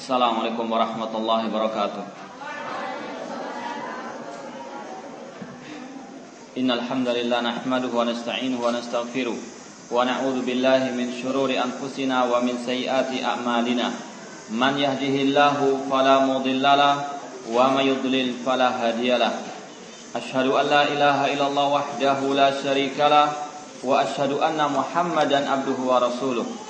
Assalamualaikum warahmatullahi wabarakatuh. Innal hamdalillah nahmaduhu wa nasta'inuhu wa nastaghfiruh wa na'udzu billahi min shururi anfusina wa min sayyiati a'malina. Man yahdihillahu fala mudhillalah wa may yudlil fala hadiyalah. Ashhadu an la ilaha illallah wahdahu la syarikalah wa ashhadu anna Muhammadan abduhu wa rasuluh.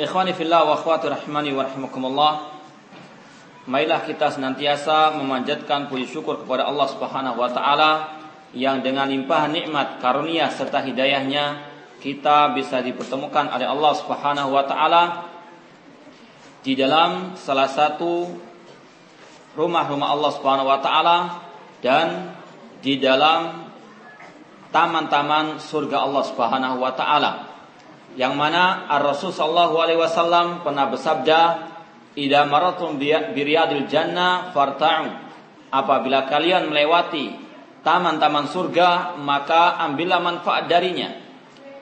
Ikhwani fillah wa akhwati rahimani wa rahimakumullah. Marilah kita senantiasa memanjatkan puji syukur kepada Allah Subhanahu wa taala yang dengan limpahan nikmat karunia serta hidayahnya kita bisa dipertemukan oleh Allah Subhanahu wa taala di dalam salah satu rumah-rumah Allah Subhanahu wa taala dan di dalam taman-taman surga Allah Subhanahu wa taala yang mana Ar-Rasul alaihi wasallam pernah bersabda, "Idza maratum jannah farta'u." Apabila kalian melewati taman-taman surga, maka ambillah manfaat darinya.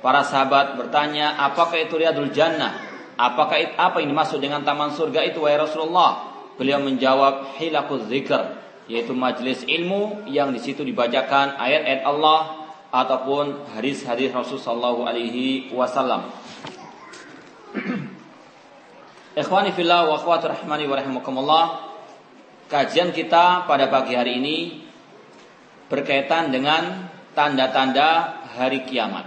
Para sahabat bertanya, "Apakah itu riyadul jannah?" Apakah itu, apa yang dimaksud dengan taman surga itu wahai Rasulullah? Beliau menjawab, "Hilakuz zikr." Yaitu majelis ilmu yang di situ dibacakan ayat-ayat Allah ataupun hadis-hadis Rasul sallallahu alaihi wasallam. Ikhwani fillah wa akhwati rahmani wa rahimakumullah. Kajian kita pada pagi hari ini berkaitan dengan tanda-tanda hari kiamat.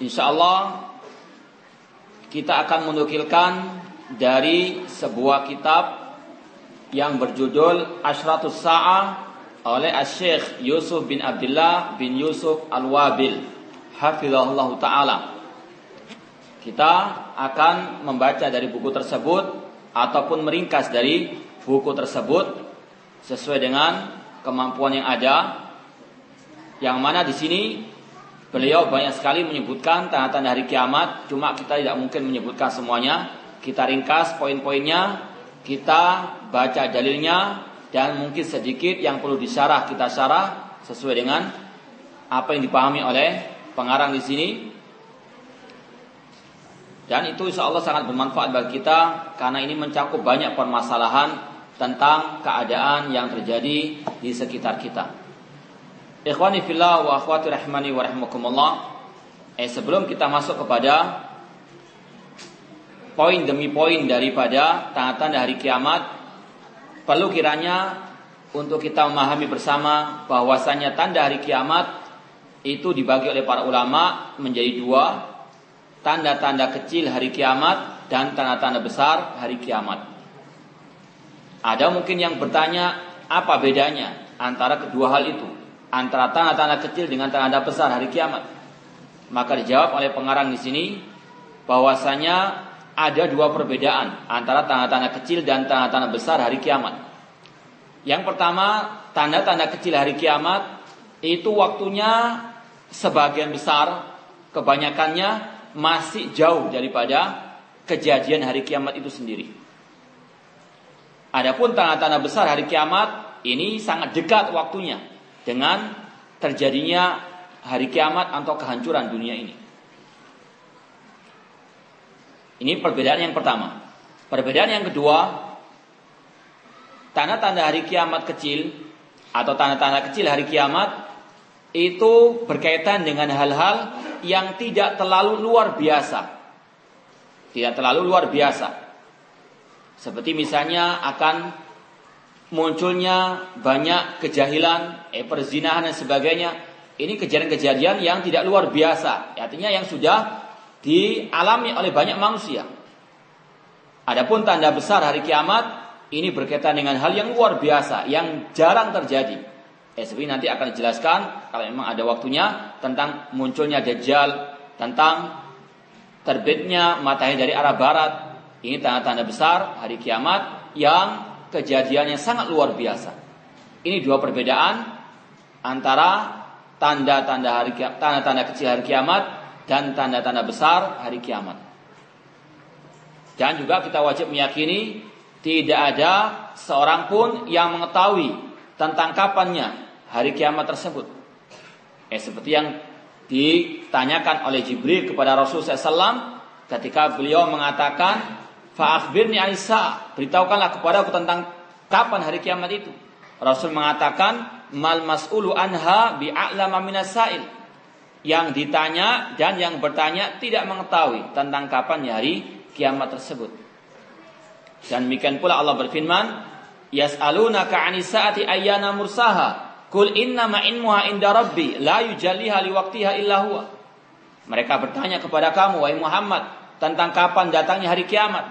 Insya Allah kita akan menukilkan dari sebuah kitab yang berjudul Ashratus Sa'ah oleh Syekh Yusuf bin Abdullah bin Yusuf Al-Wabil hafizahullah taala. Kita akan membaca dari buku tersebut ataupun meringkas dari buku tersebut sesuai dengan kemampuan yang ada. Yang mana di sini beliau banyak sekali menyebutkan tanda-tanda hari kiamat, cuma kita tidak mungkin menyebutkan semuanya. Kita ringkas poin-poinnya, kita baca dalilnya, dan mungkin sedikit yang perlu disyarah kita syarah sesuai dengan apa yang dipahami oleh pengarang di sini. Dan itu insya Allah sangat bermanfaat bagi kita karena ini mencakup banyak permasalahan tentang keadaan yang terjadi di sekitar kita. Ikhwani fillah wa rahmani wa rahimakumullah. Eh sebelum kita masuk kepada poin demi poin daripada tanda-tanda hari kiamat Perlu kiranya untuk kita memahami bersama bahwasanya tanda hari kiamat itu dibagi oleh para ulama menjadi dua, tanda-tanda kecil hari kiamat dan tanda-tanda besar hari kiamat. Ada mungkin yang bertanya apa bedanya antara kedua hal itu, antara tanda-tanda kecil dengan tanda besar hari kiamat. Maka dijawab oleh pengarang di sini bahwasanya ada dua perbedaan antara tanda-tanda kecil dan tanda-tanda besar hari kiamat. Yang pertama, tanda-tanda kecil hari kiamat itu waktunya sebagian besar kebanyakannya masih jauh daripada kejadian hari kiamat itu sendiri. Adapun tanda-tanda besar hari kiamat ini sangat dekat waktunya dengan terjadinya hari kiamat atau kehancuran dunia ini. Ini perbedaan yang pertama. Perbedaan yang kedua, tanda-tanda hari kiamat kecil atau tanda-tanda kecil hari kiamat itu berkaitan dengan hal-hal yang tidak terlalu luar biasa. Tidak terlalu luar biasa. Seperti misalnya akan munculnya banyak kejahilan, eh, perzinahan dan sebagainya. Ini kejadian-kejadian yang tidak luar biasa. Artinya yang sudah dialami oleh banyak manusia. Adapun tanda besar hari kiamat ini berkaitan dengan hal yang luar biasa, yang jarang terjadi. Seperti nanti akan dijelaskan kalau memang ada waktunya tentang munculnya Dajjal, tentang terbitnya matahari dari arah barat. Ini tanda-tanda besar hari kiamat yang kejadiannya sangat luar biasa. Ini dua perbedaan antara tanda-tanda hari tanda-tanda kecil hari kiamat dan tanda-tanda besar hari kiamat. Dan juga kita wajib meyakini tidak ada seorang pun yang mengetahui tentang kapannya hari kiamat tersebut. Eh, seperti yang ditanyakan oleh Jibril kepada Rasulullah SAW ketika beliau mengatakan Fa'akhbirni Aisyah, beritahukanlah kepada aku tentang kapan hari kiamat itu. Rasul mengatakan mal mas'ulu anha bi'a'lama minasail. Yang ditanya dan yang bertanya tidak mengetahui tentang kapan hari kiamat tersebut. Dan demikian pula Allah berfirman, Yas'alunaka 'anis sa'ati ayyana mursaha. Kul inna ma ilmuha inda rabbi la yujalliha liwaqtiha illa huwa. Mereka bertanya kepada kamu wahai Muhammad tentang kapan datangnya hari kiamat.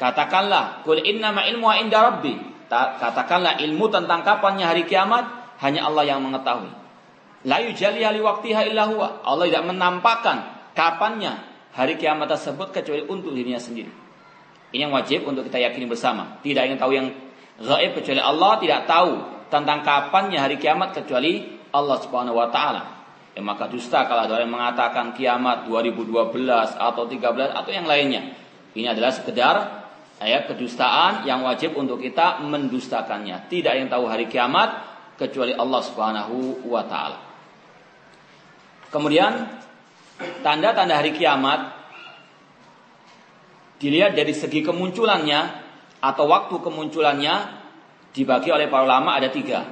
Katakanlah, kul inna ma ilmuha inda rabbi. Katakanlah ilmu tentang kapannya hari kiamat hanya Allah yang mengetahui. La yujalliha liwaqtiha illa huwa. Allah tidak menampakkan kapannya hari kiamat tersebut kecuali untuk dirinya sendiri. Ini yang wajib untuk kita yakini bersama. Tidak ingin tahu yang gaib kecuali Allah tidak tahu tentang kapannya hari kiamat kecuali Allah Subhanahu wa taala. Ya, maka dusta kalau ada yang mengatakan kiamat 2012 atau 13 atau yang lainnya. Ini adalah sekedar ya, kedustaan yang wajib untuk kita mendustakannya. Tidak yang tahu hari kiamat kecuali Allah Subhanahu wa taala. Kemudian tanda-tanda hari kiamat dilihat dari segi kemunculannya atau waktu kemunculannya dibagi oleh para ulama ada tiga.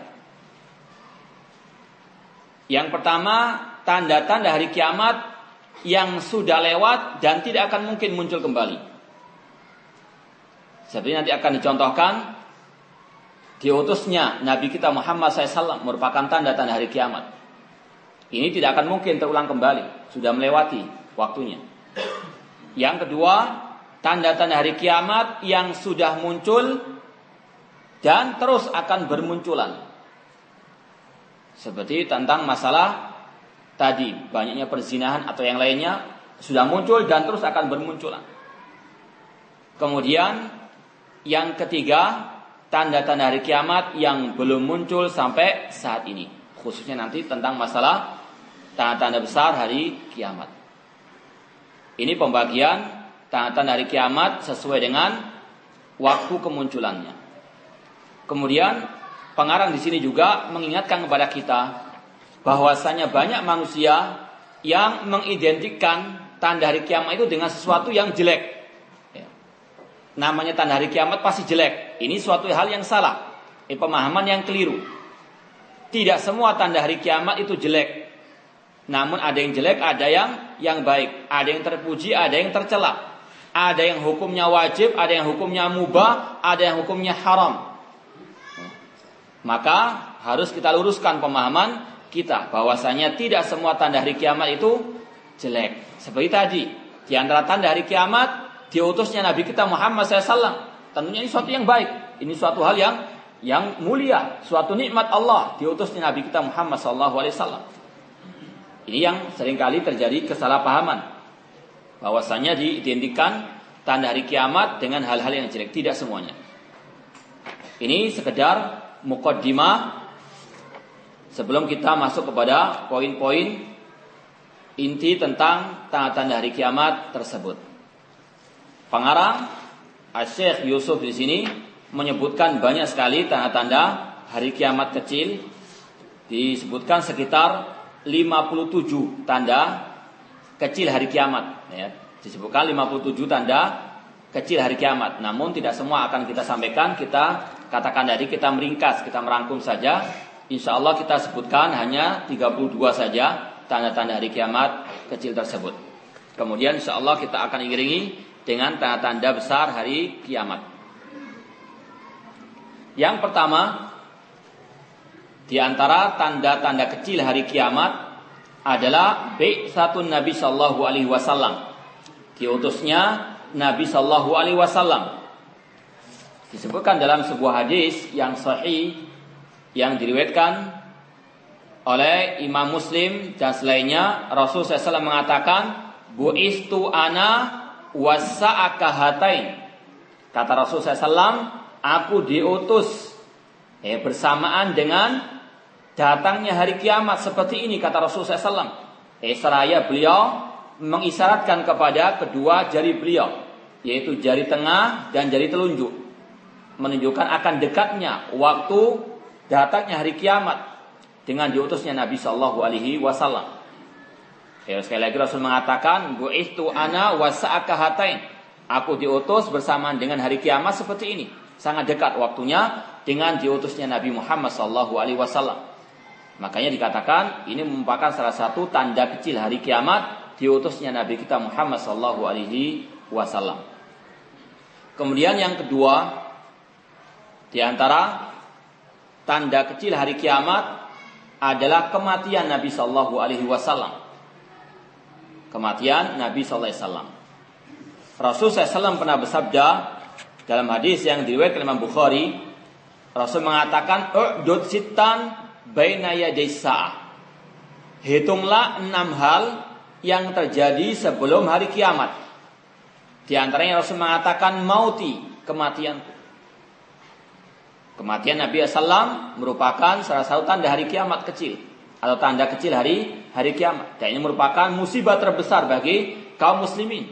Yang pertama, tanda-tanda hari kiamat yang sudah lewat dan tidak akan mungkin muncul kembali. Seperti nanti akan dicontohkan diutusnya Nabi kita Muhammad SAW merupakan tanda-tanda hari kiamat. Ini tidak akan mungkin terulang kembali, sudah melewati waktunya. Yang kedua, tanda-tanda hari kiamat yang sudah muncul dan terus akan bermunculan. Seperti tentang masalah tadi banyaknya perzinahan atau yang lainnya sudah muncul dan terus akan bermunculan. Kemudian yang ketiga tanda-tanda hari kiamat yang belum muncul sampai saat ini, khususnya nanti tentang masalah tanda-tanda besar hari kiamat. Ini pembagian tanda-tanda hari kiamat sesuai dengan waktu kemunculannya. Kemudian pengarang di sini juga mengingatkan kepada kita bahwasanya banyak manusia yang mengidentikan tanda hari kiamat itu dengan sesuatu yang jelek. Ya. Namanya tanda hari kiamat pasti jelek. Ini suatu hal yang salah. Ini pemahaman yang keliru. Tidak semua tanda hari kiamat itu jelek. Namun ada yang jelek, ada yang yang baik, ada yang terpuji, ada yang tercela. Ada yang hukumnya wajib, ada yang hukumnya mubah, ada yang hukumnya haram. Maka harus kita luruskan pemahaman kita bahwasanya tidak semua tanda hari kiamat itu jelek. Seperti tadi, di antara tanda hari kiamat diutusnya Nabi kita Muhammad SAW. Tentunya ini suatu yang baik. Ini suatu hal yang yang mulia, suatu nikmat Allah diutusnya Nabi kita Muhammad SAW. Ini yang sering kali terjadi kesalahpahaman. Bahwasanya diidentikan tanda hari kiamat dengan hal-hal yang jelek. Tidak semuanya. Ini sekedar mukaddimah sebelum kita masuk kepada poin-poin inti tentang tanda-tanda hari kiamat tersebut. Pengarang Syekh Yusuf di sini menyebutkan banyak sekali tanda-tanda hari kiamat kecil disebutkan sekitar 57 tanda kecil hari kiamat ya. Disebutkan 57 tanda kecil hari kiamat. Namun tidak semua akan kita sampaikan, kita katakan tadi kita meringkas, kita merangkum saja. Insya Allah kita sebutkan hanya 32 saja tanda-tanda hari kiamat kecil tersebut. Kemudian insya Allah kita akan iringi dengan tanda-tanda besar hari kiamat. Yang pertama, di antara tanda-tanda kecil hari kiamat adalah satu Nabi Shallallahu Alaihi Wasallam. Diutusnya Nabi Shallallahu Alaihi Wasallam. Disebutkan dalam sebuah hadis yang sahih yang diriwayatkan oleh Imam Muslim dan selainnya Rasul SAW mengatakan buistu ana wasa'akahatain. Kata Rasul SAW, aku diutus eh, bersamaan dengan datangnya hari kiamat seperti ini kata Rasul SAW. Seraya beliau mengisyaratkan kepada kedua jari beliau, yaitu jari tengah dan jari telunjuk, menunjukkan akan dekatnya waktu datangnya hari kiamat dengan diutusnya Nabi Shallallahu Alaihi Wasallam. Ya, sekali lagi Rasul mengatakan, itu ana wasa'akahatain. Aku diutus bersamaan dengan hari kiamat seperti ini. Sangat dekat waktunya dengan diutusnya Nabi Muhammad Sallallahu Alaihi Wasallam. Makanya dikatakan ini merupakan salah satu tanda kecil hari kiamat diutusnya Nabi kita Muhammad Sallallahu Alaihi Wasallam. Kemudian yang kedua di antara tanda kecil hari kiamat adalah kematian Nabi Sallallahu Alaihi Wasallam kematian Nabi Sallallahu Alaihi Wasallam. Rasul SAW pernah bersabda dalam hadis yang diriwayatkan Imam Bukhari, Rasul mengatakan, "U'dud sitan baina yaday Hitunglah enam hal yang terjadi sebelum hari kiamat. Di antaranya Rasul mengatakan mauti, kematianku. Kematian Nabi SAW merupakan salah satu tanda hari kiamat kecil atau tanda kecil hari hari kiamat. Dan ini merupakan musibah terbesar bagi kaum muslimin.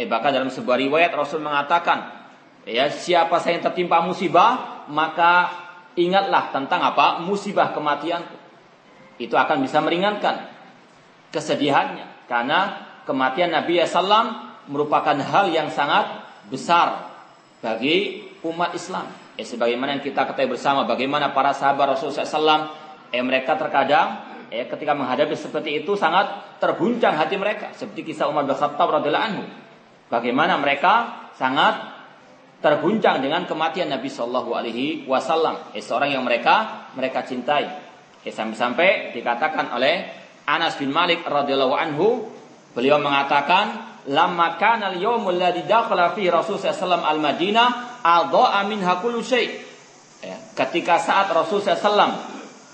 Eh bahkan dalam sebuah riwayat Rasul mengatakan, ya siapa saya yang tertimpa musibah, maka ingatlah tentang apa? musibah kematian. Itu akan bisa meringankan kesedihannya karena kematian Nabi SAW merupakan hal yang sangat besar bagi umat Islam. Eh, sebagaimana yang kita ketahui bersama bagaimana para sahabat Rasulullah SAW eh mereka terkadang eh ketika menghadapi seperti itu sangat terguncang hati mereka seperti kisah Umar bin Khattab radhiyallahu anhu. Bagaimana mereka sangat terguncang dengan kematian Nabi Shallallahu Alaihi Wasallam, eh, seorang yang mereka mereka cintai. Eh, sampai-sampai dikatakan oleh Anas bin Malik radhiyallahu anhu, beliau mengatakan, "Lamma kana al-yawmul ladzi dakhala fi Rasul sallallahu al-Madinah, adha'a minha kullu syai'." Ya, ketika saat Rasul sallallahu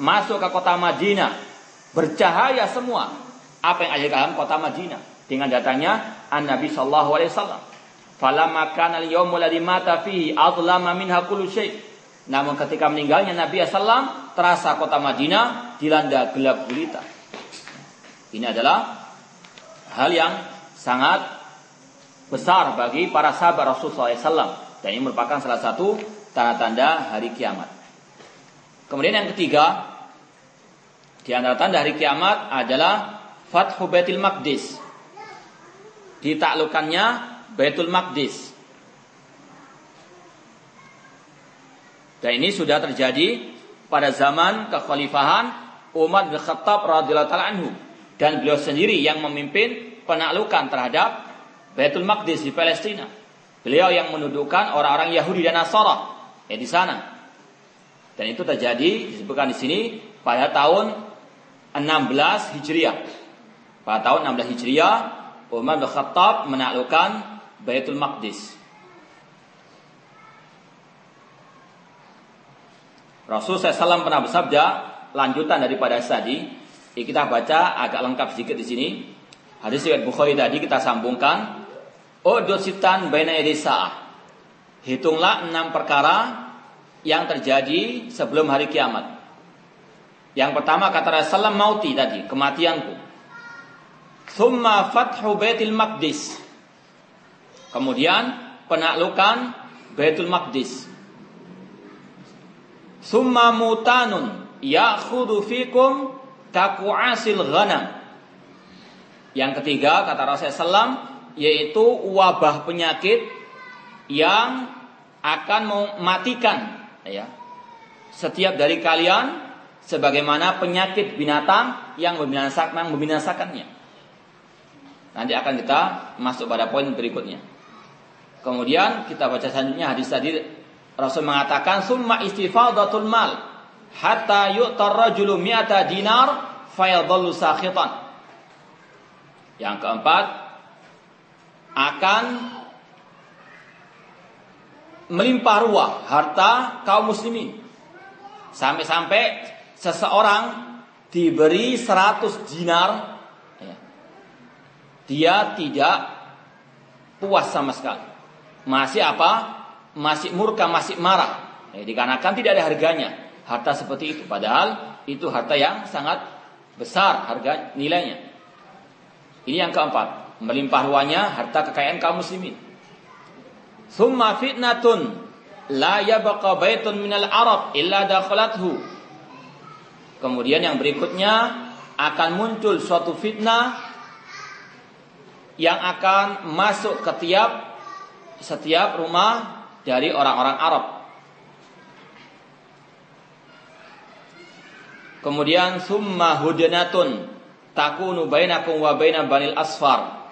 masuk ke kota Madinah, bercahaya semua apa yang ada dalam kota Madinah dengan datangnya An Nabi Shallallahu Alaihi Wasallam. Falamma kana al-yawmu ladzi mata fihi adlama minha kullu syai. Namun ketika meninggalnya Nabi SAW terasa kota Madinah dilanda gelap gulita. Ini adalah hal yang sangat besar bagi para sahabat Rasulullah SAW dan ini merupakan salah satu tanda-tanda hari kiamat. Kemudian yang ketiga, di antara tanda hari kiamat adalah Fathu Baitul Maqdis. Ditaklukannya Baitul Maqdis. Dan ini sudah terjadi pada zaman kekhalifahan Umar bin Khattab radhiyallahu anhu dan beliau sendiri yang memimpin penaklukan terhadap Baitul Maqdis di Palestina. Beliau yang menundukkan orang-orang Yahudi dan Nasara ya di sana. Dan itu terjadi disebutkan di sini pada tahun 16 Hijriah. Pada tahun 16 Hijriah, Umar bin Khattab menaklukkan Baitul Maqdis. Rasul SAW pernah bersabda, lanjutan daripada tadi, kita baca agak lengkap sedikit di sini. Hadis riwayat Bukhari tadi kita sambungkan. Udud sitan baina Hitunglah enam perkara yang terjadi sebelum hari kiamat. Yang pertama kata Rasulullah mauti tadi, kematianku. Thumma fathu Baitul Maqdis. Kemudian penaklukan Baitul Maqdis. Thumma mutanun ya'khudhu fikum kaku'asil ghanam. Yang ketiga kata Rasulullah SAW yaitu wabah penyakit yang akan mematikan ya setiap dari kalian sebagaimana penyakit binatang yang membinasakan membinasakannya. Nanti akan kita masuk pada poin berikutnya. Kemudian kita baca selanjutnya hadis tadi Rasul mengatakan summa istifadatul mal hatta yu'tar rajulu mi'ata dinar fayadhallu sakhitan. Yang keempat akan melimpah ruah harta kaum muslimin. Sampai-sampai seseorang diberi 100 dinar ya, dia tidak puas sama sekali. Masih apa? masih murka, masih marah. Ya, dikarenakan tidak ada harganya harta seperti itu. Padahal itu harta yang sangat besar harga nilainya. Ini yang keempat, melimpah ruahnya harta kekayaan kaum muslimin. Summa fitnatun la yabqa baitun minal Arab illa dakhalathu. Kemudian yang berikutnya akan muncul suatu fitnah yang akan masuk ke tiap setiap rumah dari orang-orang Arab. Kemudian summa hudnatun takunu bainakum wa baina banil asfar.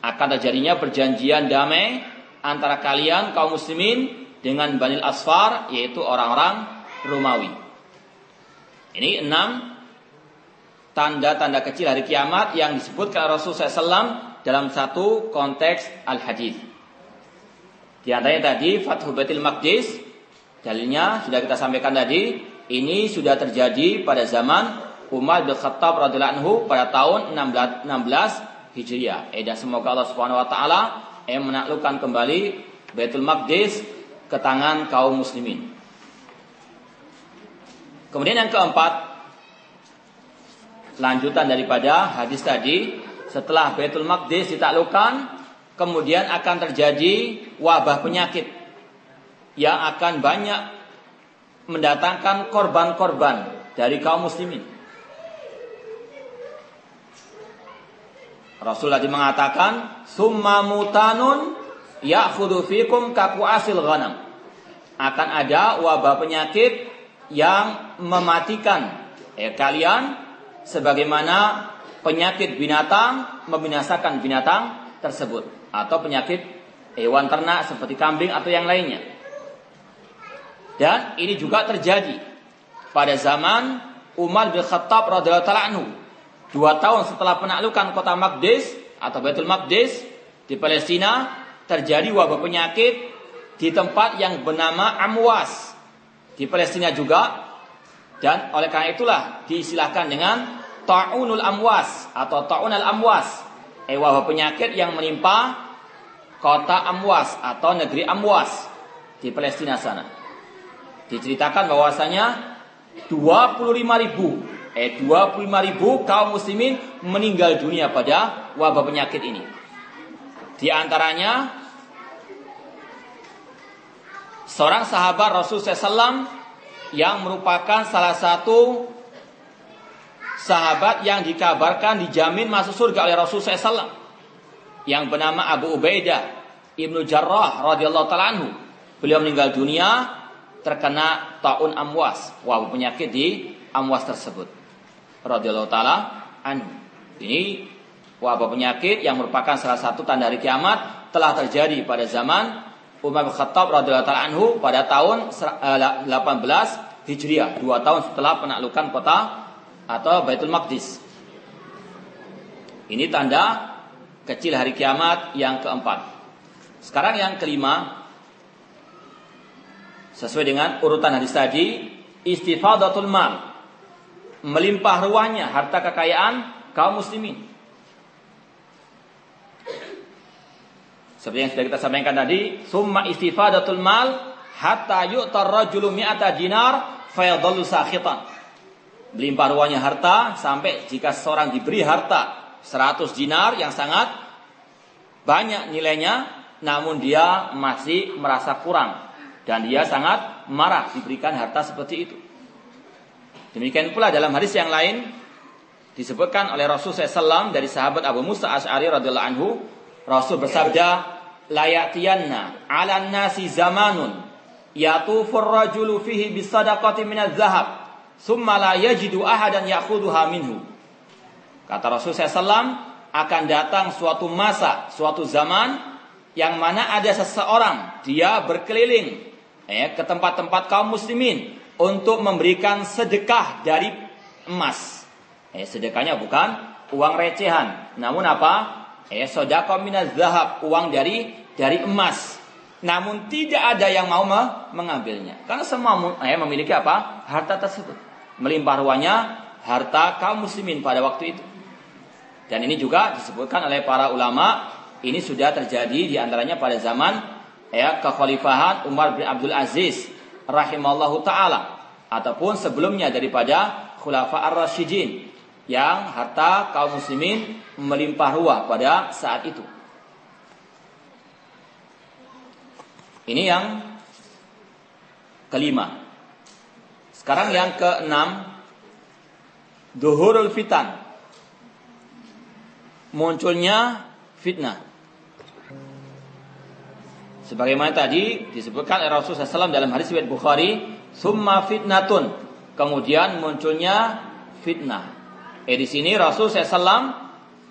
Akan terjadinya perjanjian damai antara kalian kaum muslimin dengan banil asfar yaitu orang-orang Romawi. Ini enam tanda-tanda kecil hari kiamat yang disebutkan Rasulullah SAW dalam satu konteks al-hadis. Di antaranya tadi Fathu Baitul Maqdis dalilnya sudah kita sampaikan tadi ini sudah terjadi pada zaman Umar bin Khattab radhiyallahu anhu pada tahun 16, 16 Hijriah. Eh dan semoga Allah Subhanahu wa taala yang menaklukkan kembali Baitul Maqdis ke tangan kaum muslimin. Kemudian yang keempat lanjutan daripada hadis tadi setelah Baitul Maqdis ditaklukkan kemudian akan terjadi wabah penyakit yang akan banyak mendatangkan korban-korban dari kaum muslimin. Rasulullah mengatakan, "Summa mutanun ya'khudhu fikum kaku asil ghanam." Akan ada wabah penyakit yang mematikan eh, kalian sebagaimana penyakit binatang membinasakan binatang tersebut atau penyakit hewan ternak seperti kambing atau yang lainnya. Dan ini juga terjadi pada zaman Umar bin Khattab radhiyallahu anhu. Dua tahun setelah penaklukan kota Maqdis atau Baitul Maqdis di Palestina terjadi wabah penyakit di tempat yang bernama Amwas di Palestina juga dan oleh karena itulah diistilahkan dengan Ta'unul Amwas atau Ta'un al-Amwas eh, wabah penyakit yang menimpa kota Amwas atau negeri Amwas di Palestina sana. Diceritakan bahwasanya 25 ribu eh 25 ribu kaum muslimin meninggal dunia pada wabah penyakit ini. Di antaranya seorang sahabat Rasul SAW yang merupakan salah satu sahabat yang dikabarkan dijamin masuk surga oleh Rasul SAW yang bernama Abu Ubaidah Ibnu Jarrah radhiyallahu taala anhu. Beliau meninggal dunia terkena taun amwas, wabah penyakit di amwas tersebut. Radhiyallahu taala anhu. Ini wabah penyakit yang merupakan salah satu tanda hari kiamat telah terjadi pada zaman Umar bin Khattab radhiyallahu taala anhu pada tahun 18 eh, Hijriah, dua tahun setelah penaklukan kota atau Baitul Maqdis. Ini tanda kecil hari kiamat yang keempat. Sekarang yang kelima, sesuai dengan urutan hadis tadi, istifadatul mal, melimpah ruahnya harta kekayaan kaum muslimin. Seperti yang sudah kita sampaikan tadi, summa istifadatul mal hatta yu'tar rajulu mi'ata dinar fayadallu sakhitan melimpah ruahnya harta sampai jika seorang diberi harta 100 dinar yang sangat banyak nilainya namun dia masih merasa kurang dan dia sangat marah diberikan harta seperti itu. Demikian pula dalam hadis yang lain disebutkan oleh Rasul SAW dari sahabat Abu Musa Ash'ari radhiyallahu anhu Rasul bersabda layatiyanna 'ala nasi zamanun yatufur rajulu fihi bisadaqati minaz zahab summa la yajidu ahadan ya'khudhuha minhu. Kata Rasul SAW akan datang suatu masa, suatu zaman yang mana ada seseorang dia berkeliling ya, ke tempat-tempat kaum muslimin untuk memberikan sedekah dari emas. Eh, sedekahnya bukan uang recehan, namun apa? Eh, sodako minaz zahab, uang dari dari emas. Namun tidak ada yang mau mengambilnya. Karena semua eh, memiliki apa? Harta tersebut. Melimpah ruahnya harta kaum muslimin pada waktu itu. Dan ini juga disebutkan oleh para ulama, ini sudah terjadi di antaranya pada zaman ya kekhalifahan Umar bin Abdul Aziz rahimallahu taala ataupun sebelumnya daripada khulafa ar-rasyidin yang harta kaum muslimin melimpah ruah pada saat itu. Ini yang kelima. Sekarang yang keenam, duhurul fitan. Munculnya fitnah. Sebagaimana tadi disebutkan Rasulullah SAW dalam hadis riwayat Bukhari, "Summa fitnatun." Kemudian munculnya fitnah. Eh di sini Rasulullah SAW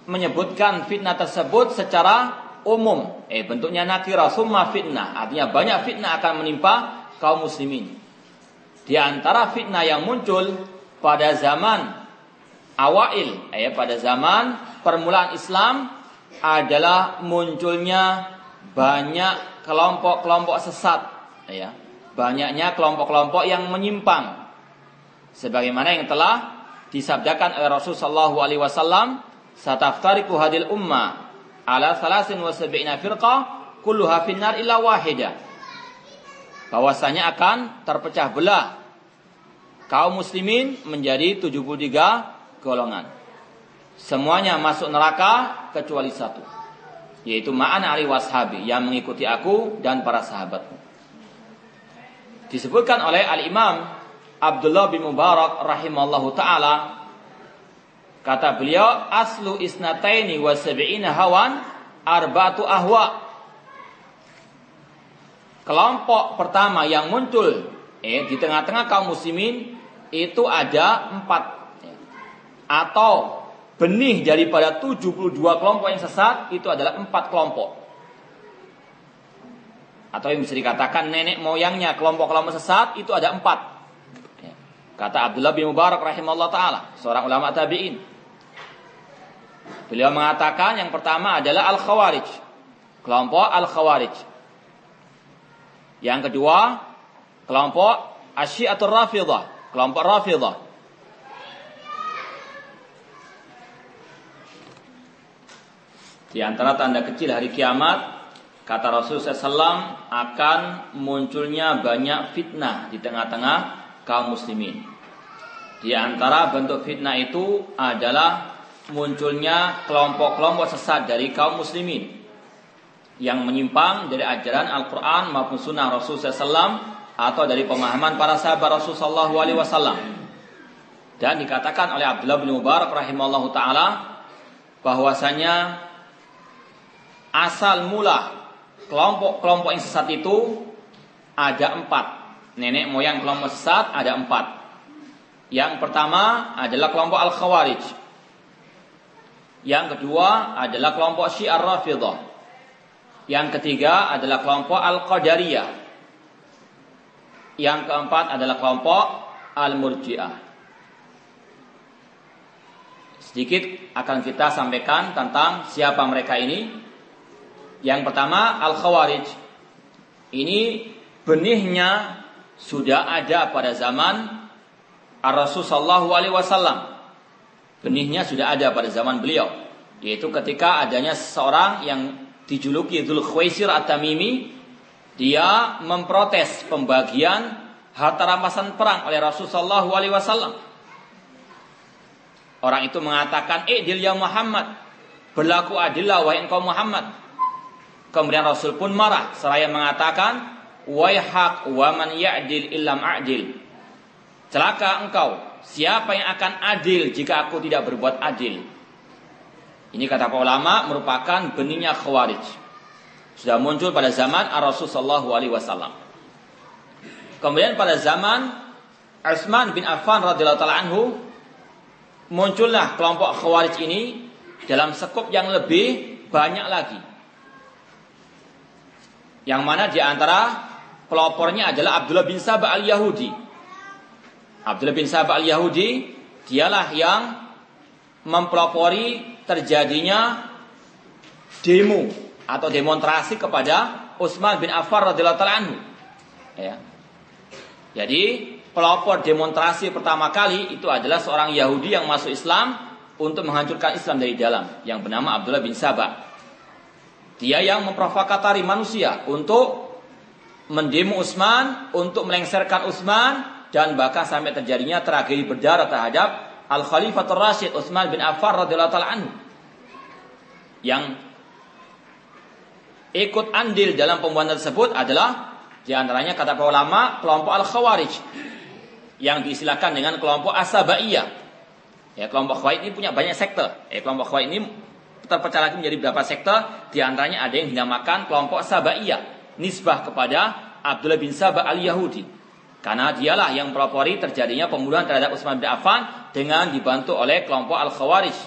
menyebutkan fitnah tersebut secara umum. Eh bentuknya nakira summa fitnah. Artinya banyak fitnah akan menimpa kaum muslimin. Di antara fitnah yang muncul pada zaman awail, eh pada zaman permulaan Islam adalah munculnya banyak kelompok-kelompok sesat ya. Banyaknya kelompok-kelompok yang menyimpang. Sebagaimana yang telah disabdakan oleh Rasulullah sallallahu alaihi wasallam sataftariku hadil umma ala salasin wa sab'ina firqah kulluha finnar illa wahida. Bahwasanya akan terpecah belah kaum muslimin menjadi 73 golongan semuanya masuk neraka kecuali satu yaitu ma'ana ali washabi yang mengikuti aku dan para sahabatku. Disebutkan oleh Al-Imam Abdullah bin Mubarak rahimallahu taala kata beliau aslu isnataini wa hawan arba'atu ahwa kelompok pertama yang muncul eh, di tengah-tengah kaum muslimin itu ada empat atau benih daripada 72 kelompok yang sesat itu adalah empat kelompok. Atau yang bisa dikatakan nenek moyangnya kelompok-kelompok sesat itu ada empat. Kata Abdullah bin Mubarak rahimahullah ta'ala. Seorang ulama tabi'in. Beliau mengatakan yang pertama adalah Al-Khawarij. Kelompok Al-Khawarij. Yang kedua, kelompok Asyiatul Rafidah. Kelompok Rafidah. Di antara tanda kecil hari kiamat, kata Rasulullah SAW akan munculnya banyak fitnah di tengah-tengah kaum muslimin. Di antara bentuk fitnah itu adalah munculnya kelompok-kelompok sesat dari kaum muslimin yang menyimpang dari ajaran Al-Quran maupun Sunnah Rasulullah SAW atau dari pemahaman para sahabat Rasulullah SAW. Dan dikatakan oleh Abdullah bin Mubarak rahimahullah taala bahwasanya asal mula kelompok-kelompok yang sesat itu ada empat. Nenek moyang kelompok sesat ada empat. Yang pertama adalah kelompok Al-Khawarij. Yang kedua adalah kelompok Syiar Rafidah. Yang ketiga adalah kelompok Al-Qadariyah. Yang keempat adalah kelompok Al-Murji'ah. Sedikit akan kita sampaikan tentang siapa mereka ini yang pertama Al-Khawarij. Ini benihnya sudah ada pada zaman Ar-Rasul sallallahu alaihi wasallam. Benihnya sudah ada pada zaman beliau, yaitu ketika adanya seseorang yang dijuluki Dzul Khuwaisir At-Tamimi, dia memprotes pembagian harta rampasan perang oleh Rasul sallallahu alaihi wasallam. Orang itu mengatakan, "Eh, ya Muhammad, berlaku adillah wahai engkau Muhammad." Kemudian Rasul pun marah seraya mengatakan, "Waihak wa man ya'dil illam a'dil." Celaka engkau, siapa yang akan adil jika aku tidak berbuat adil? Ini kata para ulama merupakan benihnya khawarij. Sudah muncul pada zaman Rasul sallallahu alaihi wasallam. Kemudian pada zaman Utsman bin Affan radhiyallahu taala anhu muncullah kelompok khawarij ini dalam sekup yang lebih banyak lagi Yang mana di antara pelopornya adalah Abdullah bin Sabah al-Yahudi. Abdullah bin Sabah al-Yahudi dialah yang mempelopori terjadinya demo atau demonstrasi kepada Utsman bin Affan radhiyallahu anhu. Ya. Jadi pelopor demonstrasi pertama kali itu adalah seorang Yahudi yang masuk Islam untuk menghancurkan Islam dari dalam yang bernama Abdullah bin Sabah. Dia yang memprovokatari manusia untuk mendemo Utsman, untuk melengsarkan Utsman dan bahkan sampai terjadinya tragedi berdarah terhadap Al Khalifatul Rasyid Utsman bin Affan radhiyallahu taala anhu. Yang ikut andil dalam pembuatan tersebut adalah di antaranya kata para ulama kelompok Al Khawarij yang disilakan dengan kelompok Asabaiyah. Ya, kelompok Khawarij ini punya banyak sekte. Ya, kelompok Khawarij ini terpecah lagi menjadi beberapa sekte. Di antaranya ada yang dinamakan kelompok Sabaiyah, nisbah kepada Abdullah bin Sabah al-Yahudi. Karena dialah yang pelopori terjadinya pembunuhan terhadap Utsman bin Affan dengan dibantu oleh kelompok Al-Khawarij.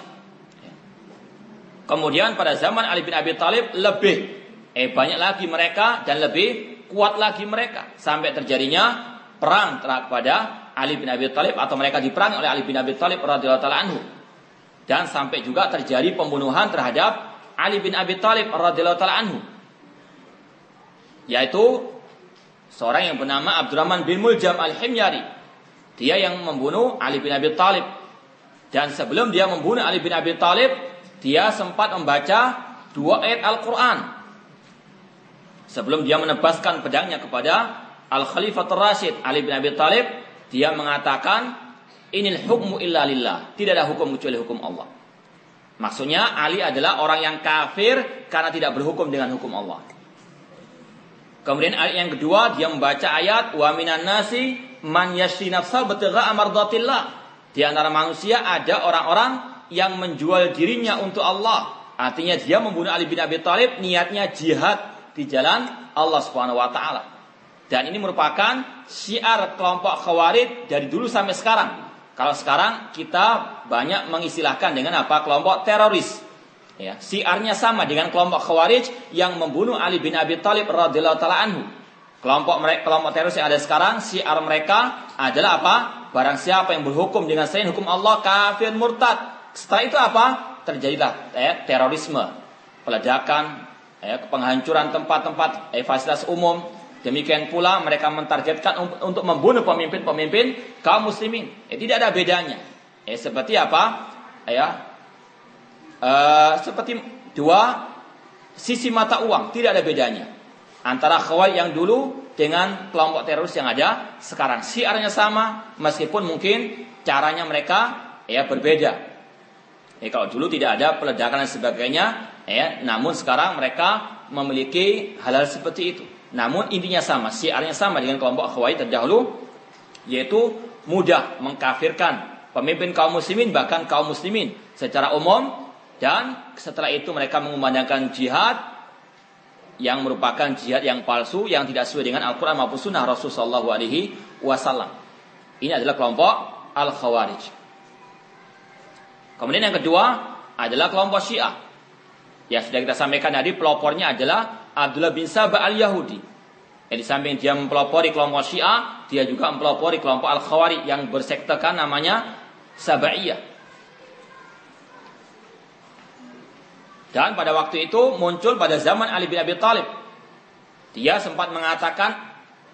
Kemudian pada zaman Ali bin Abi Thalib lebih eh banyak lagi mereka dan lebih kuat lagi mereka sampai terjadinya perang kepada Ali bin Abi Thalib atau mereka diperangi oleh Ali bin Abi Thalib radhiyallahu taala anhu. Dan sampai juga terjadi pembunuhan terhadap Ali bin Abi Thalib radhiyallahu taala anhu. Yaitu seorang yang bernama Abdurrahman bin Muljam Al-Himyari. Dia yang membunuh Ali bin Abi Thalib. Dan sebelum dia membunuh Ali bin Abi Thalib, dia sempat membaca dua ayat Al-Qur'an. Sebelum dia menebaskan pedangnya kepada Al-Khalifatul Rashid Ali bin Abi Thalib, dia mengatakan inil hukmu illa lillah. Tidak ada hukum kecuali hukum Allah. Maksudnya Ali adalah orang yang kafir karena tidak berhukum dengan hukum Allah. Kemudian ayat yang kedua dia membaca ayat wa minan nasi man yashri nafsal betagha amardatillah. Di antara manusia ada orang-orang yang menjual dirinya untuk Allah. Artinya dia membunuh Ali bin Abi Thalib niatnya jihad di jalan Allah Subhanahu wa taala. Dan ini merupakan syiar kelompok khawarij dari dulu sampai sekarang. Kalau sekarang kita banyak mengistilahkan dengan apa? Kelompok teroris. Ya, siarnya sama dengan kelompok khawarij yang membunuh Ali bin Abi Thalib radhiyallahu taala anhu. Kelompok mereka, kelompok teroris yang ada sekarang, siar mereka adalah apa? Barang siapa yang berhukum dengan selain hukum Allah kafir murtad. Setelah itu apa? Terjadilah ya, terorisme, peledakan, ya, penghancuran tempat-tempat eh, fasilitas umum, Demikian pula mereka mentargetkan untuk membunuh pemimpin-pemimpin kaum muslimin. Eh, tidak ada bedanya. Eh, seperti apa? Ya, eh, seperti dua sisi mata uang, tidak ada bedanya antara khawarij yang dulu dengan kelompok teroris yang ada sekarang. Siarnya sama, meskipun mungkin caranya mereka ya berbeda. Eh, kalau dulu tidak ada peledakan dan sebagainya, ya, namun sekarang mereka memiliki hal-hal seperti itu. Namun intinya sama, siarnya sama dengan kelompok Khawarij terdahulu yaitu mudah mengkafirkan pemimpin kaum muslimin bahkan kaum muslimin secara umum dan setelah itu mereka mengumandangkan jihad yang merupakan jihad yang palsu yang tidak sesuai dengan Al-Qur'an maupun sunnah Rasulullah alaihi wasallam. Ini adalah kelompok Al-Khawarij. Kemudian yang kedua adalah kelompok Syiah. Ya sudah kita sampaikan tadi pelopornya adalah Abdullah bin Sabah al-Yahudi. Yang di samping dia mempelopori kelompok Syiah, dia juga mempelopori kelompok Al-Khawari yang bersektekan namanya Sabaiyah. Dan pada waktu itu muncul pada zaman Ali bin Abi Thalib. Dia sempat mengatakan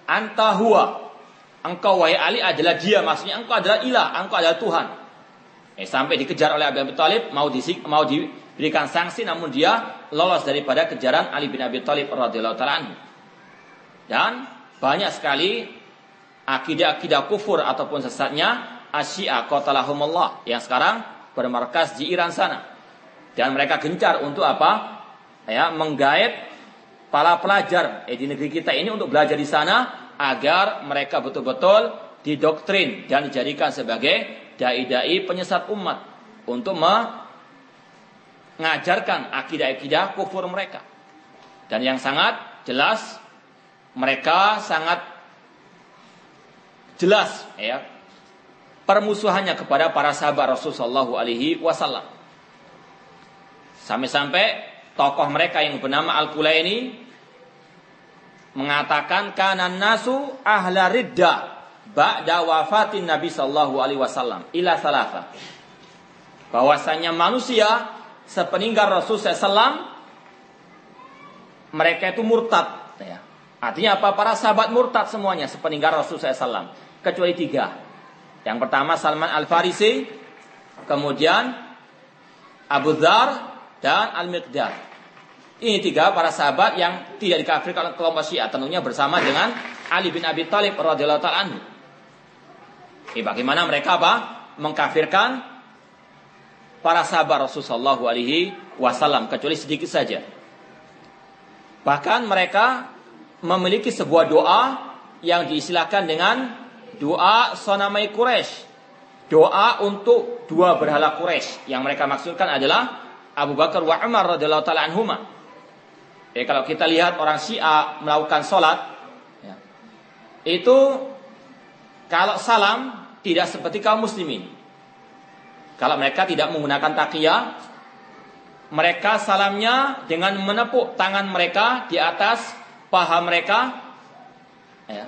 anta huwa. Engkau wahai Ali adalah dia, maksudnya engkau adalah ilah, engkau adalah Tuhan. Eh, sampai dikejar oleh Abi Thalib mau disik, mau diberikan sanksi namun dia lolos daripada kejaran Ali bin Abi Thalib radhiyallahu taala Dan banyak sekali akidah-akidah kufur ataupun sesatnya Asyia qatalahumullah yang sekarang bermarkas di Iran sana. Dan mereka gencar untuk apa? Ya, menggait para pelajar eh, di negeri kita ini untuk belajar di sana agar mereka betul-betul didoktrin dan dijadikan sebagai dai-dai penyesat umat untuk mengajarkan akidah-akidah kufur mereka. Dan yang sangat jelas mereka sangat jelas ya permusuhannya kepada para sahabat Rasulullah alaihi wasallam. Sampai-sampai tokoh mereka yang bernama Al-Kulaini mengatakan kanan nasu ahla ridda ba'da wafatin Nabi sallallahu alaihi wasallam ila salasa. Bahwasanya manusia sepeninggal Rasul SAW mereka itu murtad ya. Artinya apa? Para sahabat murtad semuanya sepeninggal Rasul SAW kecuali tiga. Yang pertama Salman Al Farisi, kemudian Abu Dhar dan Al Miqdad. Ini tiga para sahabat yang tidak dikafirkan kelompok Syiah tentunya bersama dengan Ali bin Abi Thalib radhiyallahu anhu. Ini bagaimana mereka apa? Mengkafirkan para sahabat Rasulullah alaihi wasallam kecuali sedikit saja. Bahkan mereka memiliki sebuah doa yang diistilahkan dengan doa sonamai Quraisy. Doa untuk dua berhala Quraisy yang mereka maksudkan adalah Abu Bakar wa Umar radhiyallahu taala anhuma. Eh, kalau kita lihat orang Syiah melakukan sholat, ya, itu kalau salam tidak seperti kaum muslimin. Kalau mereka tidak menggunakan takiyah, mereka salamnya dengan menepuk tangan mereka di atas paha mereka. Ya.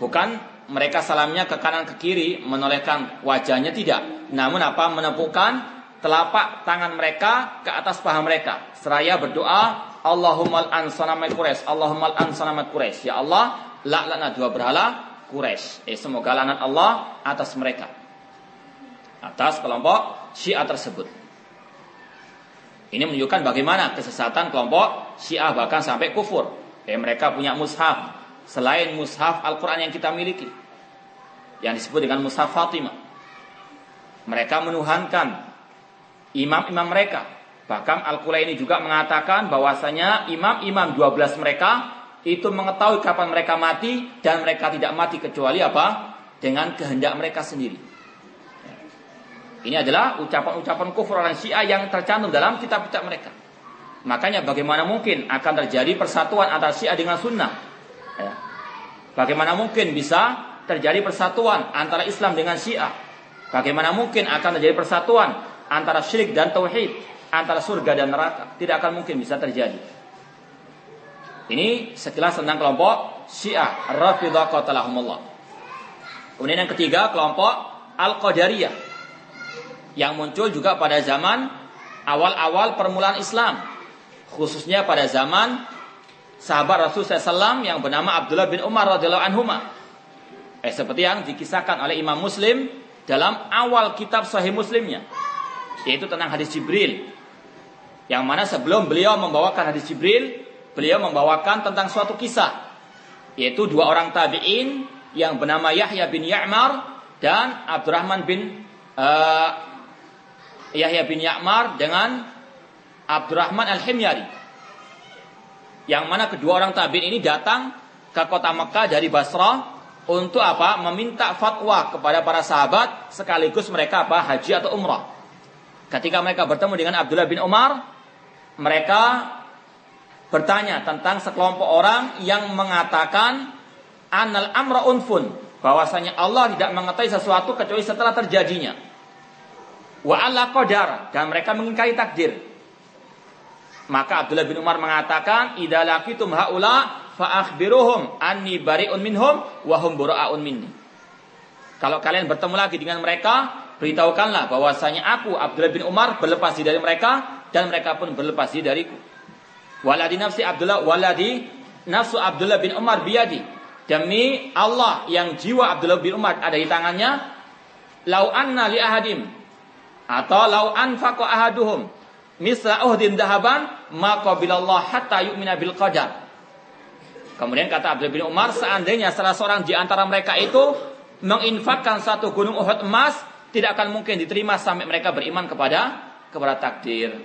Bukan mereka salamnya ke kanan ke kiri menolehkan wajahnya tidak. Namun apa menepukkan telapak tangan mereka ke atas paha mereka. Seraya berdoa Allahumma al-an Quraisy, Allahumma al-an Quraisy. Ya Allah, laknat dua berhala Quraisy. Eh, semoga lanat Allah atas mereka. Atas kelompok Syiah tersebut. Ini menunjukkan bagaimana kesesatan kelompok Syiah bahkan sampai kufur. Eh, mereka punya mushaf selain mushaf Al-Quran yang kita miliki. Yang disebut dengan mushaf Fatimah. Mereka menuhankan imam-imam mereka. Bahkan Al-Quran ini juga mengatakan bahwasanya imam-imam 12 mereka itu mengetahui kapan mereka mati dan mereka tidak mati kecuali apa? Dengan kehendak mereka sendiri. Ini adalah ucapan-ucapan kufur orang Syiah yang tercantum dalam kitab-kitab mereka. Makanya bagaimana mungkin akan terjadi persatuan antara Syiah dengan Sunnah? Ya. Bagaimana mungkin bisa terjadi persatuan antara Islam dengan Syiah? Bagaimana mungkin akan terjadi persatuan antara syirik dan tauhid, antara surga dan neraka? Tidak akan mungkin bisa terjadi. Ini sekilas tentang kelompok Syiah Rafidah qatalahumullah. Kemudian yang ketiga kelompok Al-Qadariyah yang muncul juga pada zaman awal-awal permulaan Islam, khususnya pada zaman sahabat Rasul SAW yang bernama Abdullah bin Umar radhiyallahu anhu. Eh, seperti yang dikisahkan oleh Imam Muslim dalam awal kitab Sahih Muslimnya, yaitu tentang hadis Jibril. Yang mana sebelum beliau membawakan hadis Jibril, beliau membawakan tentang suatu kisah yaitu dua orang tabi'in yang bernama Yahya bin Ya'mar dan Abdurrahman bin uh, Yahya bin Ya'mar dengan Abdurrahman Al-Himyari. Yang mana kedua orang tabi'in ini datang ke kota Mekah dari Basrah untuk apa? Meminta fatwa kepada para sahabat sekaligus mereka apa? Haji atau umrah. Ketika mereka bertemu dengan Abdullah bin Umar, mereka bertanya tentang sekelompok orang yang mengatakan anal amra unfun bahwasanya Allah tidak mengetahui sesuatu kecuali setelah terjadinya. Wa ala qadar dan mereka mengingkari takdir. Maka Abdullah bin Umar mengatakan, "Idza laqitum haula fa akhbiruhum anni bari'un minhum wa hum bura'un minni." Kalau kalian bertemu lagi dengan mereka, beritahukanlah bahwasanya aku Abdullah bin Umar berlepas diri dari mereka dan mereka pun berlepas diri dariku. Waladi nafsi Abdullah waladi nafsu Abdullah bin Umar biyadi. Demi Allah yang jiwa Abdullah bin Umar ada di tangannya. Lau anna li ahadim atau lau anfaqa ahaduhum misla uhdin dahaban maka bilallah hatta yu'mina bil qadar. Kemudian kata Abdullah bin Umar, seandainya salah seorang di antara mereka itu menginfakkan satu gunung Uhud emas, tidak akan mungkin diterima sampai mereka beriman kepada kepada takdir.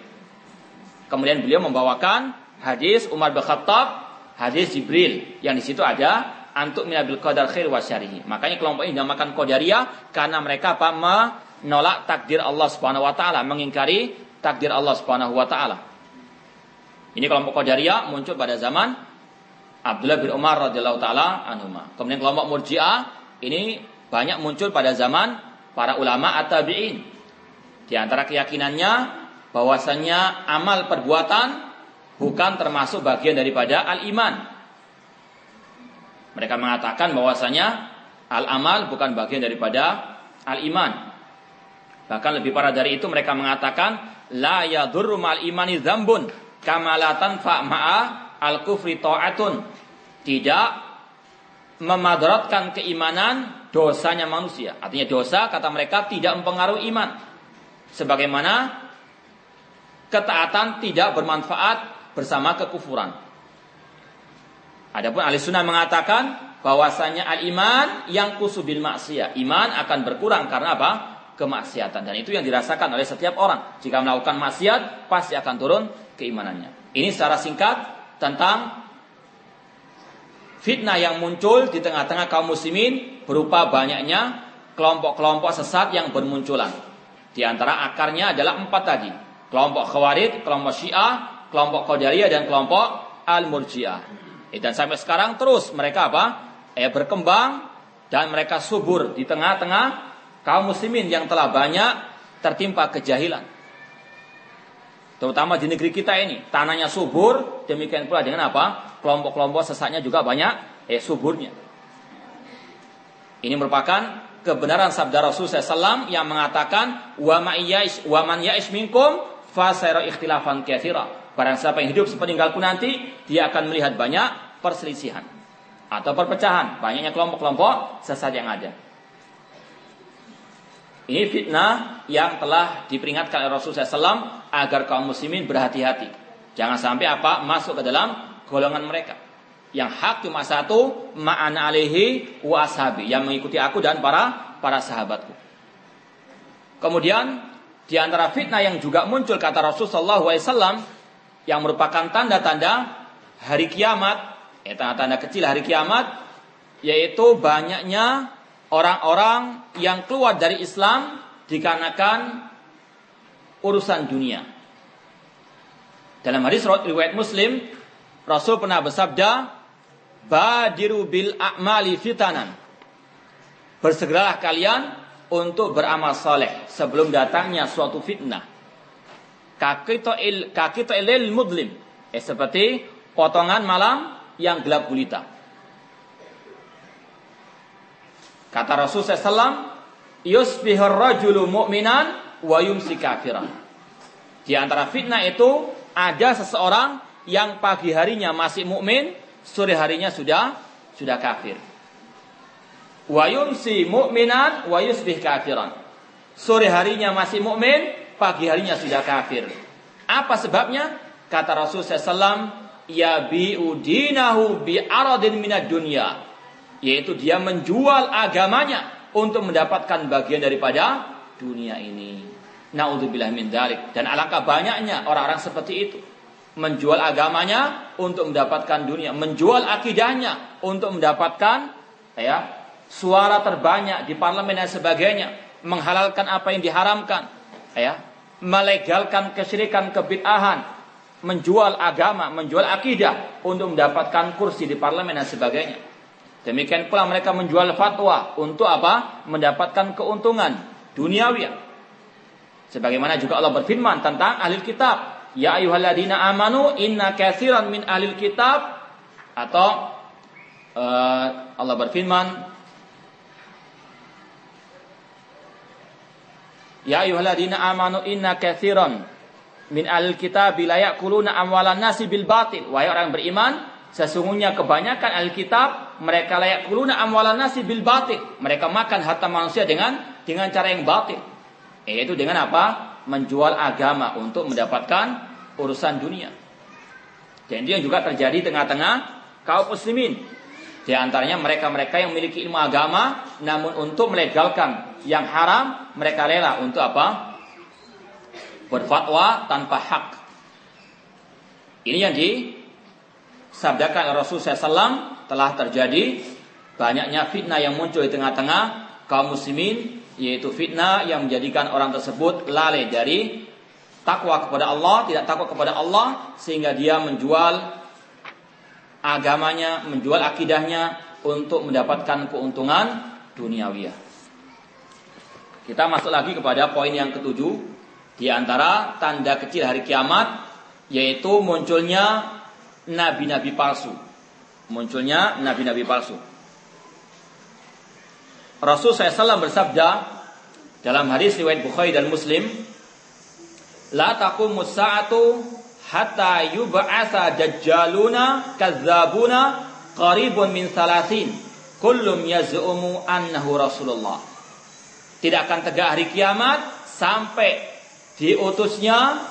Kemudian beliau membawakan hadis Umar bin Khattab, hadis Jibril yang di situ ada antuk minabil qadar khair wa syarihi. Makanya kelompok ini dinamakan Qadariyah karena mereka apa menolak takdir Allah Subhanahu wa taala, mengingkari takdir Allah Subhanahu wa taala. Ini kelompok Qadariyah muncul pada zaman Abdullah bin Umar radhiyallahu taala anhuma. Kemudian kelompok Murji'ah ini banyak muncul pada zaman para ulama at-tabi'in. Di antara keyakinannya bahwasanya amal perbuatan bukan termasuk bagian daripada al-iman. Mereka mengatakan bahwasanya al-amal bukan bagian daripada al-iman. Bahkan lebih parah dari itu mereka mengatakan la yadurru mal imani dzambun kama la tanfa ma'a al-kufri ta'atun. Tidak memadaratkan keimanan dosanya manusia. Artinya dosa kata mereka tidak mempengaruhi iman. Sebagaimana ketaatan tidak bermanfaat bersama kekufuran. Adapun ahli sunnah mengatakan bahwasanya al-iman yang kusubil maksiat. Iman akan berkurang karena apa? Kemaksiatan. Dan itu yang dirasakan oleh setiap orang. Jika melakukan maksiat, pasti akan turun keimanannya. Ini secara singkat tentang fitnah yang muncul di tengah-tengah kaum muslimin berupa banyaknya kelompok-kelompok sesat yang bermunculan. Di antara akarnya adalah empat tadi. Kelompok Khawarij, kelompok Syiah, kelompok Qadariyah dan kelompok Al-Murji'ah. Eh, dan sampai sekarang terus mereka apa? Eh berkembang dan mereka subur di tengah-tengah kaum muslimin yang telah banyak tertimpa kejahilan. Terutama di negeri kita ini, tanahnya subur, demikian pula dengan apa? Kelompok-kelompok sesatnya juga banyak eh suburnya. Ini merupakan kebenaran sabda Rasul SAW yang mengatakan wa man ya'ish minkum fasayra ikhtilafan katsira. Barang siapa yang hidup sepeninggalku nanti, dia akan melihat banyak perselisihan atau perpecahan, banyaknya kelompok-kelompok sesat yang ada. Ini fitnah yang telah diperingatkan oleh Rasulullah SAW agar kaum muslimin berhati-hati. Jangan sampai apa masuk ke dalam golongan mereka. Yang hak cuma satu, ma'ana alihi wa. Yang mengikuti aku dan para para sahabatku. Kemudian di antara fitnah yang juga muncul kata Rasulullah SAW yang merupakan tanda-tanda hari kiamat, ya tanda-tanda kecil hari kiamat, yaitu banyaknya orang-orang yang keluar dari Islam dikarenakan urusan dunia. Dalam hadis riwayat Muslim, Rasul pernah bersabda, "Badiru bil a'mali fitanan." Bersegeralah kalian untuk beramal soleh sebelum datangnya suatu fitnah. Kakito il kakito ilil mudlim, eh, seperti potongan malam yang gelap gulita. Kata Rasul SAW, Yusbihur rajulu mu'minan wa yumsi kafiran. Di antara fitnah itu ada seseorang yang pagi harinya masih mukmin, sore harinya sudah sudah kafir. Wa yumsi mu'minan wa yusbih kafiran. Sore harinya masih mukmin, pagi harinya sudah kafir. Apa sebabnya? Kata Rasul SAW, ya bi'udinahu bi'aradin minad dunya yaitu dia menjual agamanya untuk mendapatkan bagian daripada dunia ini. Naudzubillah min dalik. Dan alangkah banyaknya orang-orang seperti itu. Menjual agamanya untuk mendapatkan dunia, menjual akidahnya untuk mendapatkan ya suara terbanyak di parlemen dan sebagainya, menghalalkan apa yang diharamkan, ya, melegalkan kesyirikan, kebid'ahan, menjual agama, menjual akidah untuk mendapatkan kursi di parlemen dan sebagainya. Demikian pula mereka menjual fatwa untuk apa? Mendapatkan keuntungan duniawi. Sebagaimana juga Allah berfirman tentang ahli kitab, ya ayyuhalladzina amanu inna katsiran min ahli kitab atau uh, Allah berfirman Ya ayyuhalladzina amanu inna katsiran min ahli kitab la ya'kuluna amwalan nasi bil batil. Wahai orang beriman, Sesungguhnya kebanyakan Alkitab mereka layak kuluna amwalan nasi bil batil. Mereka makan harta manusia dengan dengan cara yang batil. Yaitu dengan apa? Menjual agama untuk mendapatkan urusan dunia. Dan itu yang juga terjadi tengah-tengah kaum muslimin. Di antaranya mereka-mereka yang memiliki ilmu agama namun untuk melegalkan yang haram mereka rela untuk apa? Berfatwa tanpa hak. Ini yang di sabdakan Rasul SAW telah terjadi banyaknya fitnah yang muncul di tengah-tengah kaum muslimin yaitu fitnah yang menjadikan orang tersebut lalai dari takwa kepada Allah, tidak takwa kepada Allah sehingga dia menjual agamanya, menjual akidahnya untuk mendapatkan keuntungan duniawiyah. Kita masuk lagi kepada poin yang ketujuh di antara tanda kecil hari kiamat yaitu munculnya nabi-nabi palsu. munculnya nabi-nabi palsu. Rasul SAW bersabda dalam hadis riwayat Bukhari dan Muslim, "La taqumus sa'atu hatta yub'atsa dajjaluna kadzabuna qaribun min salasin kullum yaz'umu annahu Rasulullah." Tidak akan tegak hari kiamat sampai diutusnya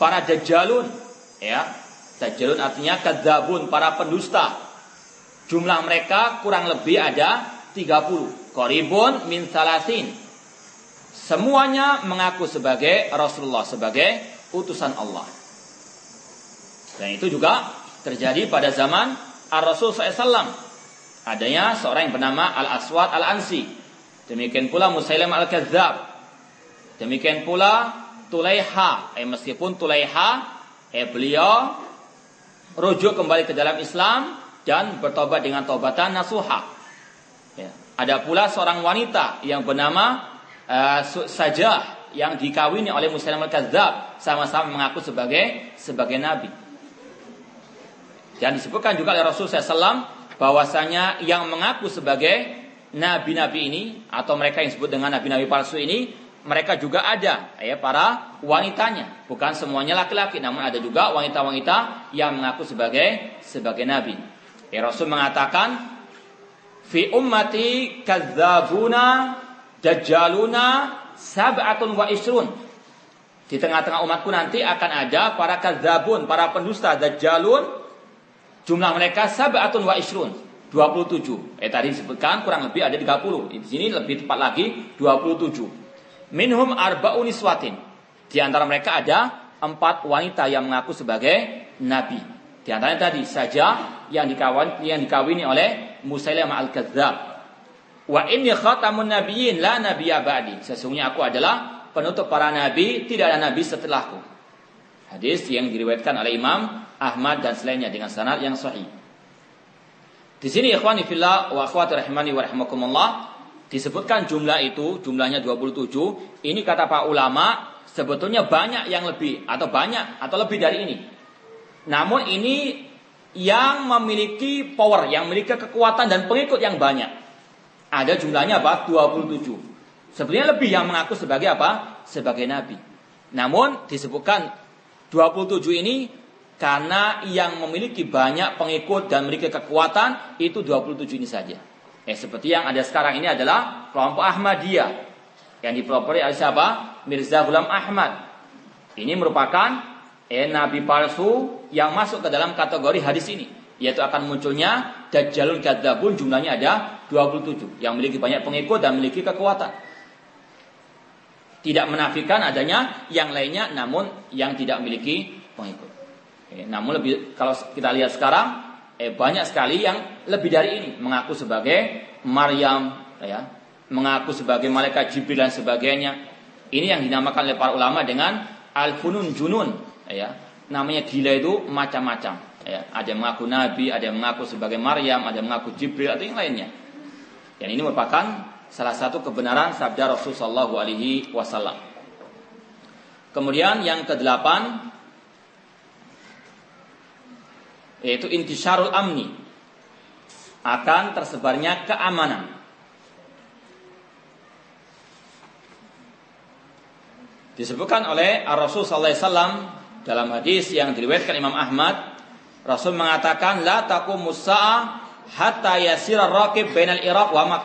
para dajjalun. Ya dajjalun artinya kadzabun para pendusta. Jumlah mereka kurang lebih ada 30 koribun min salasin. Semuanya mengaku sebagai Rasulullah sebagai utusan Allah. Dan itu juga terjadi pada zaman Ar-Rasul SAW adanya seorang yang bernama Al-Aswad Al-Ansi demikian pula Musailam Al-Kadzab Demikian pula Tulaiha, eh, meskipun Tulaiha, eh, beliau rujuk kembali ke dalam Islam dan bertobat dengan tobatan nasuha. Ya. Ada pula seorang wanita yang bernama uh, Sajah yang dikawini oleh Muslim al-Kadzab sama-sama mengaku sebagai sebagai nabi. Dan disebutkan juga oleh Rasulullah SAW bahwasanya yang mengaku sebagai nabi-nabi ini atau mereka yang disebut dengan nabi-nabi palsu ini mereka juga ada ya para wanitanya, bukan semuanya laki-laki, namun ada juga wanita-wanita yang mengaku sebagai sebagai nabi. Ya, Rasul mengatakan fi ummati kadzabuna dajjaluna sab'atun wa isrun. Di tengah-tengah umatku nanti akan ada para kadzabun, para pendusta dajjalun. Jumlah mereka sab'atun wa isrun. 27. Eh tadi disebutkan kurang lebih ada 30. Di sini lebih tepat lagi 27. Minhum arba'u niswatin. Di antara mereka ada empat wanita yang mengaku sebagai nabi. Di antaranya tadi saja yang dikawin yang dikawini oleh Musailamah al-Kadzdzab. Wa inni khatamun nabiyyin la nabiyya ba'di. Sesungguhnya aku adalah penutup para nabi, tidak ada nabi setelahku. Hadis yang diriwayatkan oleh Imam Ahmad dan selainnya dengan sanad yang sahih. Di sini ikhwani fillah wa akhwati rahimani wa rahimakumullah disebutkan jumlah itu, jumlahnya 27, ini kata Pak ulama sebetulnya banyak yang lebih atau banyak atau lebih dari ini. Namun ini yang memiliki power, yang memiliki kekuatan dan pengikut yang banyak. Ada jumlahnya apa? 27. Sebenarnya lebih yang mengaku sebagai apa? Sebagai nabi. Namun disebutkan 27 ini karena yang memiliki banyak pengikut dan memiliki kekuatan itu 27 ini saja. Eh seperti yang ada sekarang ini adalah kelompok Ahmadiyah yang dipelopori oleh siapa? Mirza Ghulam Ahmad. Ini merupakan eh nabi palsu yang masuk ke dalam kategori hadis ini, yaitu akan munculnya Dajjalul Kadzabun jumlahnya ada 27 yang memiliki banyak pengikut dan memiliki kekuatan. Tidak menafikan adanya yang lainnya namun yang tidak memiliki pengikut. Eh, namun lebih kalau kita lihat sekarang eh banyak sekali yang lebih dari ini. Mengaku sebagai Maryam ya. Mengaku sebagai malaikat Jibril dan sebagainya. Ini yang dinamakan oleh para ulama dengan al-funun junun ya. Namanya gila itu macam-macam ya. Ada yang mengaku nabi ada yang mengaku sebagai Maryam ada yang mengaku Jibril atau yang lainnya. Dan ini merupakan salah satu kebenaran sabda Rasulullah Shallallahu Alaihi Wasallam. Kemudian yang kedelapan yaitu intisyarul amni akan tersebarnya keamanan. Disebutkan oleh Rasul sallallahu alaihi wasallam dalam hadis yang diriwayatkan Imam Ahmad, Rasul mengatakan la taqumu sa'ah hatta yasira raqib bainal Iraq wa.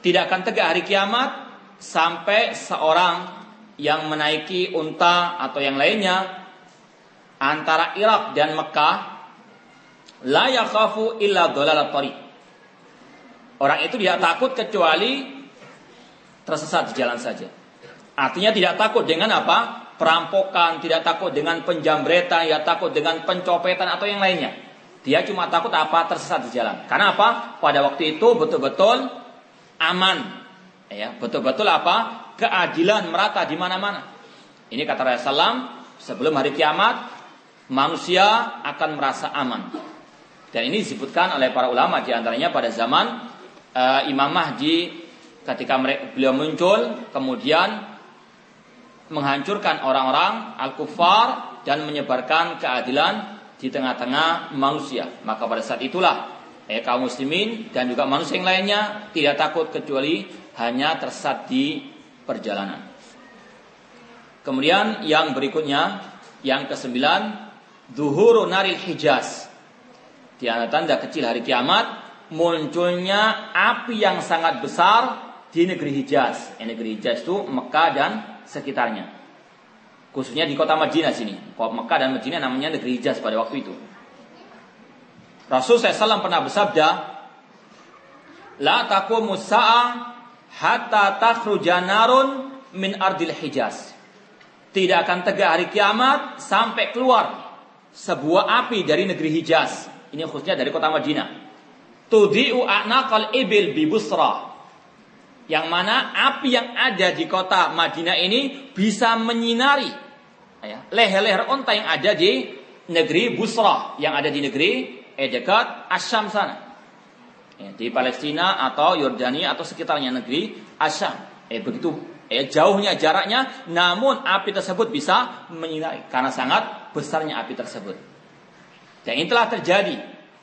Tidak akan tegak hari kiamat sampai seorang yang menaiki unta atau yang lainnya antara Irak dan Mekah la yakhafu illa dhalal tariq. Orang itu tidak takut kecuali tersesat di jalan saja. Artinya tidak takut dengan apa? Perampokan, tidak takut dengan penjambretan, tidak takut dengan pencopetan atau yang lainnya. Dia cuma takut apa? Tersesat di jalan. Karena apa? Pada waktu itu betul-betul aman. Ya, betul-betul apa? Keadilan merata di mana-mana. Ini kata Rasulullah sebelum hari kiamat manusia akan merasa aman. Dan ini disebutkan oleh para ulama di antaranya pada zaman uh, Imam Mahdi ketika beliau muncul kemudian menghancurkan orang-orang al-kufar dan menyebarkan keadilan di tengah-tengah manusia. Maka pada saat itulah eh, kaum muslimin dan juga manusia yang lainnya tidak takut kecuali hanya tersesat di perjalanan. Kemudian yang berikutnya yang kesembilan zuhuru naril hijaz. Di antara tanda kecil hari kiamat munculnya api yang sangat besar di negeri Hijaz. Eh, negeri Hijaz itu Mekah dan sekitarnya. Khususnya di kota Madinah sini. Mekah dan Madinah namanya negeri Hijaz pada waktu itu. Rasul SAW pernah bersabda, La taqumu sa'ah hatta takhruja narun min ardil Hijaz. Tidak akan tegak hari kiamat sampai keluar sebuah api dari negeri Hijaz. Ini khususnya dari kota Madinah. Tudi'u a'naqal ibil bi Busra yang mana api yang ada di kota Madinah ini bisa menyinari ya, leher-leher onta yang ada di negeri Busra yang ada di negeri eh, dekat Asyam sana ya, di Palestina atau Yordania atau sekitarnya negeri Asyam eh begitu eh, jauhnya jaraknya namun api tersebut bisa menyinari karena sangat besarnya api tersebut dan ini telah terjadi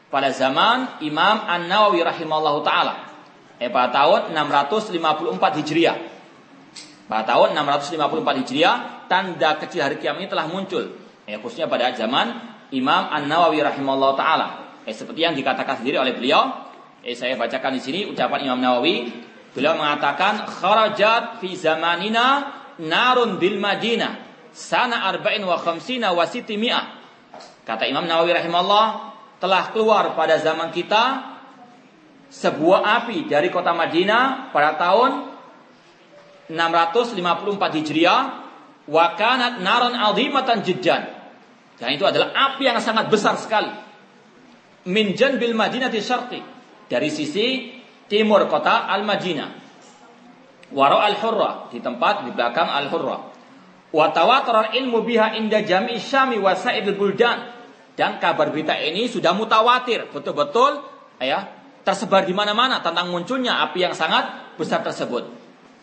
pada zaman Imam An Nawawi rahimahullah taala eh, pada tahun 654 Hijriah. Pada tahun 654 Hijriah, tanda kecil hari kiamat ini telah muncul. Eh, khususnya pada zaman Imam An-Nawawi rahimahullah taala. Eh, seperti yang dikatakan sendiri oleh beliau, eh, saya bacakan di sini ucapan Imam Nawawi. Beliau mengatakan kharajat fi zamanina narun bil Madinah sana arba'in wa khamsina wa mi'ah. Kata Imam Nawawi rahimahullah telah keluar pada zaman kita sebuah api dari kota Madinah pada tahun 654 Hijriah wa kanat naron azimatan jiddan. Dan itu adalah api yang sangat besar sekali. Min janbil Madinah syarqi dari sisi timur kota Al-Madinah. Waro Al-Hurra di tempat di belakang Al-Hurra. Wa tawatar ilmu biha inda jami syami wa sa'idul buldan. Dan kabar berita ini sudah mutawatir, betul-betul ya, tersebar di mana-mana tentang munculnya api yang sangat besar tersebut.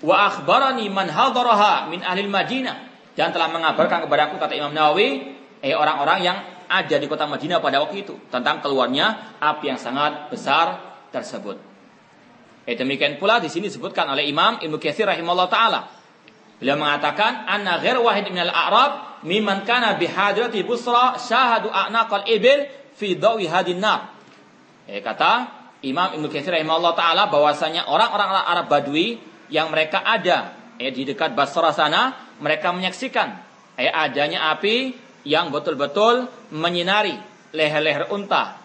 Wa akhbarani man hadaraha min ahli Madinah dan telah mengabarkan kepadaku kata Imam Nawawi eh orang-orang yang ada di kota Madinah pada waktu itu tentang keluarnya api yang sangat besar tersebut. Eh demikian pula di sini disebutkan oleh Imam Ibnu Katsir rahimahullah taala. Beliau mengatakan anna ghair wahid minal a'rab mimman kana bihadrati Busra syahadu a'naqal ibil fi dawi hadin nar. Eh kata Imam Ibnu Katsir rahimahullah taala bahwasanya orang-orang Arab Badui yang mereka ada eh, di dekat Basra sana, mereka menyaksikan eh, adanya api yang betul-betul menyinari leher-leher unta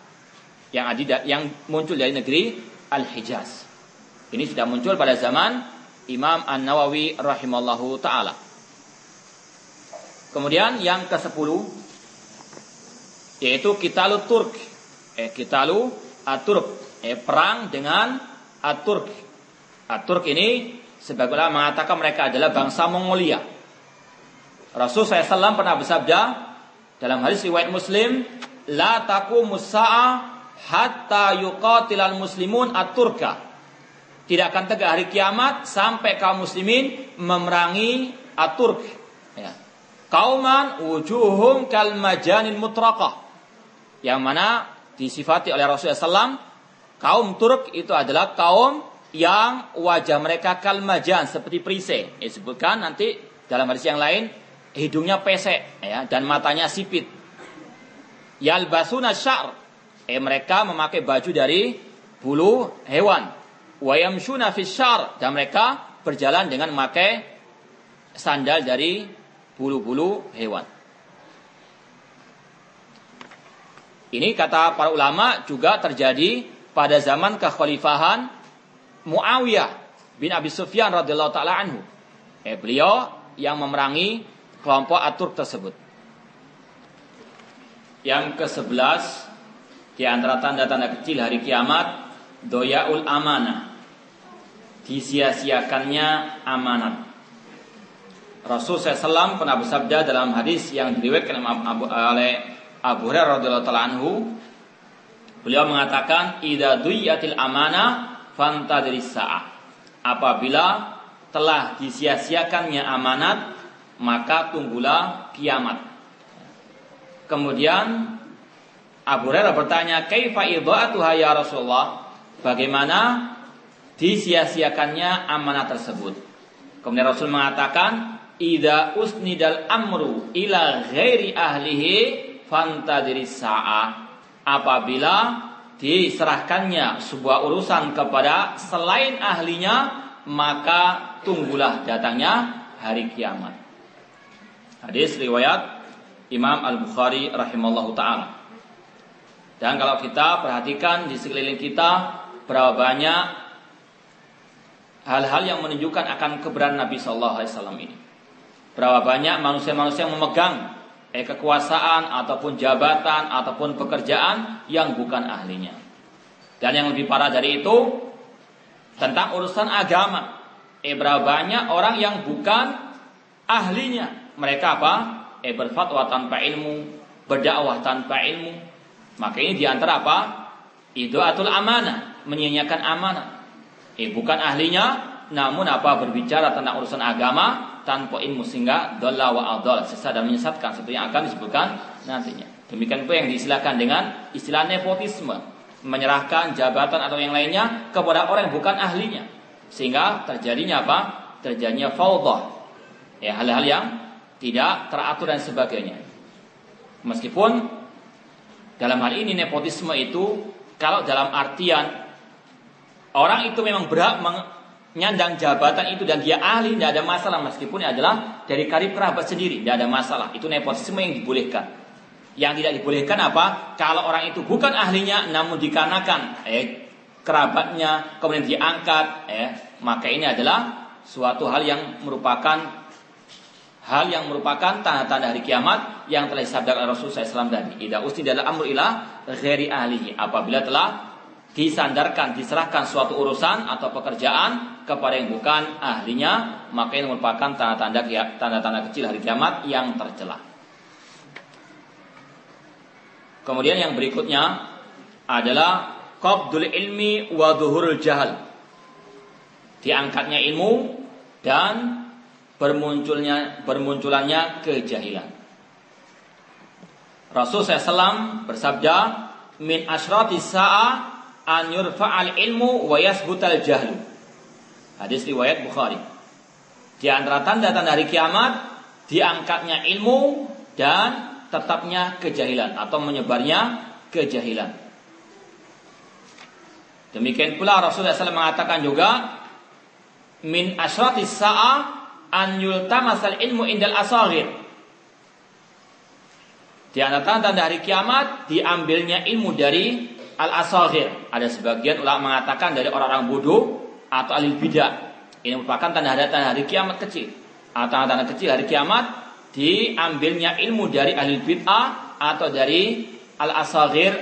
yang ada yang muncul dari negeri Al-Hijaz. Ini sudah muncul pada zaman Imam An-Nawawi rahimallahu taala. Kemudian yang ke-10 yaitu Kitalu Turk. Eh Kitalu Aturk eh, perang dengan Aturk. Aturk ini sebagaimana mengatakan mereka adalah bangsa Mongolia. Rasul SAW pernah bersabda dalam hadis riwayat Muslim, la taku musa'a hatta yuqatilal muslimun aturka. Tidak akan tegak hari kiamat sampai kaum muslimin memerangi Aturk. Ya. Kauman wujuhum kal majanin mutraqah. Yang mana disifati oleh Rasulullah SAW Kaum Turk itu adalah kaum yang wajah mereka kalmajan seperti perisai. Disebutkan nanti dalam hadis yang lain hidungnya pesek ya dan matanya sipit. Yalbasuna syar. Eh mereka memakai baju dari bulu hewan. Wayamshuna fisyar dan mereka berjalan dengan memakai sandal dari bulu-bulu hewan. Ini kata para ulama juga terjadi pada zaman kekhalifahan Muawiyah bin Abi Sufyan radhiyallahu taala anhu. Eh, beliau yang memerangi kelompok Atur tersebut. Yang ke-11 di antara tanda-tanda kecil hari kiamat doyaul amanah. Disia-siakannya amanat. Rasul SAW pernah bersabda dalam hadis yang diriwayatkan oleh Abu Hurairah radhiyallahu anhu, Beliau mengatakan idza duyatil amanah fantadris saah. Apabila telah disia-siakannya amanat, maka tunggulah kiamat. Kemudian Abu Hurairah bertanya, "Kaifa idha'atuha ya Rasulullah?" Bagaimana disia-siakannya amanah tersebut? Kemudian Rasul mengatakan, "Idza usnidal amru ila ghairi ahlihi fantadiri sa'ah." Apabila diserahkannya sebuah urusan kepada selain ahlinya, maka tunggulah datangnya hari kiamat. Hadis riwayat Imam Al-Bukhari rahimallahu taala. Dan kalau kita perhatikan di sekeliling kita berapa banyak hal-hal yang menunjukkan akan keberadaan Nabi Shallallahu Alaihi Wasallam ini. Berapa banyak manusia-manusia yang memegang eh, kekuasaan ataupun jabatan ataupun pekerjaan yang bukan ahlinya. Dan yang lebih parah dari itu tentang urusan agama. Eh berapa banyak orang yang bukan ahlinya. Mereka apa? Eh berfatwa tanpa ilmu, berdakwah tanpa ilmu, maka ini di antara apa? atul amanah, menyanyiakan amanah. Eh bukan ahlinya, namun apa berbicara tentang urusan agama tanpa ilmu sehingga dolla wa adol sesat dan menyesatkan seperti yang akan disebutkan nantinya. Demikian pula yang diistilahkan dengan istilah nepotisme, menyerahkan jabatan atau yang lainnya kepada orang yang bukan ahlinya, sehingga terjadinya apa? Terjadinya faudah, ya hal-hal yang tidak teratur dan sebagainya. Meskipun dalam hal ini nepotisme itu kalau dalam artian orang itu memang berhak menyandang jabatan itu dan dia ahli tidak ada masalah meskipun adalah dari karib kerabat sendiri tidak ada masalah itu nepotisme yang dibolehkan yang tidak dibolehkan apa kalau orang itu bukan ahlinya namun dikarenakan eh kerabatnya kemudian diangkat eh maka ini adalah suatu hal yang merupakan hal yang merupakan tanda-tanda hari kiamat yang telah disabdakan Rasulullah SAW tadi. Ida usti dalam amr ilah ghairi ahlihi. Apabila telah disandarkan, diserahkan suatu urusan atau pekerjaan kepada yang bukan ahlinya, maka ini merupakan tanda-tanda tanda-tanda kecil hari kiamat yang tercela. Kemudian yang berikutnya adalah qabdul ilmi wa dhuhurul jahal. Diangkatnya ilmu dan bermunculnya bermunculannya kejahilan. Rasul SAW bersabda, min asyrati sa'a an yurfa'al ilmu wa yasbutal jahlu. Hadis riwayat Bukhari. Di antara tanda-tanda hari kiamat diangkatnya ilmu dan tetapnya kejahilan atau menyebarnya kejahilan. Demikian pula Rasulullah SAW mengatakan juga min asyrati sa'a an yultamasal ilmu indal asagir. Di antara tanda hari kiamat diambilnya ilmu dari al asagir. Ada sebagian ulama mengatakan dari orang-orang bodoh atau alil bidah. Ini merupakan tanda-tanda hari kiamat kecil. Atau tanda-tanda kecil hari kiamat diambilnya ilmu dari alil bid'ah atau dari al asagir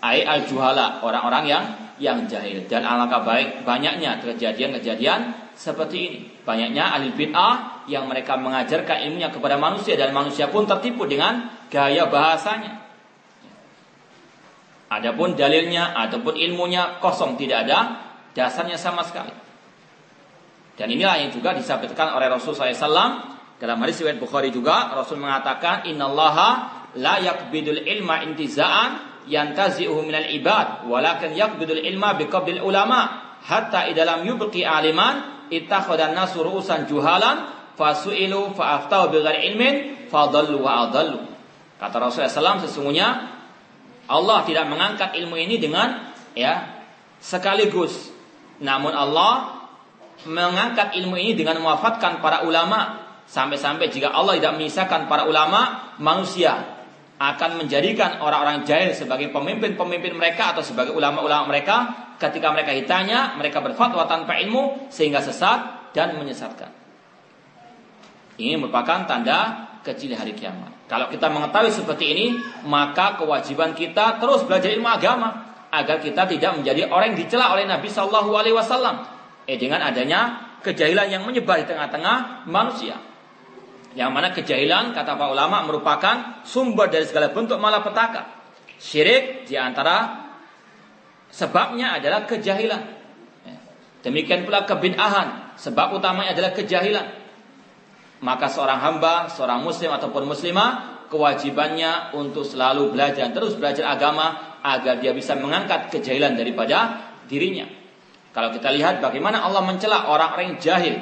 ay al juhala orang-orang yang yang jahil dan alangkah baik banyaknya kejadian-kejadian seperti ini. Banyaknya ahli bid'ah yang mereka mengajarkan ilmunya kepada manusia dan manusia pun tertipu dengan gaya bahasanya. Adapun dalilnya ataupun ilmunya kosong tidak ada dasarnya sama sekali. Dan inilah yang juga disampaikan oleh Rasul SAW dalam hadis riwayat Bukhari juga Rasul mengatakan innallaha la yakbidul ilma intiza'an yantazi'uhu minal ibad walakin yakbidul ilma biqabdil ulama hatta idalam yubqi aliman ittakhadha nasu ru'usan juhalan fasu'ilu fa'aftau bighairi ilmin fadallu wa adallu. Kata Rasulullah SAW sesungguhnya Allah tidak mengangkat ilmu ini dengan ya sekaligus. Namun Allah mengangkat ilmu ini dengan mewafatkan para ulama sampai-sampai jika Allah tidak menyisakan para ulama manusia akan menjadikan orang-orang jahil sebagai pemimpin-pemimpin mereka atau sebagai ulama-ulama mereka ketika mereka ditanya mereka berfatwa tanpa ilmu sehingga sesat dan menyesatkan. Ini merupakan tanda kecil hari kiamat. Kalau kita mengetahui seperti ini, maka kewajiban kita terus belajar ilmu agama agar kita tidak menjadi orang yang dicela oleh Nabi Shallallahu Alaihi Wasallam. Eh dengan adanya kejahilan yang menyebar di tengah-tengah manusia. Yang mana kejahilan kata para ulama merupakan sumber dari segala bentuk malapetaka. Syirik di antara sebabnya adalah kejahilan. Ya. Demikian pula kebid'ahan, sebab utamanya adalah kejahilan. Maka seorang hamba, seorang muslim ataupun muslimah kewajibannya untuk selalu belajar terus belajar agama agar dia bisa mengangkat kejahilan daripada dirinya. Kalau kita lihat bagaimana Allah mencela orang-orang yang jahil.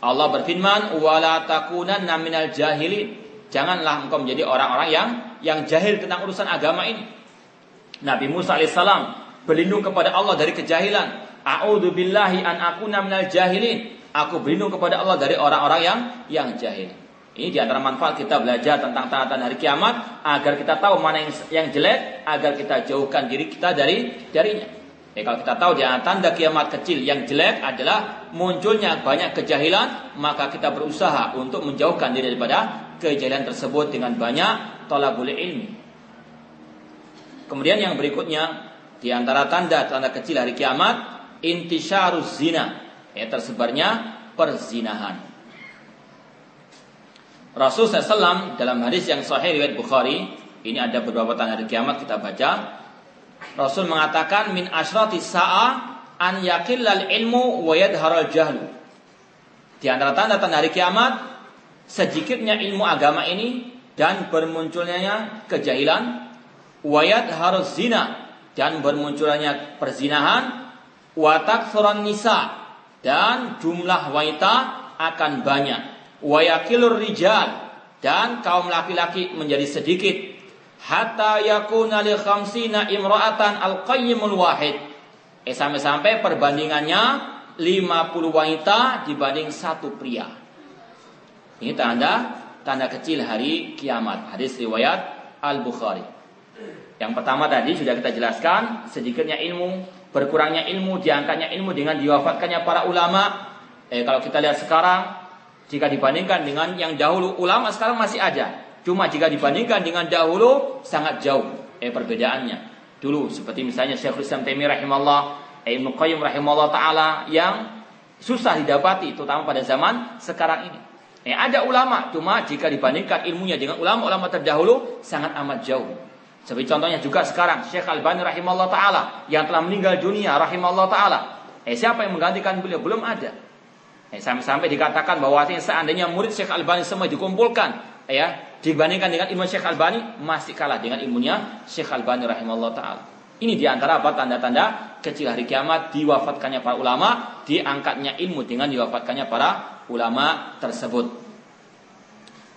Allah berfirman, "Wala takunanna minal jahilin." Janganlah engkau menjadi orang-orang yang yang jahil tentang urusan agama ini. Nabi Musa alaihissalam berlindung kepada Allah dari kejahilan. A'udzu billahi an akuna minal jahilin. Aku berlindung kepada Allah dari orang-orang yang yang jahil. Ini di antara manfaat kita belajar tentang tanda-tanda hari kiamat agar kita tahu mana yang, yang jelek, agar kita jauhkan diri kita dari darinya. Ya, kalau kita tahu di tanda kiamat kecil yang jelek adalah munculnya banyak kejahilan, maka kita berusaha untuk menjauhkan diri daripada kejahilan tersebut dengan banyak tolabul ilmi. Kemudian yang berikutnya di antara tanda-tanda kecil hari kiamat intisyaruz zina, ya tersebarnya perzinahan. Rasul SAW dalam hadis yang sahih riwayat Bukhari, ini ada beberapa tanda hari kiamat kita baca. Rasul mengatakan min asyrati sa'a an yakillal ilmu wa yadharal jahlu. Di antara tanda-tanda hari kiamat, sedikitnya ilmu agama ini dan bermunculnya kejahilan, wayat harus zina dan bermunculnya perzinahan, watak suran nisa dan jumlah wanita akan banyak. Wayakilur rijal. Dan kaum laki-laki menjadi sedikit. Hatta yakuna li khamsina imra'atan al-qayyimul wahid. Eh sampai-sampai perbandingannya 50 wanita dibanding satu pria. Ini tanda tanda kecil hari kiamat. Hadis riwayat Al-Bukhari. Yang pertama tadi sudah kita jelaskan sedikitnya ilmu berkurangnya ilmu diangkatnya ilmu dengan diwafatkannya para ulama eh kalau kita lihat sekarang jika dibandingkan dengan yang dahulu ulama sekarang masih ada. Cuma jika dibandingkan dengan dahulu sangat jauh eh perbedaannya. Dulu seperti misalnya Syekhul Islam Taimiyah rahimahullah, Ibnu Qayyim rahimahullah taala yang susah didapati terutama pada zaman sekarang ini. Eh, ada ulama, cuma jika dibandingkan ilmunya dengan ulama-ulama terdahulu sangat amat jauh. Seperti contohnya juga sekarang Syekh Al-Bani rahimahullah taala yang telah meninggal dunia rahimahullah taala. Eh siapa yang menggantikan beliau? Belum ada. Eh, sampai-sampai dikatakan bahwa seandainya murid Syekh Albani semua dikumpulkan, ya, dibandingkan dengan ilmu Syekh Albani masih kalah dengan ilmunya Syekh Albani rahimahullah taala. Ini di antara apa tanda-tanda kecil hari kiamat diwafatkannya para ulama, diangkatnya ilmu dengan diwafatkannya para ulama tersebut.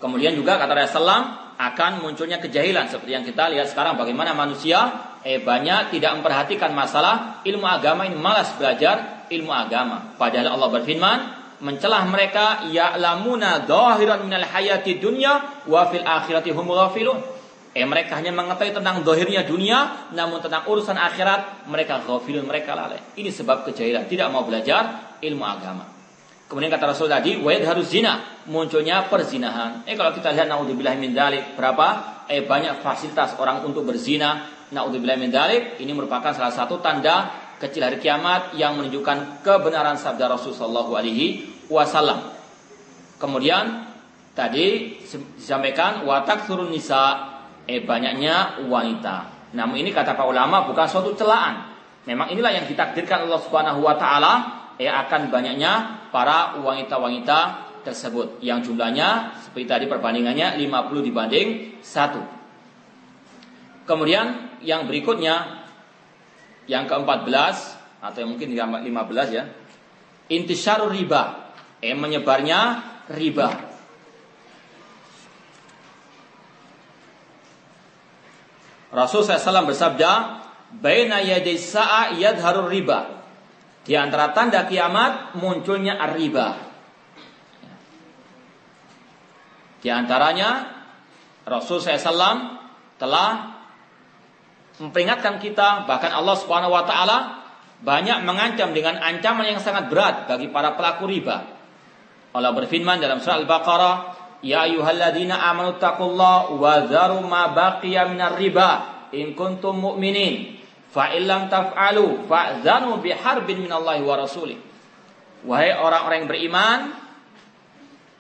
Kemudian juga kata Rasulullah akan munculnya kejahilan seperti yang kita lihat sekarang bagaimana manusia eh banyak tidak memperhatikan masalah ilmu agama ini malas belajar ilmu agama. Padahal Allah berfirman, mencelah mereka ya'lamuna dhahiran minal hayati dunya wa fil akhirati hum ghafilun. Eh mereka hanya mengetahui tentang dohirnya dunia, namun tentang urusan akhirat mereka ghafilun, mereka lalai. Ini sebab kejahilan, tidak mau belajar ilmu agama. Kemudian kata Rasul tadi, wajib harus zina, munculnya perzinahan. Eh kalau kita lihat naudzubillah min dalik, berapa eh banyak fasilitas orang untuk berzina. Naudzubillah min dalik, ini merupakan salah satu tanda kecil hari kiamat yang menunjukkan kebenaran sabda Rasul Shallallahu Alaihi Wasallam. Kemudian tadi disampaikan watak turun nisa, eh banyaknya wanita. Namun ini kata para ulama bukan suatu celaan. Memang inilah yang ditakdirkan Allah Subhanahu Wa Taala eh akan banyaknya para wanita-wanita tersebut yang jumlahnya seperti tadi perbandingannya 50 dibanding 1. Kemudian yang berikutnya yang ke-14 atau yang mungkin 15 ya. Intisyarul riba. Eh menyebarnya riba. Rasul SAW bersabda, "Baina yaday sa'a yadharur riba." Di antara tanda kiamat munculnya riba. Di antaranya Rasul SAW telah memperingatkan kita bahkan Allah Subhanahu wa taala banyak mengancam dengan ancaman yang sangat berat bagi para pelaku riba. Allah berfirman dalam surah Al-Baqarah, "Ya ayyuhalladzina amanu taqullaha wa dharu ma baqiya minar riba in kuntum mu'minin." Fa illam taf'alu fa'zanu biharbin minallahi wa rasulih. Wahai orang-orang yang beriman,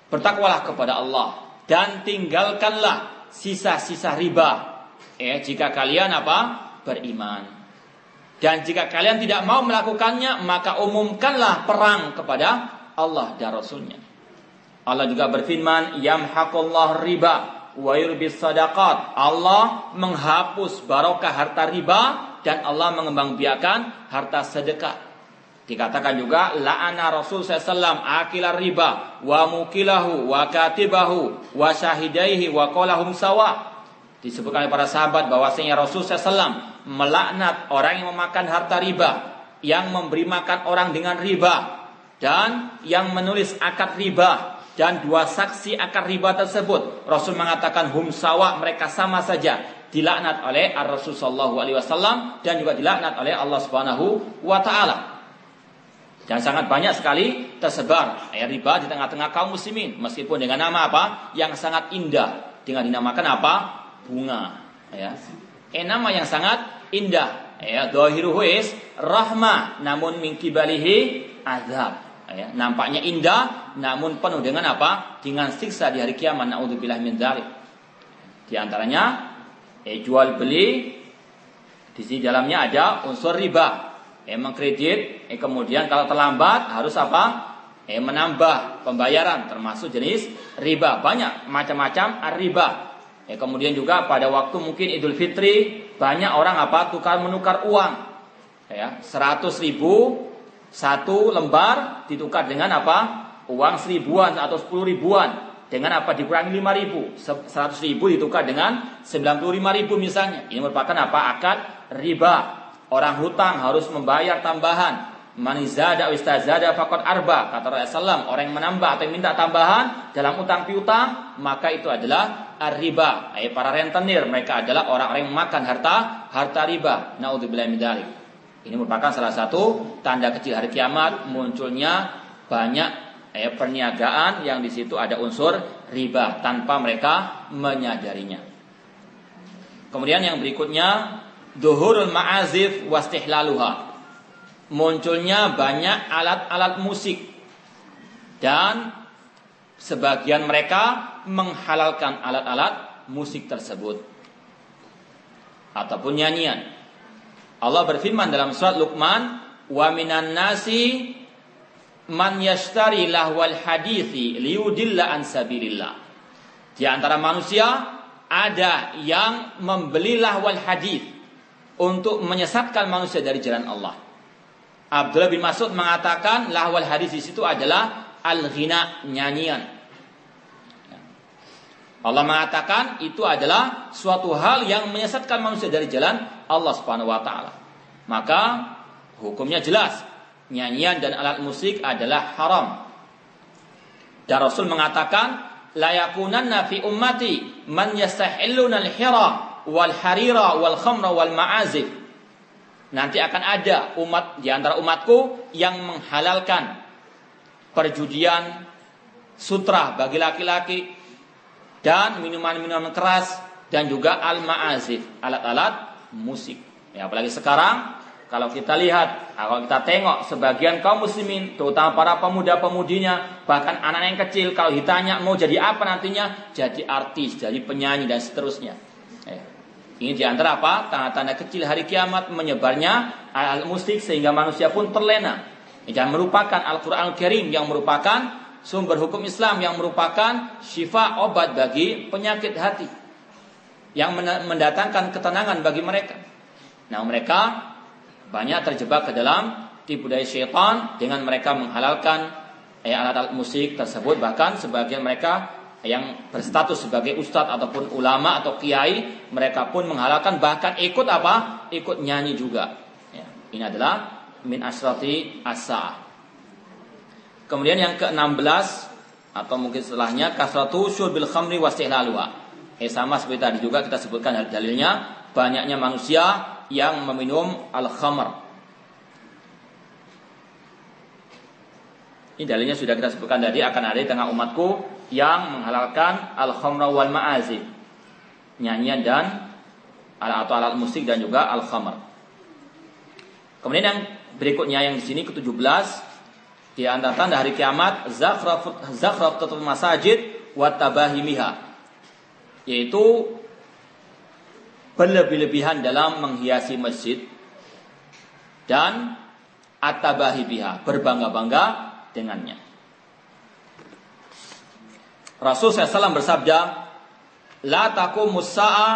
bertakwalah kepada Allah dan tinggalkanlah sisa-sisa riba Ya, jika kalian apa? Beriman. Dan jika kalian tidak mau melakukannya, maka umumkanlah perang kepada Allah dan Rasulnya. Allah juga berfirman, Yamhaqullah riba wa yurbis sadaqat. Allah menghapus barokah harta riba dan Allah mengembangbiakan harta sedekah. Dikatakan juga la'ana Rasul SAW akila riba wa mukilahu wa katibahu wa syahidaihi wa qolahum sawa. Disebutkan oleh para sahabat bahwasanya Rasul SAW melaknat orang yang memakan harta riba, yang memberi makan orang dengan riba dan yang menulis akad riba dan dua saksi akad riba tersebut. Rasul mengatakan hum sawa mereka sama saja dilaknat oleh Rasul sallallahu alaihi wasallam dan juga dilaknat oleh Allah Subhanahu wa taala. Dan sangat banyak sekali tersebar air riba di tengah-tengah kaum muslimin. Meskipun dengan nama apa? Yang sangat indah. Dengan dinamakan apa? Bunga. Ya. Eh nama yang sangat indah. Ya, dohiru is rahmah. Namun min kibalihi azab. Ya, nampaknya indah. Namun penuh dengan apa? Dengan siksa di hari kiamat. Na'udzubillah min dzalik. Di antaranya eh, jual beli di sini dalamnya ada unsur riba emang kredit, eh, kemudian kalau terlambat harus apa? Eh, menambah pembayaran termasuk jenis riba banyak macam-macam riba. Eh, kemudian juga pada waktu mungkin Idul Fitri banyak orang apa tukar menukar uang, ya 100 ribu satu lembar ditukar dengan apa? Uang seribuan atau sepuluh ribuan dengan apa dikurangi lima ribu, seratus ribu ditukar dengan sembilan puluh lima ribu misalnya. Ini merupakan apa? Akad riba. Orang hutang harus membayar tambahan. Manizada istazada fakot arba kata Rasulullah orang yang menambah atau yang minta tambahan dalam utang piutang maka itu adalah riba. Eh, para rentenir mereka adalah orang-orang yang makan harta harta riba. Naudzubillah Ini merupakan salah satu tanda kecil hari kiamat munculnya banyak eh, perniagaan yang di situ ada unsur riba tanpa mereka menyadarinya. Kemudian yang berikutnya Duhurul ma'azif wastihlaluha. Munculnya banyak alat-alat musik. Dan sebagian mereka menghalalkan alat-alat musik tersebut. Ataupun nyanyian. Allah berfirman dalam surat Luqman, "Wa minan nasi man yashtari lahwal hadithi liudilla an sabilillah." Di antara manusia ada yang membeli lahwal hadith untuk menyesatkan manusia dari jalan Allah. Abdullah bin Mas'ud mengatakan lahwal hadis di situ adalah al-ghina nyanyian. Allah mengatakan itu adalah suatu hal yang menyesatkan manusia dari jalan Allah Subhanahu wa taala. Maka hukumnya jelas, nyanyian dan alat musik adalah haram. Dan Rasul mengatakan la yakunanna fi ummati man yastahilluna al-hira wal harira wal khamra wal ma'azif. Nanti akan ada umat di antara umatku yang menghalalkan perjudian sutra bagi laki-laki dan minuman-minuman keras dan juga al ma'azif, alat-alat musik. Ya, apalagi sekarang kalau kita lihat, kalau kita tengok sebagian kaum muslimin, terutama para pemuda-pemudinya, bahkan anak yang kecil, kalau ditanya mau jadi apa nantinya, jadi artis, jadi penyanyi dan seterusnya. Ini di antara apa? Tanda-tanda kecil hari kiamat menyebarnya al musik sehingga manusia pun terlena. Dan merupakan Al-Quran Al-Karim yang merupakan sumber hukum Islam yang merupakan syifa obat bagi penyakit hati. Yang mendatangkan ketenangan bagi mereka. Nah mereka banyak terjebak ke dalam tipu daya syaitan dengan mereka menghalalkan eh, alat-alat musik tersebut. Bahkan sebagian mereka yang berstatus sebagai ustadz ataupun ulama atau kiai mereka pun menghalalkan. Bahkan ikut apa? Ikut nyanyi juga. Ya, ini adalah min asrati asa. Kemudian yang ke-16 atau mungkin setelahnya kasratu syurbil khamri wastihlaluha eh sama seperti tadi juga kita sebutkan dalilnya. Banyaknya manusia yang meminum al khamr Ini dalilnya sudah kita sebutkan tadi akan ada di tengah umatku yang menghalalkan al-khamra wal ma'azif. Nyanyian dan atau alat musik dan juga al-khamr. Kemudian yang berikutnya yang di sini ke-17 di antara tanda hari kiamat zakhraf tutup masajid wa tabahimiha yaitu berlebih-lebihan dalam menghiasi masjid dan at-tabahibiha berbangga-bangga dengannya. Rasul SAW bersabda, la taqumus sa'a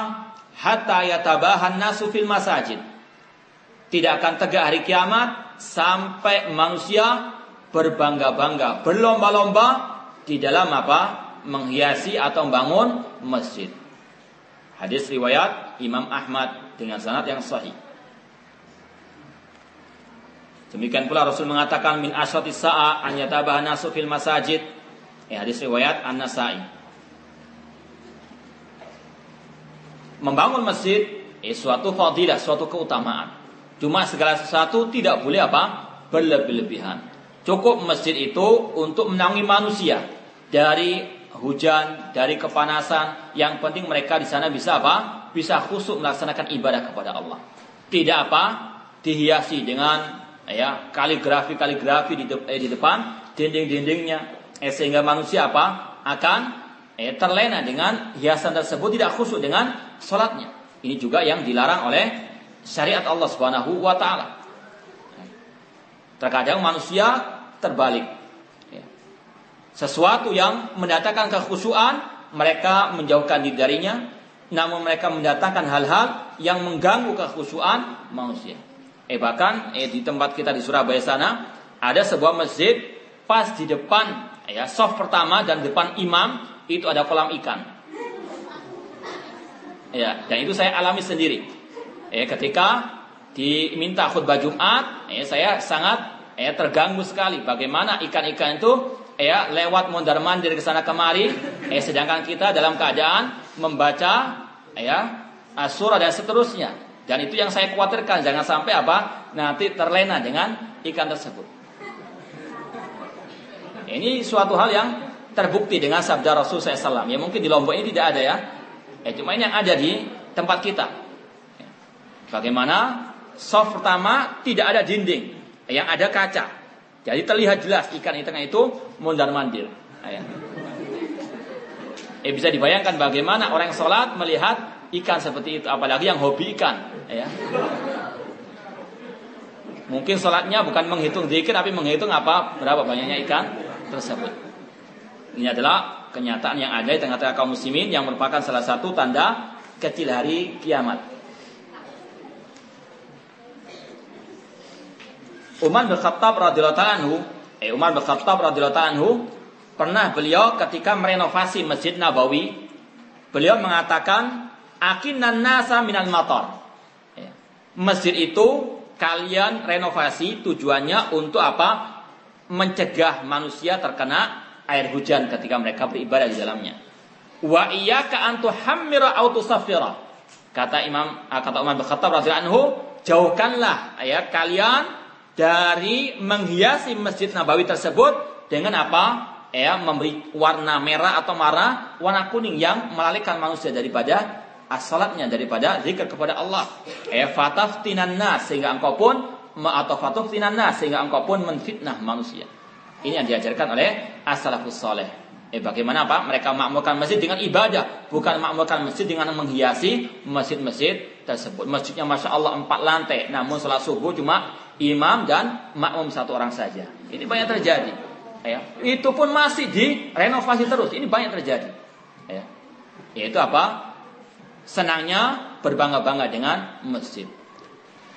hatta yatabahan nasu fil masajid. Tidak akan tegak hari kiamat sampai manusia berbangga-bangga, berlomba-lomba di dalam apa? menghiasi atau membangun masjid. Hadis riwayat Imam Ahmad dengan sanad yang sahih. Demikian pula Rasul mengatakan min asyrati sa'a an yatabaha nasu fil masajid. Eh, hadis riwayat An-Nasa'i. Membangun masjid eh, suatu fadilah, suatu keutamaan. Cuma segala sesuatu tidak boleh apa? Berlebih-lebihan. Cukup masjid itu untuk menangani manusia dari hujan, dari kepanasan. Yang penting mereka di sana bisa apa? Bisa khusyuk melaksanakan ibadah kepada Allah. Tidak apa? Dihiasi dengan ya kaligrafi-kaligrafi di, de, eh, di depan dinding-dindingnya eh, sehingga manusia apa akan eh, terlena dengan hiasan tersebut tidak khusyuk dengan sholatnya ini juga yang dilarang oleh syariat Allah Subhanahu wa taala terkadang manusia terbalik ya. sesuatu yang mendatangkan kekhusyuan mereka menjauhkan diri darinya namun mereka mendatangkan hal-hal yang mengganggu kekhusyuan manusia Eh bahkan eh, di tempat kita di Surabaya sana ada sebuah masjid pas di depan ya soft pertama dan depan imam itu ada kolam ikan. Ya, dan itu saya alami sendiri. Eh ketika diminta khutbah Jumat, eh saya sangat eh terganggu sekali bagaimana ikan-ikan itu ya lewat mondar mandir ke sana kemari eh sedangkan kita dalam keadaan membaca ya surah dan seterusnya dan itu yang saya khawatirkan jangan sampai apa nanti terlena dengan ikan tersebut. Ini suatu hal yang terbukti dengan sabda Rasul SAW. Ya mungkin di Lombok ini tidak ada ya. Eh cuma ini yang ada di tempat kita. Bagaimana soft pertama tidak ada dinding, yang ada kaca. Jadi terlihat jelas ikan ikan itu mondar mandir. Eh bisa dibayangkan bagaimana orang sholat melihat ikan seperti itu, apalagi yang hobi ikan, ya. Mungkin sholatnya bukan menghitung zikir, tapi menghitung apa berapa banyaknya ikan tersebut. Ini adalah kenyataan yang ada di tengah-tengah kaum muslimin yang merupakan salah satu tanda kecil hari kiamat. Umar bin Khattab radhiyallahu anhu, eh Umar bin Khattab radhiyallahu anhu pernah beliau ketika merenovasi Masjid Nabawi, beliau mengatakan akinan nasa minal motor. Ya. Masjid itu kalian renovasi tujuannya untuk apa? Mencegah manusia terkena air hujan ketika mereka beribadah di dalamnya. Wa iyyaka an tuhammira aw. Kata Imam ah, kata Umar bin Khattab radhiyallahu anhu, jauhkanlah ya kalian dari menghiasi Masjid Nabawi tersebut dengan apa? Ya, memberi warna merah atau marah, warna kuning yang melalikan manusia daripada as-salatnya daripada zikir kepada Allah. Eh fataftinan sehingga engkau pun atau fataftinan nas sehingga engkau pun menfitnah manusia. Ini yang diajarkan oleh as-salafus saleh. Eh bagaimana Pak? Mereka makmurkan masjid dengan ibadah, bukan makmurkan masjid dengan menghiasi masjid-masjid tersebut. Masjidnya masya Allah empat lantai, namun sholat subuh cuma imam dan makmum satu orang saja. Ini banyak terjadi. Ya, itu pun masih direnovasi terus. Ini banyak terjadi. Ya. Yaitu apa? senangnya berbangga-bangga dengan masjid.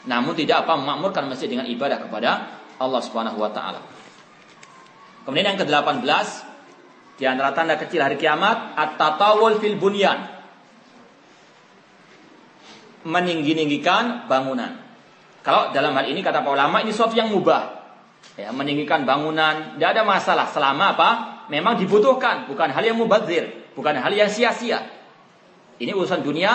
Namun tidak apa memakmurkan masjid dengan ibadah kepada Allah Subhanahu wa taala. Kemudian yang ke-18 di antara tanda kecil hari kiamat at-tatawul fil bunyan. Meninggi-ninggikan bangunan. Kalau dalam hal ini kata para ulama ini sesuatu yang mubah. Ya, meninggikan bangunan tidak ada masalah selama apa? Memang dibutuhkan, bukan hal yang mubazir, bukan hal yang sia-sia. Ini urusan dunia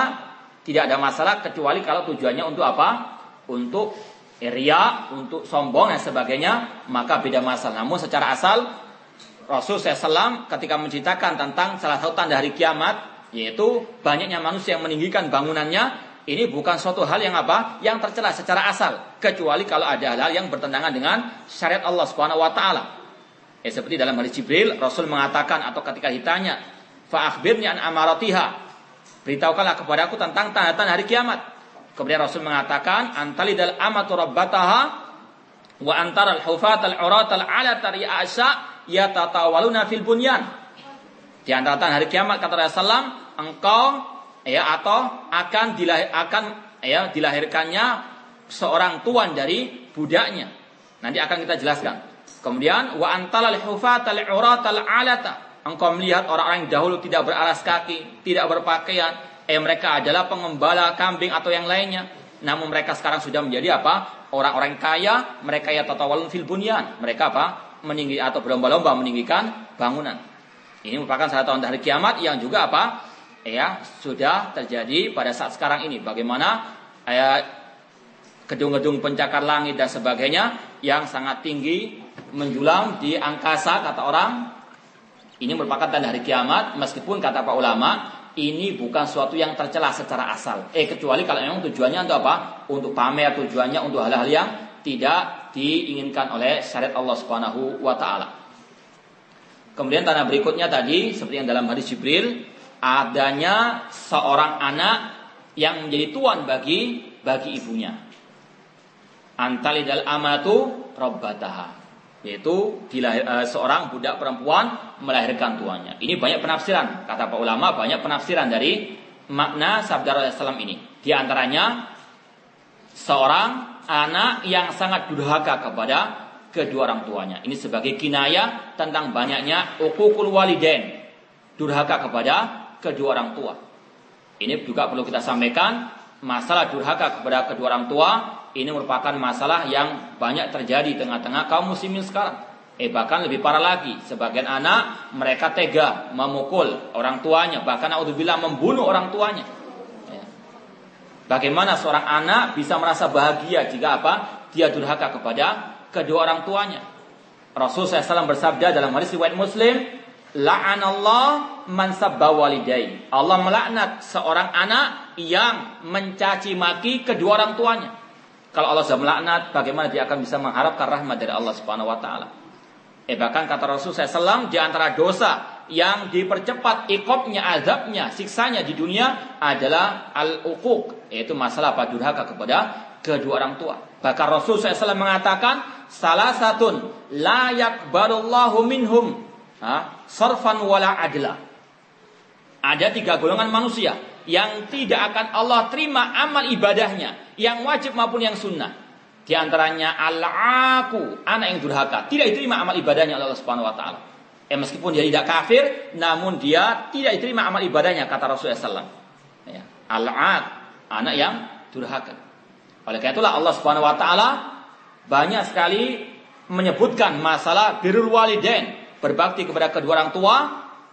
tidak ada masalah kecuali kalau tujuannya untuk apa? Untuk ria, untuk sombong dan sebagainya, maka beda masalah. Namun secara asal Rasul SAW ketika menceritakan tentang salah satu tanda hari kiamat, yaitu banyaknya manusia yang meninggikan bangunannya, ini bukan suatu hal yang apa? Yang tercela secara asal, kecuali kalau ada hal-hal yang bertentangan dengan syariat Allah Subhanahu wa taala. Eh, seperti dalam hadis Jibril, Rasul mengatakan atau ketika ditanya, "Fa akhbirni an amaratiha." Beritahukanlah kepada aku tentang tanda-tanda hari kiamat. Kemudian Rasul mengatakan, "Antalidal amatu rabbataha wa antaral hufat al-urat al-ala tari'asa yatatawaluna fil bunyan." Di antara tanda hari kiamat kata Rasulullah, engkau ya atau akan dilahir, akan ya dilahirkannya seorang tuan dari budaknya. Nanti akan kita jelaskan. Kemudian wa antalal hufatal uratal alata. Engkau melihat orang-orang yang dahulu tidak beralas kaki, tidak berpakaian, eh mereka adalah pengembala kambing atau yang lainnya. Namun mereka sekarang sudah menjadi apa? Orang-orang kaya, mereka ya tatawalun fil bunyan. Mereka apa? Meninggi atau berlomba-lomba meninggikan bangunan. Ini merupakan salah satu hari kiamat yang juga apa? Ya, sudah terjadi pada saat sekarang ini. Bagaimana ya, gedung-gedung pencakar langit dan sebagainya yang sangat tinggi menjulang di angkasa kata orang ini merupakan tanda hari kiamat. Meskipun kata pak ulama ini bukan suatu yang tercela secara asal. Eh kecuali kalau memang tujuannya untuk apa? Untuk pamer tujuannya untuk hal-hal yang tidak diinginkan oleh syariat Allah Subhanahu wa taala. Kemudian tanah berikutnya tadi seperti yang dalam hadis Jibril adanya seorang anak yang menjadi tuan bagi bagi ibunya. Antalidal amatu robbataha yaitu dilahir, uh, seorang budak perempuan melahirkan tuannya. Ini banyak penafsiran kata pak ulama banyak penafsiran dari makna sabda Rasulullah ini. Di antaranya seorang anak yang sangat durhaka kepada kedua orang tuanya. Ini sebagai kinaya tentang banyaknya ukukul waliden. Durhaka kepada kedua orang tua. Ini juga perlu kita sampaikan. Masalah durhaka kepada kedua orang tua. Ini merupakan masalah yang banyak terjadi di tengah-tengah kaum muslimin sekarang. Eh bahkan lebih parah lagi, sebagian anak mereka tega memukul orang tuanya, bahkan naudzubillah membunuh orang tuanya. Ya. Bagaimana seorang anak bisa merasa bahagia jika apa? Dia durhaka kepada kedua orang tuanya. Rasul SAW bersabda dalam hadis riwayat Muslim, La'anallah man sabba walidai. Allah melaknat seorang anak yang mencaci maki kedua orang tuanya. Kalau Allah sudah melaknat, bagaimana dia akan bisa mengharapkan rahmat dari Allah Subhanahu wa taala? Eh bahkan kata Rasul SAW di antara dosa yang dipercepat ikopnya, azabnya, siksanya di dunia adalah al-uquq, yaitu masalah apa durhaka kepada kedua orang tua. Bahkan Rasul SAW mengatakan salah satu layak barullahu minhum ha, sarfan wala adla. Ada tiga golongan manusia yang tidak akan Allah terima amal ibadahnya, yang wajib maupun yang sunnah. Di antaranya al-aku, anak yang durhaka, tidak diterima amal ibadahnya Allah Subhanahu wa taala. Eh meskipun dia tidak kafir, namun dia tidak diterima amal ibadahnya kata Rasulullah. Ya. Al-ak, anak yang durhaka. Oleh karena itulah Allah Subhanahu wa taala banyak sekali menyebutkan masalah birrul walidain, berbakti kepada kedua orang tua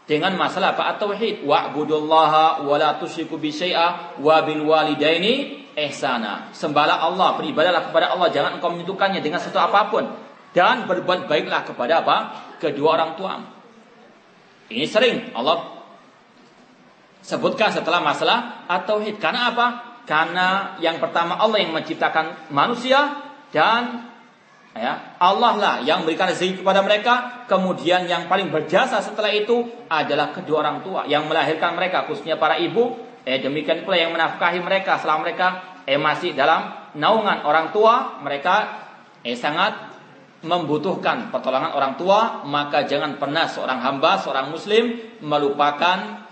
dengan masalah apa? At-tauhid. Wa'budullaha wa la tusyriku bi syai'a wa bil walidaini ihsana. Sembahlah Allah, beribadahlah kepada Allah, jangan engkau menyekutukannya dengan sesuatu apa pun dan berbuat baiklah kepada apa? kedua orang tua. Ini sering Allah sebutkan setelah masalah at-tauhid. Karena apa? Karena yang pertama Allah yang menciptakan manusia dan ya, Allah lah yang memberikan rezeki kepada mereka. Kemudian yang paling berjasa setelah itu adalah kedua orang tua yang melahirkan mereka, khususnya para ibu. Eh demikian pula yang menafkahi mereka selama mereka eh masih dalam naungan orang tua, mereka eh sangat membutuhkan pertolongan orang tua, maka jangan pernah seorang hamba, seorang muslim melupakan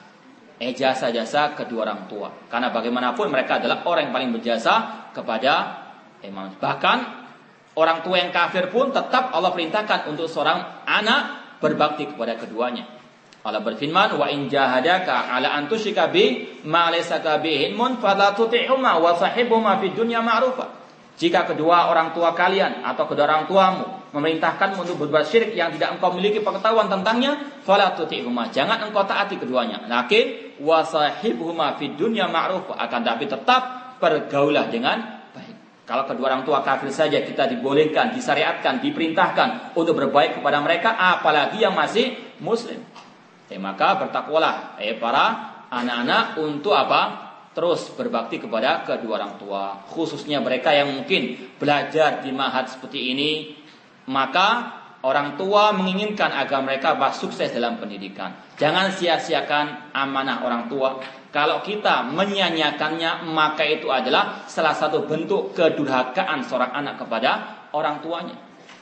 eh jasa-jasa kedua orang tua. Karena bagaimanapun mereka adalah orang yang paling berjasa kepada eh, Bahkan orang tua yang kafir pun tetap Allah perintahkan untuk seorang anak berbakti kepada keduanya. Allah berfirman, "Wa in jahadaka ala an tusyrika bi ma laysa bihi ilmun fala tuti'huma wa sahibhuma fid dunya ma'rufa." Jika kedua orang tua kalian atau kedua orang tuamu memerintahkan untuk berbuat syirik yang tidak engkau miliki pengetahuan tentangnya, fala tuti'huma. Jangan engkau taati keduanya. Lakin wasahibhuma fid dunya ma'ruf akan tapi tetap pergaulah dengan. Kalau kedua orang tua kafir saja kita dibolehkan, disyariatkan, diperintahkan untuk berbaik kepada mereka, apalagi yang masih muslim. Eh, maka bertakwalah eh para anak-anak untuk apa? terus berbakti kepada kedua orang tua, khususnya mereka yang mungkin belajar di mahat seperti ini, maka orang tua menginginkan agar mereka sukses dalam pendidikan. Jangan sia-siakan amanah orang tua. Kalau kita menyanyiakannya, maka itu adalah salah satu bentuk kedurhakaan seorang anak kepada orang tuanya.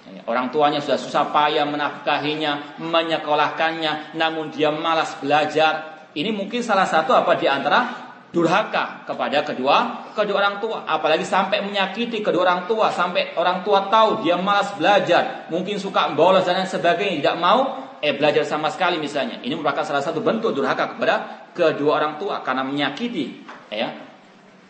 Ya, orang tuanya sudah susah payah menafkahinya, menyekolahkannya, namun dia malas belajar. Ini mungkin salah satu apa di antara durhaka kepada kedua kedua orang tua, apalagi sampai menyakiti kedua orang tua, sampai orang tua tahu dia malas belajar, mungkin suka bolos dan sebagainya, tidak mau eh belajar sama sekali misalnya. Ini merupakan salah satu bentuk durhaka kepada kedua orang tua karena menyakiti, ya.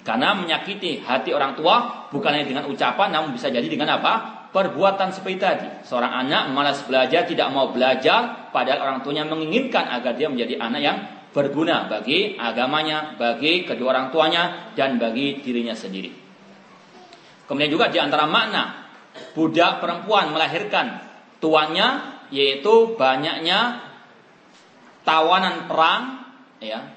Karena menyakiti hati orang tua bukan hanya dengan ucapan, namun bisa jadi dengan apa? perbuatan seperti tadi. Seorang anak malas belajar, tidak mau belajar, padahal orang tuanya menginginkan agar dia menjadi anak yang berguna bagi agamanya, bagi kedua orang tuanya, dan bagi dirinya sendiri. Kemudian juga di antara makna budak perempuan melahirkan tuannya, yaitu banyaknya tawanan perang, ya.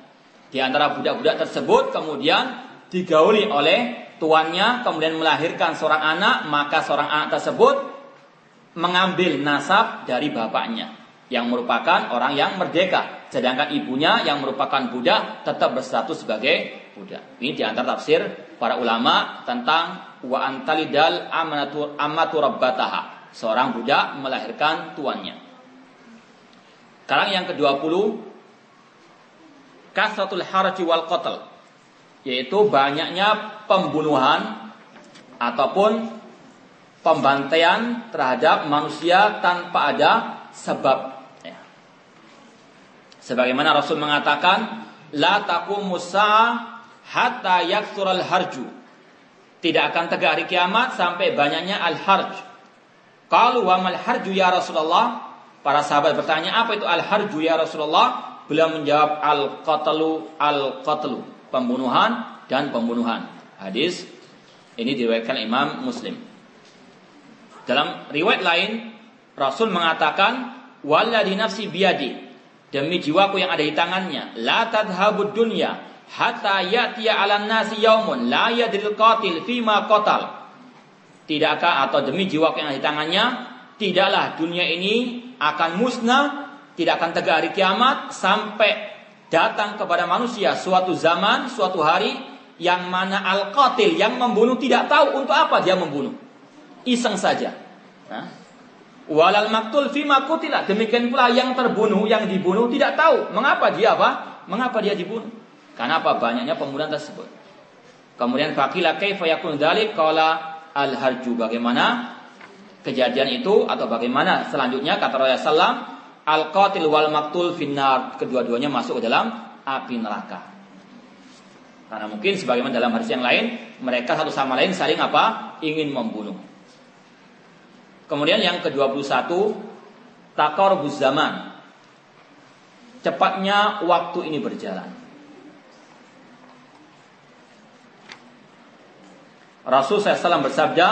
Di antara budak-budak tersebut kemudian digauli oleh tuannya kemudian melahirkan seorang anak, maka seorang anak tersebut mengambil nasab dari bapaknya yang merupakan orang yang merdeka, sedangkan ibunya yang merupakan budak tetap berstatus sebagai budak. Ini di antara tafsir para ulama tentang wa antalidal amatu amatu rabbataha. Seorang budak melahirkan tuannya. Sekarang yang ke-20 kasratul harji wal qatl yaitu banyaknya pembunuhan ataupun pembantaian terhadap manusia tanpa ada sebab. Ya. Sebagaimana Rasul mengatakan, la taqumu hatta yaksural harju. Tidak akan tegak hari kiamat sampai banyaknya al-harj. Kalau wa mal harju ya Rasulullah? Para sahabat bertanya, apa itu al-harju ya Rasulullah? Beliau menjawab al-qatlu al-qatlu pembunuhan dan pembunuhan. Hadis ini diriwayatkan Imam Muslim. Dalam riwayat lain Rasul mengatakan walladzi nafsi biadi demi jiwaku yang ada di tangannya la tadhabud dunya hatta ya'tiya 'alan nasi yaumun la yadril qatil fima qatal. Tidakkah atau demi jiwaku yang ada di tangannya tidaklah dunia ini akan musnah tidak akan tegak hari kiamat sampai datang kepada manusia suatu zaman, suatu hari yang mana al-qatil yang membunuh tidak tahu untuk apa dia membunuh. Iseng saja. Walal maktul fima kutila. Demikian pula yang terbunuh, yang dibunuh tidak tahu mengapa dia apa? Mengapa dia dibunuh? Karena apa? Banyaknya pembunuhan tersebut. Kemudian fakila kaifa yakun dalik qala al-harju. Bagaimana kejadian itu atau bagaimana selanjutnya kata Rasulullah Al-qatil wal maktul finnar. Kedua-duanya masuk ke dalam api neraka. Karena mungkin sebagaimana dalam hadis yang lain, mereka satu sama lain saling apa? Ingin membunuh. Kemudian yang ke-21, taqarrubuz zaman. Cepatnya waktu ini berjalan. Rasul SAW bersabda,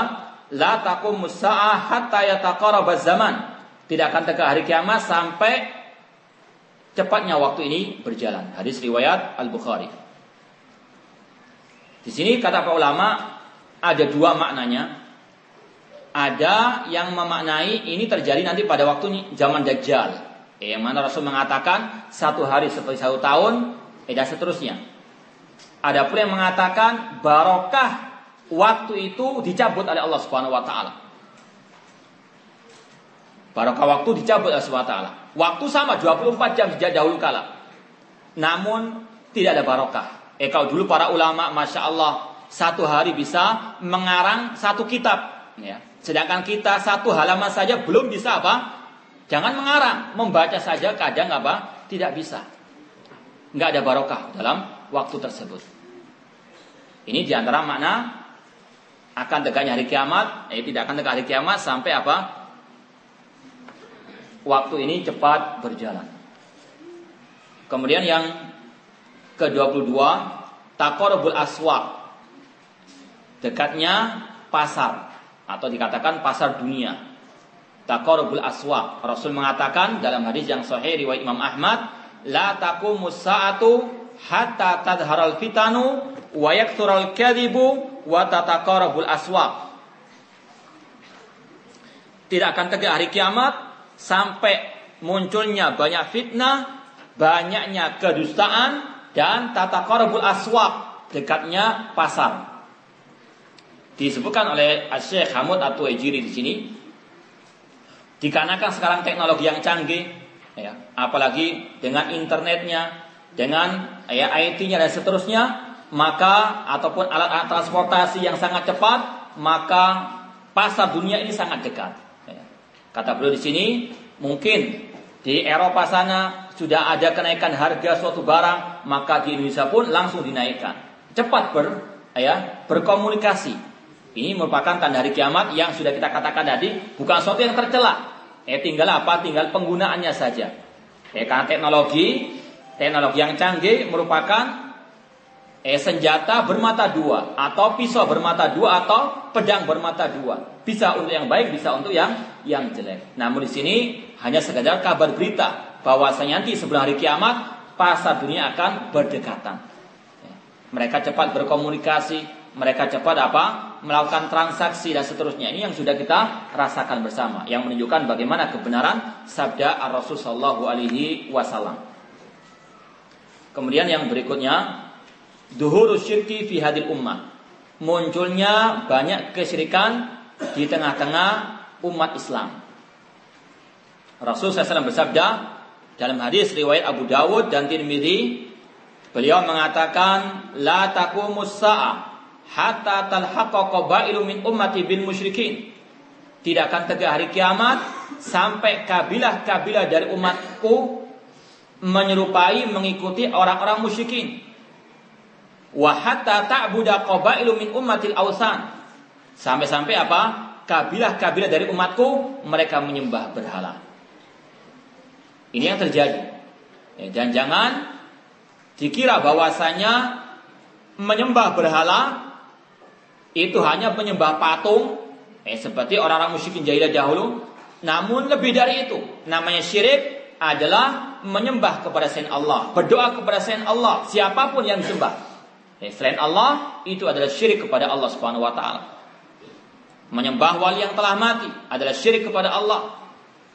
La takum musa'ah hatta yataqarrabaz zaman tidak akan tegak hari kiamat sampai cepatnya waktu ini berjalan. Hadis riwayat Al-Bukhari. Di sini kata para ulama ada dua maknanya. Ada yang memaknai ini terjadi nanti pada waktu zaman Dajjal. Eh, yang mana Rasul mengatakan satu hari seperti satu tahun, eh, dan seterusnya. Ada pula yang mengatakan barokah waktu itu dicabut oleh Allah Subhanahu wa taala. Barokah waktu dicabut oleh SWT. Waktu sama 24 jam sejak dahulu kala. Namun tidak ada barokah. Eh kalau dulu para ulama Masya Allah satu hari bisa mengarang satu kitab. Ya. Sedangkan kita satu halaman saja belum bisa apa? Jangan mengarang, membaca saja kadang apa? Tidak bisa. Nggak ada barokah dalam waktu tersebut. Ini di antara makna akan tegaknya hari kiamat, eh tidak akan tegak hari kiamat sampai apa? waktu ini cepat berjalan. Kemudian yang ke-22 takorobul aswaq. Dekatnya pasar atau dikatakan pasar dunia. Takorobul aswaq. Rasul mengatakan dalam hadis yang sahih riwayat Imam Ahmad, la taqumus sa'atu hatta tadharal fitanu wa yakthural kadhibu wa tataqarabul aswaq. Tidak akan tegak hari kiamat sampai munculnya banyak fitnah, banyaknya kedustaan dan tata korabul aswak dekatnya pasar. Disebutkan oleh Syekh Hamud atau Ejiri di sini Dikarenakan sekarang teknologi yang canggih, ya, apalagi dengan internetnya, dengan ya IT-nya dan seterusnya, maka ataupun alat-alat transportasi yang sangat cepat, maka pasar dunia ini sangat dekat. Ya. Kata beliau di sini, mungkin di Eropa sana sudah ada kenaikan harga suatu barang, maka di Indonesia pun langsung dinaikkan. Cepat ber, ya, berkomunikasi. Ini merupakan tanda hari kiamat yang sudah kita katakan tadi bukan sesuatu yang tercela. Eh tinggal apa? Tinggal penggunaannya saja. Eh karena teknologi teknologi yang canggih merupakan eh senjata bermata dua atau pisau bermata dua atau pedang bermata dua. Bisa untuk yang baik, bisa untuk yang yang jelek. Namun di sini hanya sekedar kabar berita bahwasanya nanti sebelum hari kiamat pasar dunia akan berdekatan. Eh, mereka cepat berkomunikasi, mereka cepat apa? melakukan transaksi dan seterusnya. Ini yang sudah kita rasakan bersama yang menunjukkan bagaimana kebenaran sabda Ar-Rasul wasallam. Kemudian yang berikutnya duhuru syirki fi hadil ummah. Munculnya banyak kesyirikan di tengah-tengah umat Islam. Rasul SAW bersabda dalam hadis riwayat Abu Dawud dan Tirmidzi beliau mengatakan la taqumus sa'ah hatta talhaqqa qabailu min ummati bil musyrikin. Tidak akan tegak hari kiamat sampai kabilah-kabilah dari umatku menyerupai mengikuti orang-orang musyrikin. Wa hatta ta'budu qabailu min ummatil awsan. Sampai-sampai apa? Kabilah-kabilah dari umatku mereka menyembah berhala. Ini yang terjadi. Ya, dan jangan dikira bahwasanya menyembah berhala itu hanya penyembah patung eh seperti orang-orang musyrikin jahiliyah dahulu namun lebih dari itu namanya syirik adalah menyembah kepada selain Allah berdoa kepada selain Allah siapa pun yang disembah eh, selain Allah itu adalah syirik kepada Allah Subhanahu wa taala. Menyembah wali yang telah mati adalah syirik kepada Allah.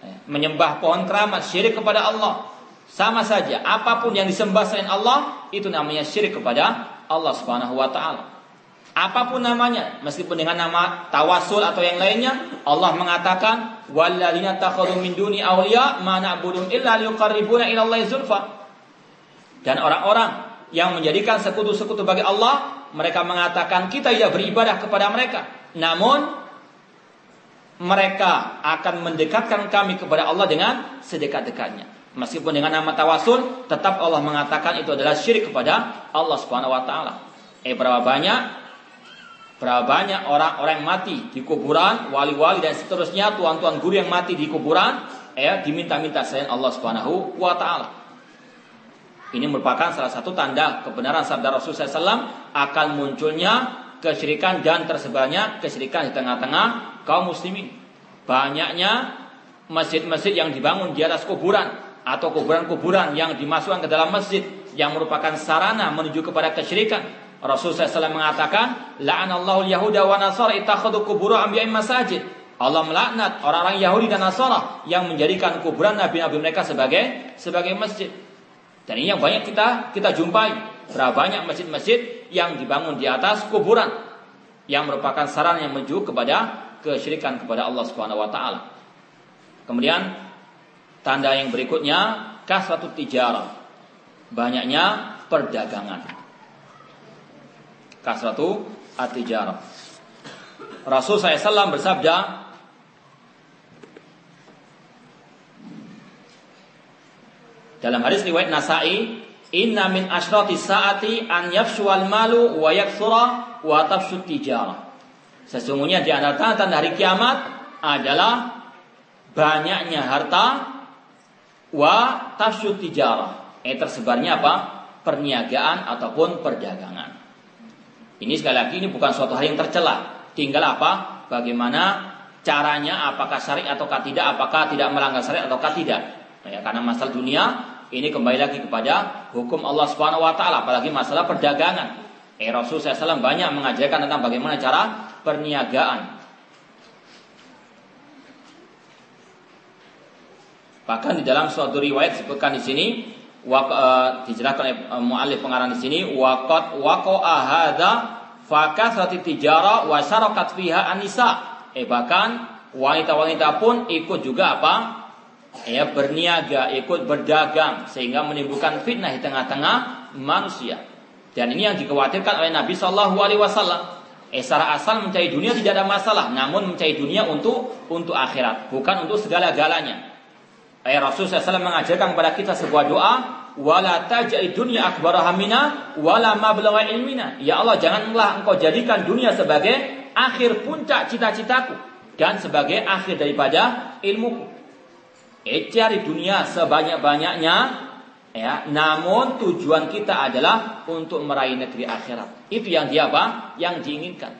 Eh, menyembah pohon keramat syirik kepada Allah. Sama saja apa pun yang disembah selain Allah itu namanya syirik kepada Allah Subhanahu wa taala. Apa pun namanya, meskipun dengan nama tawasul atau yang lainnya, Allah mengatakan walladzina takhadhu min duni awliya ma na'budum illa liqarribuna ila Allah. Dan orang-orang yang menjadikan sekutu-sekutu bagi Allah, mereka mengatakan kita tidak beribadah kepada mereka. Namun mereka akan mendekatkan kami kepada Allah dengan sedekat-dekatnya. Meskipun dengan nama tawasul, tetap Allah mengatakan itu adalah syirik kepada Allah Subhanahu wa taala. Eh berapa banyak Berapa banyak orang-orang yang mati di kuburan, wali-wali dan seterusnya, tuan-tuan guru yang mati di kuburan, ya diminta-minta selain Allah Subhanahu wa taala. Ini merupakan salah satu tanda kebenaran sabda Rasulullah SAW akan munculnya kesyirikan dan tersebarnya kesyirikan di tengah-tengah kaum muslimin. Banyaknya masjid-masjid yang dibangun di atas kuburan atau kuburan-kuburan yang dimasukkan ke dalam masjid yang merupakan sarana menuju kepada kesyirikan Rasul SAW mengatakan, La'anallahu Yahuda wa Nasara itakhadu kuburu anbiya'in masajid. Allah melaknat orang-orang Yahudi dan Nasara yang menjadikan kuburan nabi-nabi mereka sebagai sebagai masjid. Dan ini yang banyak kita kita jumpai. Berapa banyak masjid-masjid yang dibangun di atas kuburan yang merupakan saran yang menuju kepada kesyirikan kepada Allah Subhanahu wa taala. Kemudian tanda yang berikutnya kasratut tijarah. Banyaknya perdagangan kasratu at-tijarah. Rasul SAW bersabda, dalam hadis riwayat Nasai, Inna min asyrati saati an yafshual malu wa yakthura wa tafshu tijarah. Sesungguhnya di antara tanda hari kiamat adalah banyaknya harta wa tafshu tijarah. Eh tersebarnya apa? Perniagaan ataupun perdagangan. Ini sekali lagi ini bukan suatu hal yang tercela. Tinggal apa? Bagaimana caranya apakah syariat ataukah tidak, apakah tidak melanggar syariat ataukah tidak. Ya, karena masalah dunia ini kembali lagi kepada hukum Allah Subhanahu wa taala, apalagi masalah perdagangan. Eh Rasul SAW banyak mengajarkan tentang bagaimana cara perniagaan. Bahkan di dalam suatu riwayat disebutkan di sini Wak, uh, dijelaskan oleh uh, muallif pengarang di sini waqat waqa'a hadza fakathrati tijara wa syarakat fiha anisa eh bahkan wanita-wanita pun ikut juga apa? Ya berniaga, ikut berdagang sehingga menimbulkan fitnah di tengah-tengah manusia. Dan ini yang dikhawatirkan oleh Nabi Shallallahu Alaihi Wasallam. Eh, asal mencari dunia tidak ada masalah, namun mencari dunia untuk untuk akhirat, bukan untuk segala-galanya. Eh, Rasul SAW mengajarkan kepada kita sebuah doa, wala tajai dunia akbar hamina, wala mablagha ilmina. Ya Allah, janganlah engkau jadikan dunia sebagai akhir puncak cita-citaku dan sebagai akhir daripada ilmuku. Cari dunia sebanyak-banyaknya, ya. Namun tujuan kita adalah untuk meraih negeri akhirat. Itu yang dia apa? Yang diinginkan.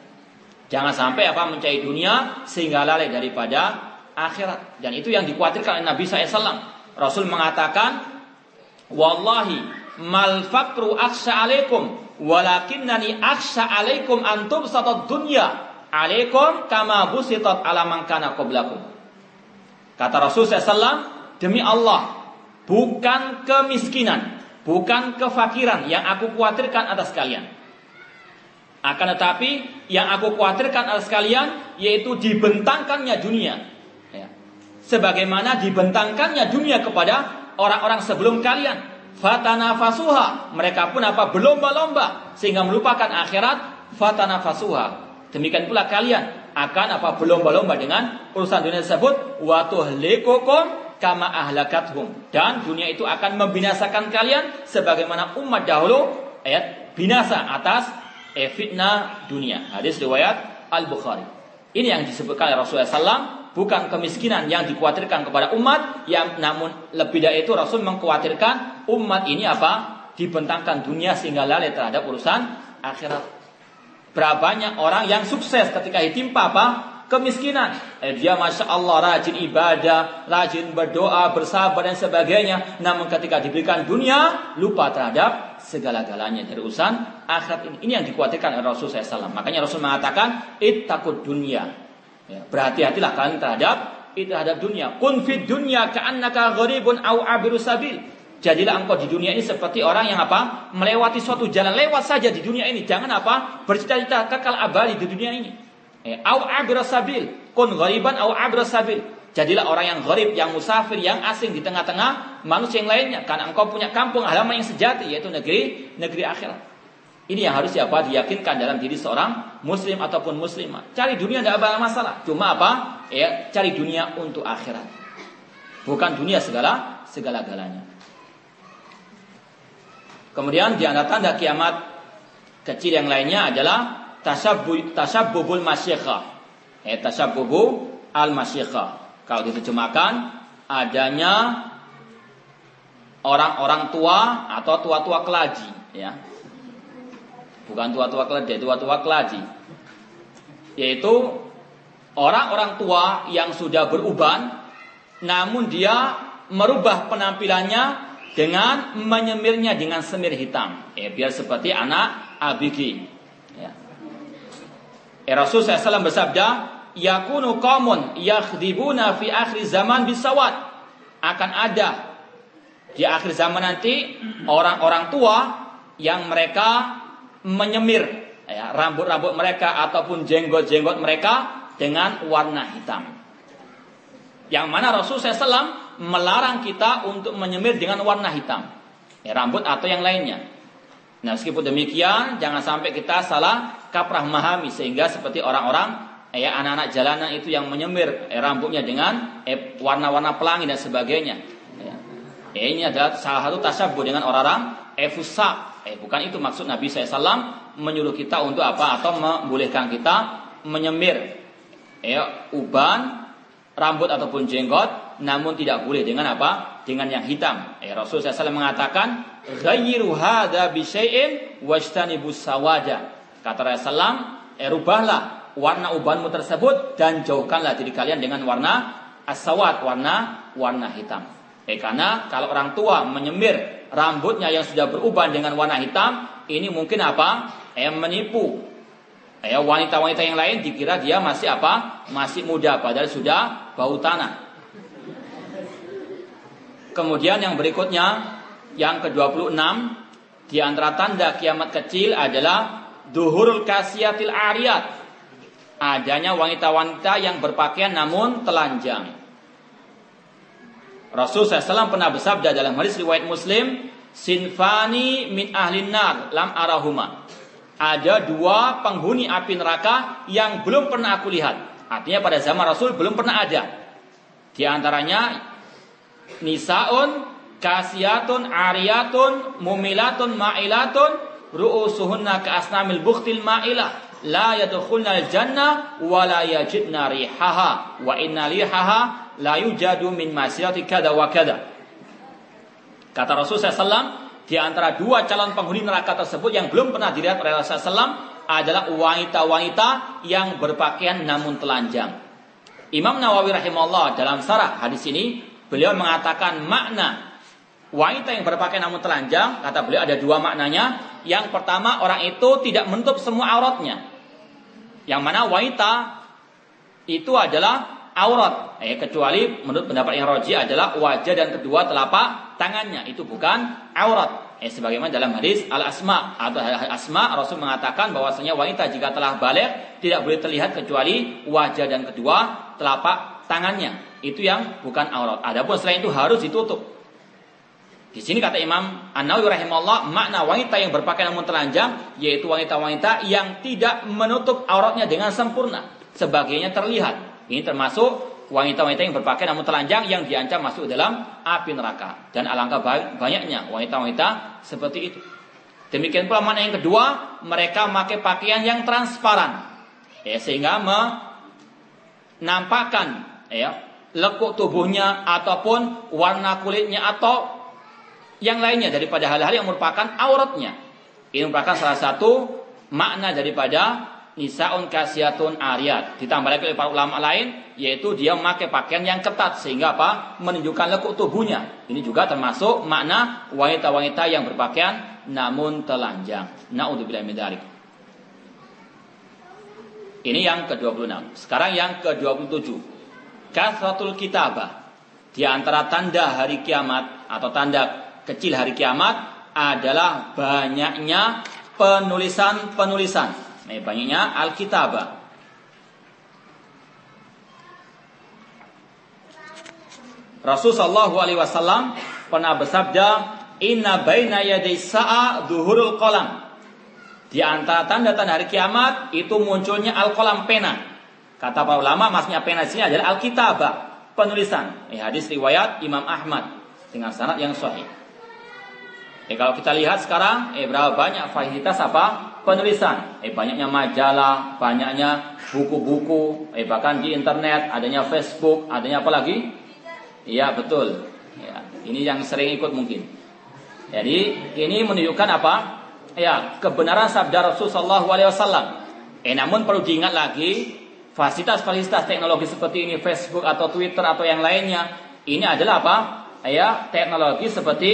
Jangan sampai apa mencari dunia sehingga lalai daripada akhirat. Dan itu yang dikhawatirkan oleh Nabi SAW. Rasul mengatakan, Wallahi mal fakru aksha alaikum walakinnani aksha alaikum antum satat dunya alaikum kama busitat ala kana qablakum. Kata Rasul SAW, demi Allah, bukan kemiskinan, bukan kefakiran yang aku khawatirkan atas kalian. Akan tetapi yang aku khawatirkan atas kalian yaitu dibentangkannya dunia. Ya. Sebagaimana dibentangkannya dunia kepada orang-orang sebelum kalian. Fatana fasuha. Mereka pun apa? Berlomba-lomba. Sehingga melupakan akhirat. Fatana fasuha. Demikian pula kalian akan apa berlomba-lomba dengan urusan dunia tersebut? Wa tuhlikukum kama ahlakathum. Dan dunia itu akan membinasakan kalian sebagaimana umat dahulu ayat binasa atas eh, dunia. Hadis riwayat Al Bukhari ini yang disebutkan Rasulullah SAW bukan kemiskinan yang dikhawatirkan kepada umat yang namun lebih dari itu Rasul mengkhawatirkan umat ini apa? Dibentangkan dunia sehingga lalai terhadap urusan akhirat Berapa banyak orang yang sukses ketika ditimpa apa? Kemiskinan. Eh, dia masya Allah rajin ibadah, rajin berdoa, bersabar dan sebagainya. Namun ketika diberikan dunia, lupa terhadap segala-galanya dari urusan akhirat ini. Ini yang dikhawatirkan oleh Rasul SAW. Makanya Rasul mengatakan, takut dunia. Ya, berhati-hatilah kalian terhadap itu terhadap dunia. Kun fid dunya ka'annaka gharibun au abiru sabil. Jadilah engkau di dunia ini seperti orang yang apa? Melewati suatu jalan lewat saja di dunia ini. Jangan apa? Bercita-cita kekal abadi di dunia ini. Eh, au sabil. Kun ghariban au sabil. Jadilah orang yang gharib, yang musafir, yang asing di tengah-tengah manusia yang lainnya. Karena engkau punya kampung halaman yang sejati, yaitu negeri negeri akhirat. Ini yang harus apa? Diyakinkan dalam diri seorang muslim ataupun muslimah. Cari dunia tidak ada masalah. Cuma apa? Ya, cari dunia untuk akhirat. Bukan dunia segala segala-galanya. Kemudian di antara tanda kiamat kecil yang lainnya adalah tasabbu tasabbubul masyikhah. Eh tasabbubu al masyikhah. Kalau diterjemahkan adanya orang-orang tua atau tua-tua kelaji, ya. Bukan tua-tua kelaji, tua-tua kelaji. Yaitu orang-orang tua yang sudah beruban namun dia merubah penampilannya dengan menyemirnya dengan semir hitam. Ya, biar seperti anak Abiki. Ya. Eh, Rasul SAW bersabda, Yakunu qawmun yakhdibuna fi akhir zaman bisawat. Akan ada di akhir zaman nanti orang-orang tua yang mereka menyemir ya, rambut-rambut mereka ataupun jenggot-jenggot mereka dengan warna hitam. Yang mana Rasul SAW melarang kita untuk menyemir dengan warna hitam. Ya, rambut atau yang lainnya. Nah, meskipun demikian, jangan sampai kita salah kaprah memahami sehingga seperti orang-orang ya anak-anak jalanan itu yang menyemir eh, rambutnya dengan eh, warna-warna pelangi dan sebagainya. Ya. Eh, ini adalah salah satu tasabuh dengan orang-orang eh, fusak. Eh, bukan itu maksud Nabi SAW menyuruh kita untuk apa atau membolehkan kita menyemir eh, uban, rambut ataupun jenggot namun tidak boleh dengan apa? Dengan yang hitam. Eh, Rasul SAW mengatakan, "Ghayyiru hadza bi syai'in sawada." Kata Rasulullah, eh, rubahlah warna ubanmu tersebut dan jauhkanlah diri kalian dengan warna asawat, warna warna hitam. Eh, karena kalau orang tua menyemir rambutnya yang sudah beruban dengan warna hitam, ini mungkin apa? Eh, menipu eh, wanita-wanita yang lain dikira dia masih apa? Masih muda padahal sudah bau tanah. Kemudian yang berikutnya yang ke-26 di antara tanda kiamat kecil adalah duhurul kasiatil ariyat. adanya wanita-wanita yang berpakaian namun telanjang. Rasul SAW pernah bersabda dalam hadis riwayat Muslim, Sinfani min ahlin nar lam arahuma. Ada dua penghuni api neraka yang belum pernah aku lihat. Artinya pada zaman Rasul belum pernah ada. Di antaranya nisaun kasiyatun ariyatun mumilatun ma'ilatun ru'usuhunna ka asnamil bukhtil ma'ilah la yadkhulna al-jannah wa la yajidna rihaha wa inna rihaha la yujadu min masirati kada wa kada. Kata Rasul SAW, di antara dua calon penghuni neraka tersebut yang belum pernah dilihat oleh Rasul SAW adalah wanita-wanita yang berpakaian namun telanjang. Imam Nawawi rahimahullah dalam sarah hadis ini beliau mengatakan makna wanita yang berpakaian namun telanjang kata beliau ada dua maknanya. Yang pertama orang itu tidak menutup semua auratnya. Yang mana wanita itu adalah aurat. Eh, kecuali menurut pendapat yang roji adalah wajah dan kedua telapak tangannya. Itu bukan aurat. Eh, sebagaimana dalam hadis al-asma atau asma Rasul mengatakan bahwasanya wanita jika telah balik tidak boleh terlihat kecuali wajah dan kedua telapak tangannya. Itu yang bukan aurat. Adapun selain itu harus ditutup. Di sini kata Imam An-Nawawi rahimahullah makna wanita yang berpakaian namun telanjang yaitu wanita-wanita yang tidak menutup auratnya dengan sempurna. Sebagainya terlihat. Ini termasuk wanita-wanita yang berpakaian namun telanjang yang diancam masuk dalam api neraka. Dan alangkah banyaknya wanita-wanita seperti itu. Demikian pula mana yang kedua, mereka memakai pakaian yang transparan. Ya, sehingga menampakkan ya, lekuk tubuhnya ataupun warna kulitnya atau yang lainnya daripada hal-hal yang merupakan auratnya. Ini merupakan salah satu makna daripada nisaun kasiatun ariyat. Ditambah lagi oleh para ulama lain yaitu dia memakai pakaian yang ketat sehingga apa? menunjukkan lekuk tubuhnya. Ini juga termasuk makna wanita-wanita yang berpakaian namun telanjang. Nauzubillah min dzalik. Ini yang ke-26. Sekarang yang ke-27. Kasratul kitabah. Di antara tanda hari kiamat atau tanda kecil hari kiamat adalah banyaknya penulisan-penulisan Nah, banyaknya Alkitabah. Rasul Shallallahu Alaihi Wasallam pernah bersabda, Inna baina yaday sa'a duhurul kolam. Di antara tanda-tanda hari kiamat itu munculnya al-kolam pena. Kata para ulama, maksudnya pena sini adalah Alkitabah, penulisan. Eh, hadis riwayat Imam Ahmad dengan sanad yang sahih. Eh, kalau kita lihat sekarang, eh berapa banyak fasilitas apa penulisan. Eh banyaknya majalah, banyaknya buku-buku, eh bahkan di internet adanya Facebook, adanya apa lagi? Iya betul. Ya, ini yang sering ikut mungkin. Jadi ini menunjukkan apa? Ya kebenaran sabda Rasulullah SAW. Eh namun perlu diingat lagi fasilitas-fasilitas teknologi seperti ini Facebook atau Twitter atau yang lainnya ini adalah apa? Ya teknologi seperti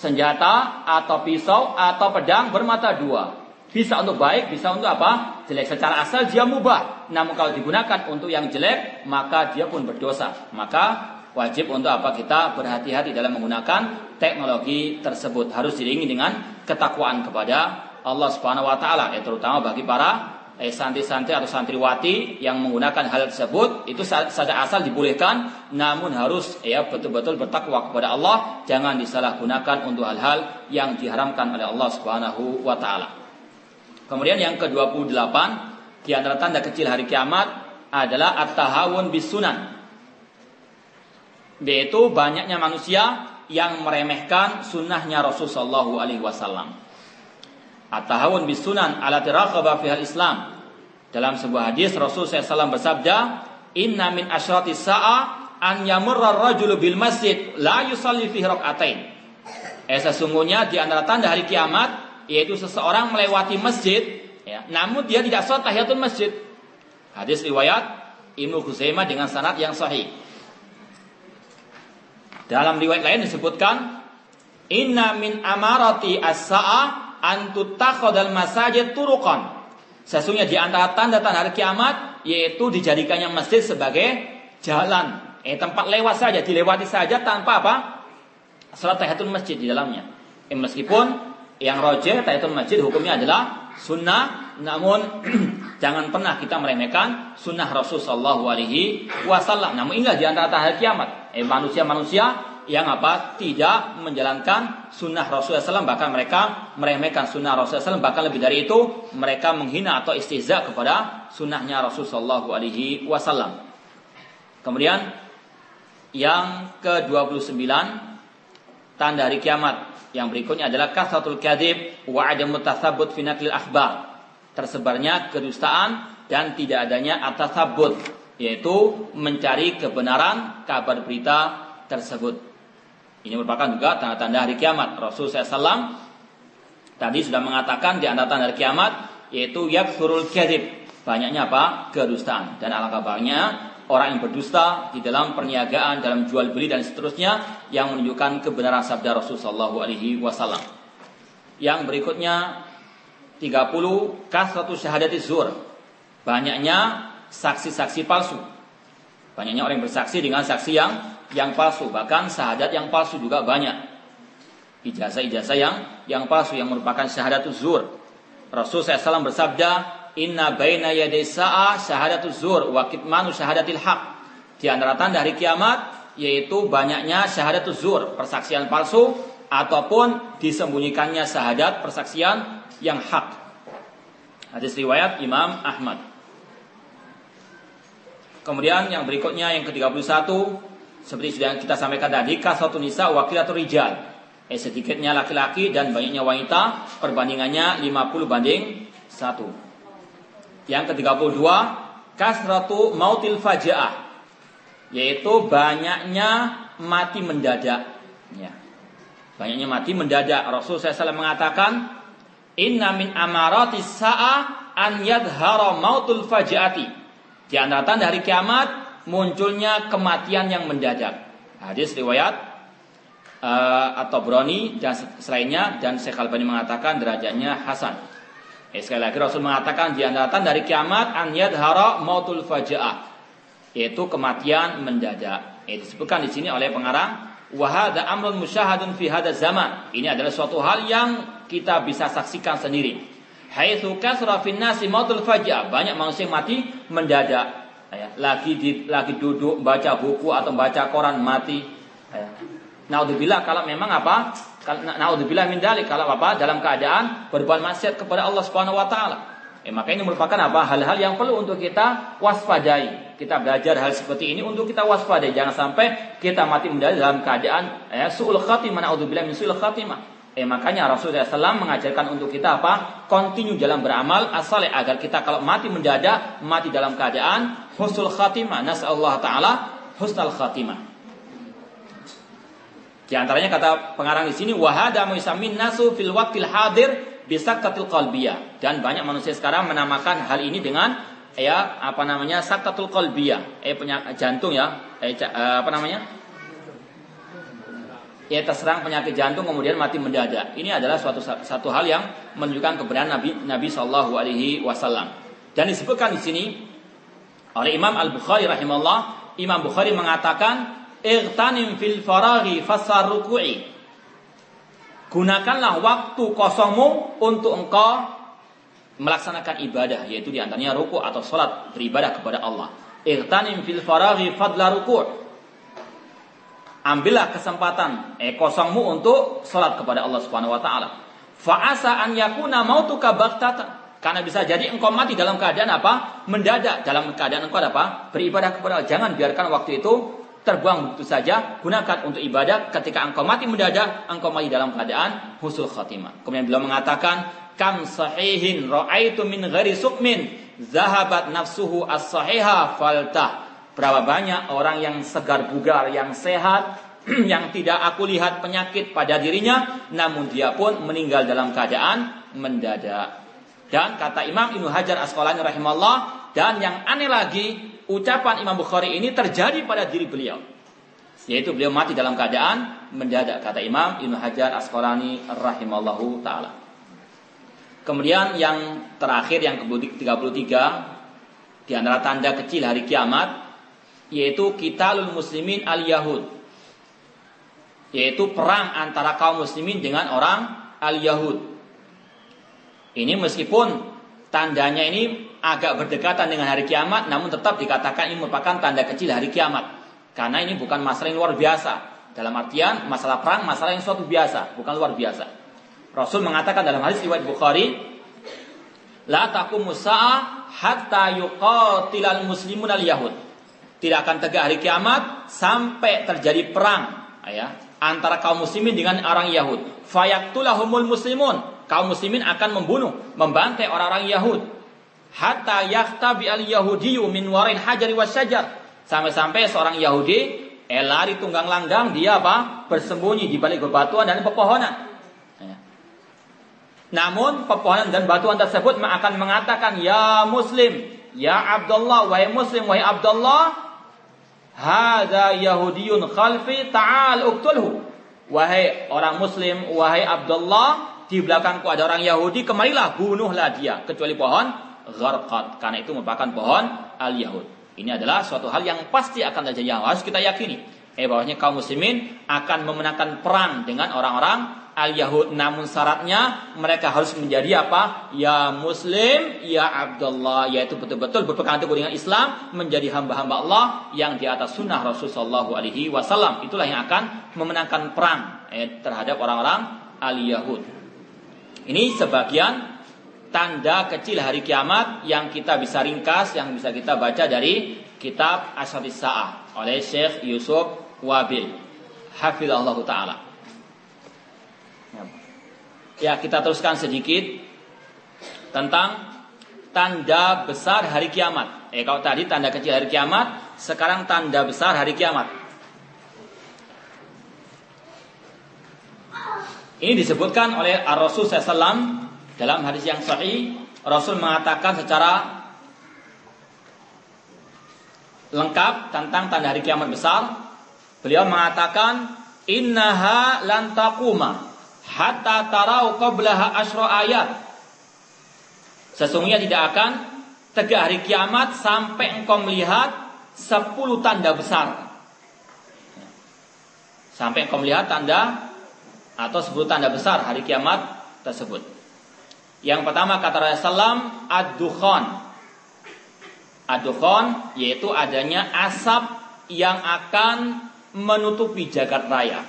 senjata atau pisau atau pedang bermata dua. Bisa untuk baik, bisa untuk apa? Jelek. Secara asal dia mubah. Namun kalau digunakan untuk yang jelek, maka dia pun berdosa. Maka wajib untuk apa? Kita berhati-hati dalam menggunakan teknologi tersebut. Harus diringi dengan ketakwaan kepada Allah Subhanahu wa taala, ya terutama bagi para eh, santri-santri atau santriwati yang menggunakan hal tersebut itu saja asal dibolehkan namun harus ya betul-betul bertakwa kepada Allah jangan disalahgunakan untuk hal-hal yang diharamkan oleh Allah Subhanahu wa taala. Kemudian yang ke-28 di antara tanda kecil hari kiamat adalah at-tahawun bisunan. Yaitu banyaknya manusia yang meremehkan sunnahnya Rasulullah Shallallahu Alaihi Wasallam. At-tahawun bisunan ala tiraqaba fihal Islam. Dalam sebuah hadis Rasul SAW bersabda, Inna min asyrati sa'a an yamurra rajulu bil masjid la yusalli fihi rak'atain. Eh sesungguhnya di antara tanda hari kiamat yaitu seseorang melewati masjid ya, namun dia tidak sholat tahiyatul masjid. Hadis riwayat Ibnu Khuzaimah dengan sanad yang sahih. Dalam riwayat lain disebutkan Inna min amarati as-sa'a an tutakhadal masajid turuqan. Sesungguhnya di antara tanda-tanda hari kiamat yaitu dijadikannya masjid sebagai jalan, eh tempat lewat saja, dilewati saja tanpa apa? Salat tahiyatul masjid di dalamnya. Eh, meskipun yang roje tahiyatul masjid hukumnya adalah sunnah namun Jangan pernah kita meremehkan sunnah Rasul Shallallahu Alaihi Wasallam. Namun inilah di antara tahap kiamat. Eh, manusia-manusia yang apa tidak menjalankan sunnah Rasulullah SAW bahkan mereka meremehkan sunnah Rasulullah SAW bahkan lebih dari itu mereka menghina atau istihza kepada sunnahnya Rasulullah SAW. Kemudian yang ke-29 tanda hari kiamat yang berikutnya adalah kasatul kadib wa adam mutathabut fi akhbar. Tersebarnya kedustaan dan tidak adanya atasabut yaitu mencari kebenaran kabar berita tersebut. Ini merupakan juga tanda-tanda hari kiamat. Rasul SAW tadi sudah mengatakan di antara tanda hari kiamat yaitu yaksurul kadhib. Banyaknya apa? Kedustaan. Dan alangkah banyaknya orang yang berdusta di dalam perniagaan, dalam jual beli dan seterusnya yang menunjukkan kebenaran sabda Rasul sallallahu alaihi wasallam. Yang berikutnya 30 kasratu syahadati zur. Banyaknya saksi-saksi palsu. Banyaknya orang yang bersaksi dengan saksi yang yang palsu, bahkan syahadat yang palsu juga banyak. Ijazah-ijazah yang yang palsu yang merupakan syahadat zur. Rasul SAW bersabda, "Inna baina yaday sa'a syahadatu zur wa kitmanu syahadatil haq." Di antara tanda hari kiamat yaitu banyaknya syahadat zur, persaksian palsu ataupun disembunyikannya syahadat persaksian yang hak. Hadis riwayat Imam Ahmad. Kemudian yang berikutnya yang ke-31 seperti sudah kita sampaikan tadi, kasatu nisa atau rijal. Eh, sedikitnya laki-laki dan banyaknya wanita, perbandingannya 50 banding 1. Yang ke-32, kasratu mautil faja'ah. Yaitu banyaknya mati mendadak. Ya. Banyaknya mati mendadak. Rasul SAW mengatakan, Inna min amaratis sa'a an yadhara mautul faja'ati. Di antara tanda hari kiamat, munculnya kematian yang mendadak. Hadis riwayat uh, atau Broni dan selainnya dan Syekh Albani mengatakan derajatnya hasan. Eh, sekali lagi Rasul mengatakan di antara dari kiamat an yadhara mautul fajaah yaitu kematian mendadak. Eh, disebutkan di sini oleh pengarang wahada amrun musyahadun fi hada zaman. Ini adalah suatu hal yang kita bisa saksikan sendiri. Haitsu kasra fin nasi mautul fajaah. Banyak manusia yang mati mendadak ya, lagi di, lagi duduk baca buku atau baca koran mati. Ya. Naudzubillah kalau memang apa? Naudzubillah min dalik kalau apa dalam keadaan berbuat maksiat kepada Allah Subhanahu wa taala. Eh, maka ini merupakan apa? Hal-hal yang perlu untuk kita waspadai. Kita belajar hal seperti ini untuk kita waspadai. Jangan sampai kita mati mendadak dalam keadaan ya, su'ul khatimah. Naudzubillah min su'ul khatimah. Eh makanya Rasulullah SAW mengajarkan untuk kita apa? Continue dalam beramal asal agar kita kalau mati mendadak mati dalam keadaan husnul khatimah. Allah taala husnul khatimah. Di antaranya kata pengarang di sini wahada muisamin nasu fil waktil hadir bisakatil qalbiyah dan banyak manusia sekarang menamakan hal ini dengan ya apa namanya sakatul qalbiyah eh penyakit jantung ya eh, apa namanya ya terserang penyakit jantung kemudian mati mendadak. Ini adalah suatu satu hal yang menunjukkan kebenaran Nabi Nabi Shallallahu Alaihi Wasallam. Dan disebutkan di sini oleh Imam Al Bukhari rahimahullah, Imam Bukhari mengatakan, "Irtanim fil faraghi fasarruku'i." Gunakanlah waktu kosongmu untuk engkau melaksanakan ibadah, yaitu di antaranya ruku atau sholat beribadah kepada Allah. Irtanim fil faraghi fadla ruku' ambillah kesempatan eh kosongmu untuk salat kepada Allah Subhanahu wa taala. Fa'asa an yakuna mautuka baghtatan. Karena bisa jadi engkau mati dalam keadaan apa? Mendadak dalam keadaan engkau apa? Beribadah kepada Allah. Jangan biarkan waktu itu terbuang begitu saja. Gunakan untuk ibadah ketika engkau mati mendadak, engkau mati dalam keadaan husul khatimah. Kemudian beliau mengatakan, "Kam sahihin ra'aitu min ghairi sukmin, zahabat nafsuhu as-sahiha faltah." Berapa banyak orang yang segar bugar, yang sehat, yang tidak aku lihat penyakit pada dirinya, namun dia pun meninggal dalam keadaan mendadak. Dan kata Imam Ibnu Hajar Asqalani rahimahullah, dan yang aneh lagi, ucapan Imam Bukhari ini terjadi pada diri beliau. Yaitu beliau mati dalam keadaan mendadak, kata Imam Ibnu Hajar Asqalani rahimallahu taala. Kemudian yang terakhir yang ke-33 di antara tanda kecil hari kiamat yaitu kitalul muslimin al yahud yaitu perang antara kaum muslimin dengan orang al yahud ini meskipun tandanya ini agak berdekatan dengan hari kiamat namun tetap dikatakan ini merupakan tanda kecil hari kiamat. Karena ini bukan masalah yang luar biasa. Dalam artian masalah perang masalah yang suatu biasa, bukan luar biasa. Rasul mengatakan dalam hadis riwayat Bukhari, "La taqumu sa'ah hatta yuqatilal muslimun al yahud." Tidak akan tegak hari kiamat sampai terjadi perang, ya, antara kaum muslimin dengan orang Yahud. Fayaktulahumul muslimun. Kaum muslimin akan membunuh, membantai orang-orang Yahud. Hatta yaktabi al yahudiyu min warin hajari wasyajar. Sampai-sampai seorang Yahudi eh lari tunggang langgang dia apa bersembunyi di balik bebatuan dan pepohonan ya. namun pepohonan dan batuan tersebut akan mengatakan ya muslim ya Abdullah wahai muslim wahai Abdullah hadza yahudiyun khalfi ta'al uktulhu. Wahai orang muslim wahai Abdullah di belakangku ada orang Yahudi kemarilah bunuhlah dia kecuali pohon gharqat karena itu merupakan pohon al-yahud. Ini adalah suatu hal yang pasti akan terjadi harus kita yakini. Eh bahwasanya kaum muslimin akan memenangkan perang dengan orang-orang al-Yahud namun syaratnya mereka harus menjadi apa? Ya muslim, ya Abdullah yaitu betul-betul berpegang teguh dengan Islam menjadi hamba-hamba Allah yang di atas sunnah Rasulullah alaihi wasallam. Itulah yang akan memenangkan perang eh, terhadap orang-orang al-Yahud. Ini sebagian tanda kecil hari kiamat yang kita bisa ringkas, yang bisa kita baca dari kitab Asyadis Sa'ah oleh Syekh Yusuf Wabil. Hafizallah Ta'ala. Ya, kita teruskan sedikit tentang tanda besar hari kiamat. Eh, kalau tadi tanda kecil hari kiamat, sekarang tanda besar hari kiamat. Ini disebutkan oleh Ar-Rasul SAW dalam hadis yang sahih, Rasul mengatakan secara lengkap tentang tanda hari kiamat besar. Beliau mengatakan, "Innaha lan taquma hatta tarau qablaha asyra ayat." Sesungguhnya tidak akan tegak hari kiamat sampai engkau melihat 10 tanda besar. Sampai engkau melihat tanda atau 10 tanda besar hari kiamat tersebut. Yang pertama kata Rasulullah ad-dukhan. Ad-dukhan yaitu adanya asap yang akan menutupi jagat raya.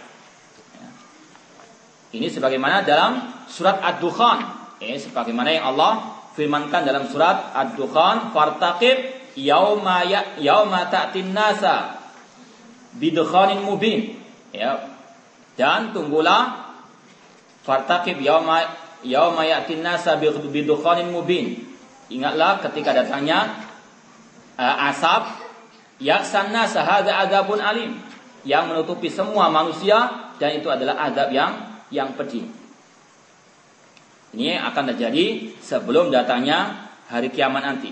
Ini sebagaimana dalam surat ad-dukhan. Eh, sebagaimana yang Allah firmankan dalam surat ad-dukhan, "Fartaqib yauma ya, yauma ta'tin nasa bidukhanin mubin." Ya. Dan tunggulah fartaqib yauma yauma ya'tin nasa bidukhanin mubin. Ingatlah ketika datangnya uh, asap nasa hadza adzabun alim yang menutupi semua manusia dan itu adalah azab yang yang pedih. Ini akan terjadi sebelum datangnya hari kiamat nanti.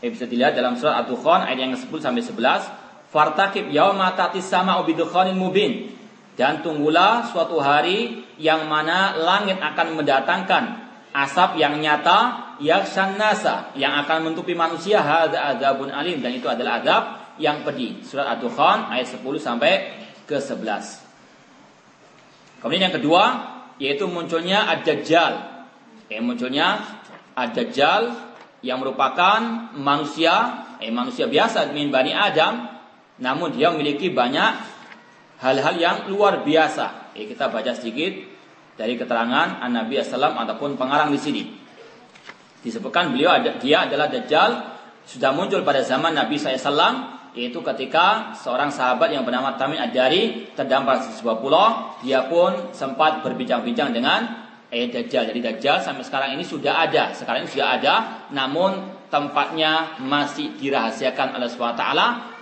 Eh, bisa dilihat dalam surat Ad-Dukhan ayat yang ke-10 sampai 11 Fartakib yauma tatis sama mubin. Dan tunggulah suatu hari yang mana langit akan mendatangkan asap yang nyata yaksan nasa yang akan menutupi manusia hadza azabun alim dan itu adalah azab yang pedih. Surat Ad-Dukhan ayat 10 sampai ke 11. Kemudian yang kedua yaitu munculnya Ad-Dajjal. Eh munculnya Ad-Dajjal yang merupakan manusia eh manusia biasa min Bani Adam namun dia memiliki banyak hal-hal yang luar biasa. Ya, kita baca sedikit dari keterangan An Nabi Assalam ataupun pengarang di sini. Disebutkan beliau ada, dia adalah Dajjal sudah muncul pada zaman Nabi SAW yaitu ketika seorang sahabat yang bernama Tamim Ad-Dari terdampar di sebuah pulau, dia pun sempat berbincang-bincang dengan eh Dajjal. Jadi Dajjal sampai sekarang ini sudah ada, sekarang ini sudah ada, namun tempatnya masih dirahasiakan oleh SWT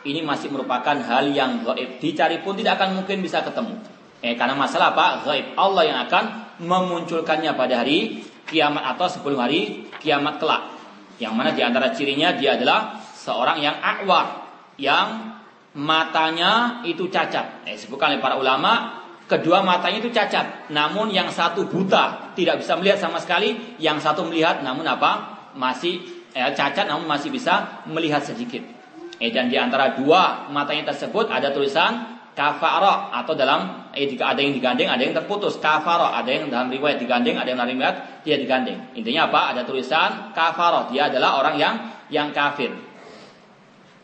ini masih merupakan hal yang gaib. Dicari pun tidak akan mungkin bisa ketemu. Eh, karena masalah apa? Gaib. Allah yang akan memunculkannya pada hari kiamat atau sebelum hari kiamat kelak. Yang mana di antara cirinya dia adalah seorang yang akwar, yang matanya itu cacat. Eh, sebutkan oleh para ulama, kedua matanya itu cacat. Namun yang satu buta, tidak bisa melihat sama sekali. Yang satu melihat, namun apa? Masih eh, cacat, namun masih bisa melihat sedikit. Eh, dan di antara dua matanya tersebut ada tulisan kafaro atau dalam eh, jika ada yang digandeng ada yang terputus. Kafaro ada yang dalam riwayat digandeng ada yang dalam riwayat dia digandeng. Intinya apa? Ada tulisan kafaro dia adalah orang yang yang kafir.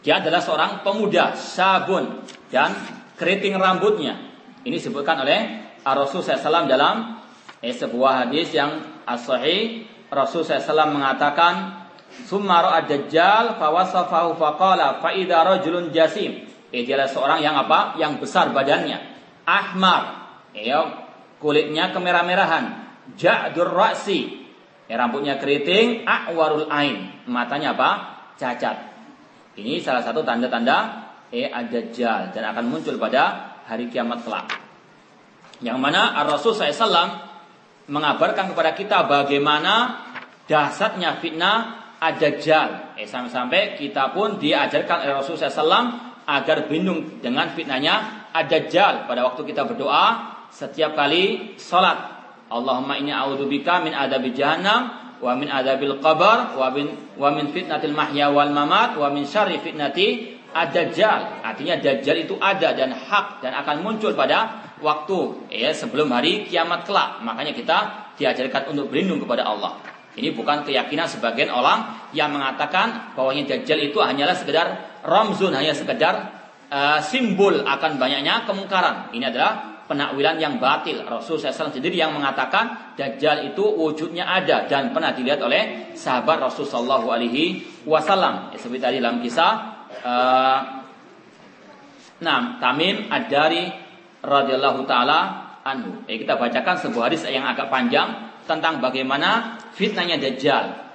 Dia adalah seorang pemuda sabun dan keriting rambutnya. Ini disebutkan oleh Rasul SAW dalam eh, sebuah hadis yang as-sahih. Rasul SAW mengatakan Summa ra'a dajjal fawasafahu faqala fa idza rajulun jasim Eh, dia adalah seorang yang apa? Yang besar badannya. Ahmar. Ya, kulitnya kemerah-merahan. Ja'dur ra'si. Ya, rambutnya keriting. A'warul ain. Matanya apa? Cacat. Ini salah satu tanda-tanda eh ad-dajjal dan akan muncul pada hari kiamat kelak. Yang mana Ar-Rasul SAW mengabarkan kepada kita bagaimana dahsyatnya fitnah ad-dajjal. Eh sampai-sampai kita pun diajarkan oleh Rasul SAW agar berlindung dengan fitnahnya ad-dajjal pada waktu kita berdoa setiap kali salat. Allahumma inni a'udzubika min adabi jahannam wa min adabil qabr wa min wa min fitnatil mahya wal mamat wa min syarri fitnati ad-dajjal. Artinya dajjal itu ada dan hak dan akan muncul pada waktu ya sebelum hari kiamat kelak. Makanya kita diajarkan untuk berlindung kepada Allah. Ini bukan keyakinan sebagian orang yang mengatakan bahwanya dajjal itu hanyalah sekedar ramzun hanya sekedar uh, simbol akan banyaknya kemungkaran. Ini adalah penakwilan yang batil. Rasul SAW sendiri yang mengatakan Dajjal itu wujudnya ada dan pernah dilihat oleh sahabat Rasul Shallallahu Alaihi Wasallam. Ya, seperti tadi dalam kisah uh, Nah, Tamim Ad-Dari radhiyallahu taala anhu. Eh, kita bacakan sebuah hadis yang agak panjang tentang bagaimana fitnahnya Dajjal.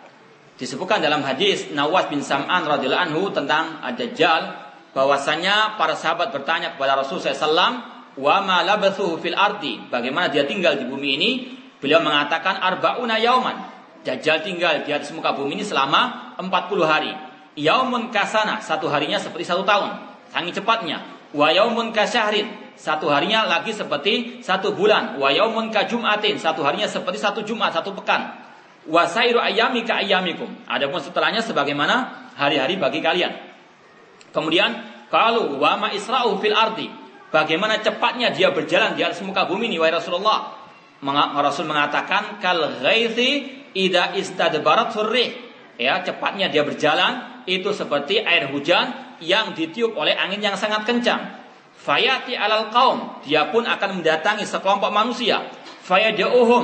Disebutkan dalam hadis Nawas bin Sam'an radhiyallahu anhu tentang Ad-Dajjal bahwasanya para sahabat bertanya kepada Rasulullah SAW, "Wa ma fil ardi?" Bagaimana dia tinggal di bumi ini? Beliau mengatakan arbauna yauman. Dajjal tinggal di atas muka bumi ini selama 40 hari. Yaumun kasana, satu harinya seperti satu tahun. Sangat cepatnya. Wa yaumun kasyahrin, satu harinya lagi seperti satu bulan. Wa yaumun kajum'atin, satu harinya seperti satu Jumat, satu pekan wasairu ayami ka ayamikum. Adapun setelahnya sebagaimana hari-hari bagi kalian. Kemudian kalau wama isra'u fil ardi. Bagaimana cepatnya dia berjalan di atas muka bumi ini wahai Rasulullah. Rasul mengatakan kal ghaithi ida istadbarat surrih. Ya, cepatnya dia berjalan itu seperti air hujan yang ditiup oleh angin yang sangat kencang. Fayati alal kaum, dia pun akan mendatangi sekelompok manusia. Fayada'uhum,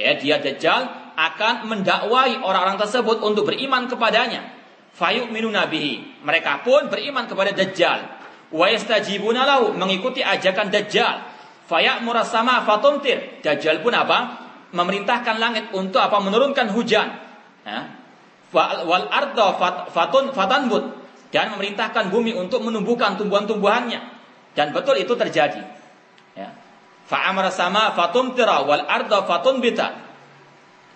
ya dia dajjal akan mendakwai orang-orang tersebut untuk beriman kepadanya. Fayuk minu nabihi. Mereka pun beriman kepada Dajjal. Wa yastajibuna lahu. Mengikuti ajakan Dajjal. Fayak murasama fatuntir. Dajjal pun apa? Memerintahkan langit untuk apa? Menurunkan hujan. Wal arda fatun fatanbut. Dan memerintahkan bumi untuk menumbuhkan tumbuhan-tumbuhannya. Dan betul itu terjadi. Ya. Fa'amara sama fatumtira wal arda fatunbita.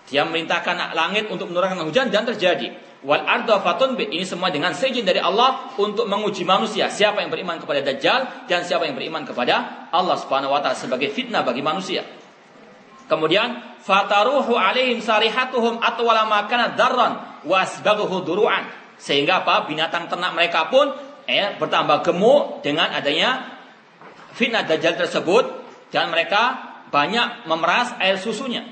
Dia memerintahkan langit untuk menurunkan hujan dan terjadi. Wal arda fatun ini semua dengan seizin dari Allah untuk menguji manusia. Siapa yang beriman kepada Dajjal dan siapa yang beriman kepada Allah Subhanahu wa taala sebagai fitnah bagi manusia. Kemudian fataruhu alaihim sarihatuhum atwala makana darran wasbaghu duru'an. Sehingga apa? Binatang ternak mereka pun eh, bertambah gemuk dengan adanya fitnah Dajjal tersebut dan mereka banyak memeras air susunya.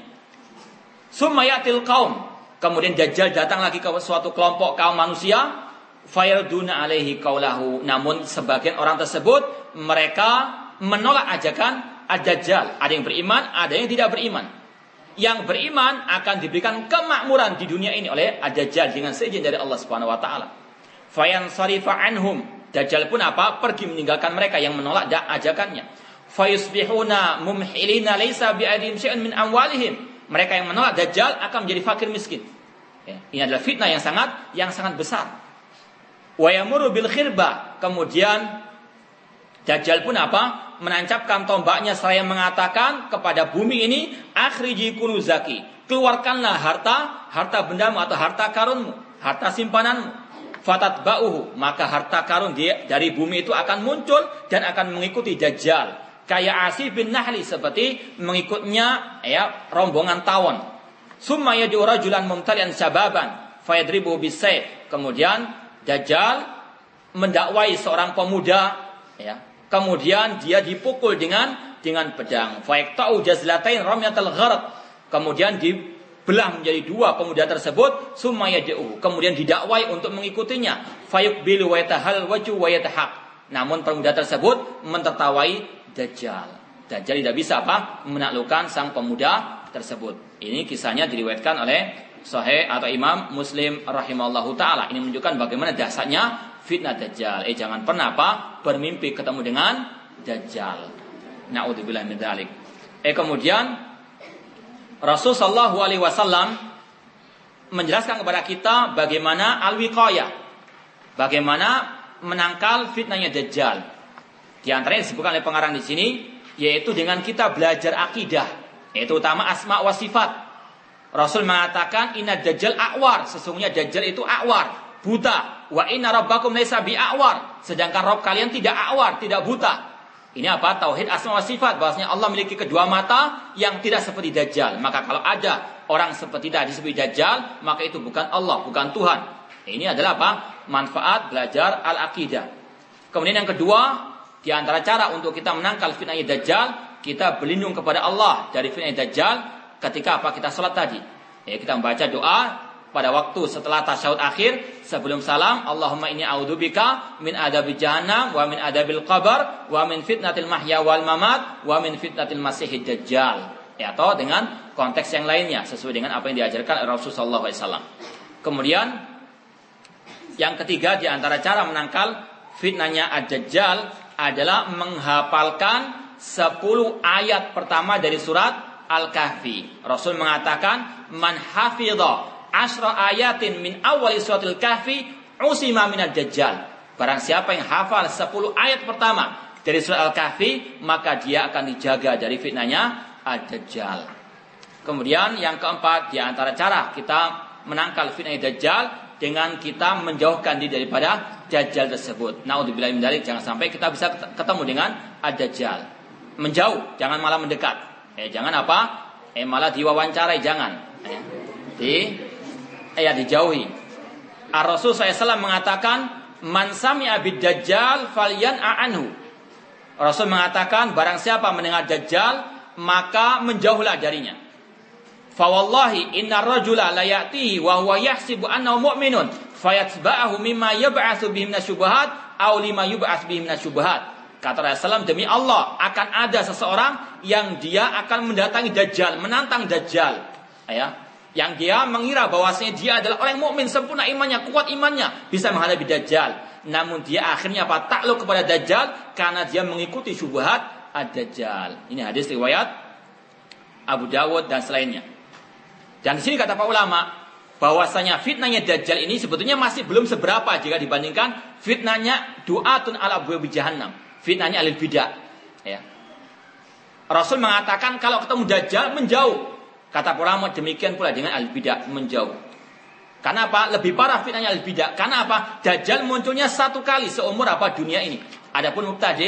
Sumayatil kaum. Kemudian Dajjal datang lagi ke suatu kelompok kaum manusia. Fayarduna alaihi kaulahu. Namun sebagian orang tersebut mereka menolak ajakan Ad-Dajjal. Ada yang beriman, ada yang tidak beriman. Yang beriman akan diberikan kemakmuran di dunia ini oleh Ad-Dajjal dengan seizin dari Allah Subhanahu wa taala. Fayan sarifa anhum. Dajjal pun apa? Pergi meninggalkan mereka yang menolak ajakannya. Fayusbihuna mumhilina laisa bi'adim syai'un min amwalihim mereka yang menolak Dajjal akan menjadi fakir miskin. Ya, ini adalah fitnah yang sangat yang sangat besar. Wa yamuru bil khirba. Kemudian Dajjal pun apa? Menancapkan tombaknya seraya mengatakan kepada bumi ini, akhriji kunuzaki. Keluarkanlah harta, harta bendamu atau harta karunmu, harta simpananmu. Fatat ba'uhu, maka harta karun dia dari bumi itu akan muncul dan akan mengikuti Dajjal kayak Asif bin Nahli seperti mengikutnya ya rombongan tawon. Summa yad'u rajulan mumtalian sababan fayadribu bisayf. Kemudian Dajjal mendakwai seorang pemuda ya kemudian dia dipukul dengan dengan pedang. Faiqta'u jazlatain ramyatal gharq. Kemudian dibelah menjadi dua pemuda tersebut sumaya kemudian didakwai untuk mengikutinya. Fayuqbilu wa yatahal waju wa yatahaq. Namun pemuda tersebut mentertawai dajjal. Dajjal tidak bisa apa? Menaklukkan sang pemuda tersebut. Ini kisahnya diriwayatkan oleh Sahih atau Imam Muslim rahimallahu taala. Ini menunjukkan bagaimana dasarnya fitnah dajjal. Eh jangan pernah apa? Bermimpi ketemu dengan dajjal. Naudzubillah min dzalik eh kemudian Rasul Shallallahu Alaihi Wasallam menjelaskan kepada kita bagaimana al-wiqayah, bagaimana menangkal fitnahnya Dajjal. Di antaranya disebutkan oleh pengarang di sini, yaitu dengan kita belajar akidah, yaitu utama asma wa sifat. Rasul mengatakan inna Dajjal akwar, sesungguhnya Dajjal itu akwar, buta. Wa inna rabbakum laisa bi akwar, sedangkan Rob kalian tidak akwar, tidak buta. Ini apa? Tauhid asma wa sifat. Bahwasanya Allah memiliki kedua mata yang tidak seperti Dajjal. Maka kalau ada orang seperti tadi seperti Dajjal, maka itu bukan Allah, bukan Tuhan. Ini adalah apa? Manfaat belajar al-aqidah. Kemudian yang kedua, di antara cara untuk kita menangkal fitnah Dajjal, kita berlindung kepada Allah dari fitnah Dajjal ketika apa? Kita sholat tadi. Ya, kita membaca doa pada waktu setelah tasyahud akhir sebelum salam Allahumma inni a'udzubika min adabi jahannam wa min adabil qabr wa min fitnatil mahya wal mamat wa min fitnatil masihid dajjal ya atau dengan konteks yang lainnya sesuai dengan apa yang diajarkan Rasulullah SAW. Kemudian yang ketiga di antara cara menangkal fitnahnya ad-dajjal adalah menghafalkan 10 ayat pertama dari surat Al-Kahfi. Rasul mengatakan man hafidha asra ayatin min awal suratul kahfi usima minad dajjal. Barang siapa yang hafal 10 ayat pertama dari surat Al-Kahfi, maka dia akan dijaga dari fitnahnya Ad-Dajjal. Kemudian yang keempat di antara cara kita menangkal fitnah Dajjal dengan kita menjauhkan diri daripada Dajjal tersebut. Naudzubillah min jangan sampai kita bisa ketemu dengan Ad-Dajjal. Menjauh, jangan malah mendekat. Eh jangan apa? Eh malah diwawancarai, jangan. Eh, di ya dijauhi. Ar-Rasul SAW mengatakan, Man sami'a bid-dajjal falyan anhu. Rasul mengatakan, barang siapa mendengar dajjal, maka menjauhlah darinya. Fawallahi inna rajula la ya'tihi wa huwa yahsibu annahu mu'minun fayatba'ahu mimma yab'atsu bihi minasyubuhat aw lima yub'ats bihi minasyubuhat. Kata Rasulullah demi Allah akan ada seseorang yang dia akan mendatangi Dajjal, menantang Dajjal. Ya, yang dia mengira bahwasanya dia adalah orang mukmin sempurna imannya, kuat imannya, bisa menghadapi Dajjal. Namun dia akhirnya apa? Takluk kepada Dajjal karena dia mengikuti syubhat ad-Dajjal. Ini hadis riwayat Abu Dawud dan selainnya. Dan di sini kata Pak ulama bahwasanya fitnahnya Dajjal ini sebetulnya masih belum seberapa jika dibandingkan fitnahnya du'atun ala abu jahannam. Fitnahnya alil bidah. Ya. Rasul mengatakan kalau ketemu Dajjal menjauh. Kata ulama demikian pula dengan al-bidah menjauh. Karena apa? Lebih parah fitnahnya al-bidah. Karena apa? Dajjal munculnya satu kali seumur apa dunia ini. Adapun mubtadi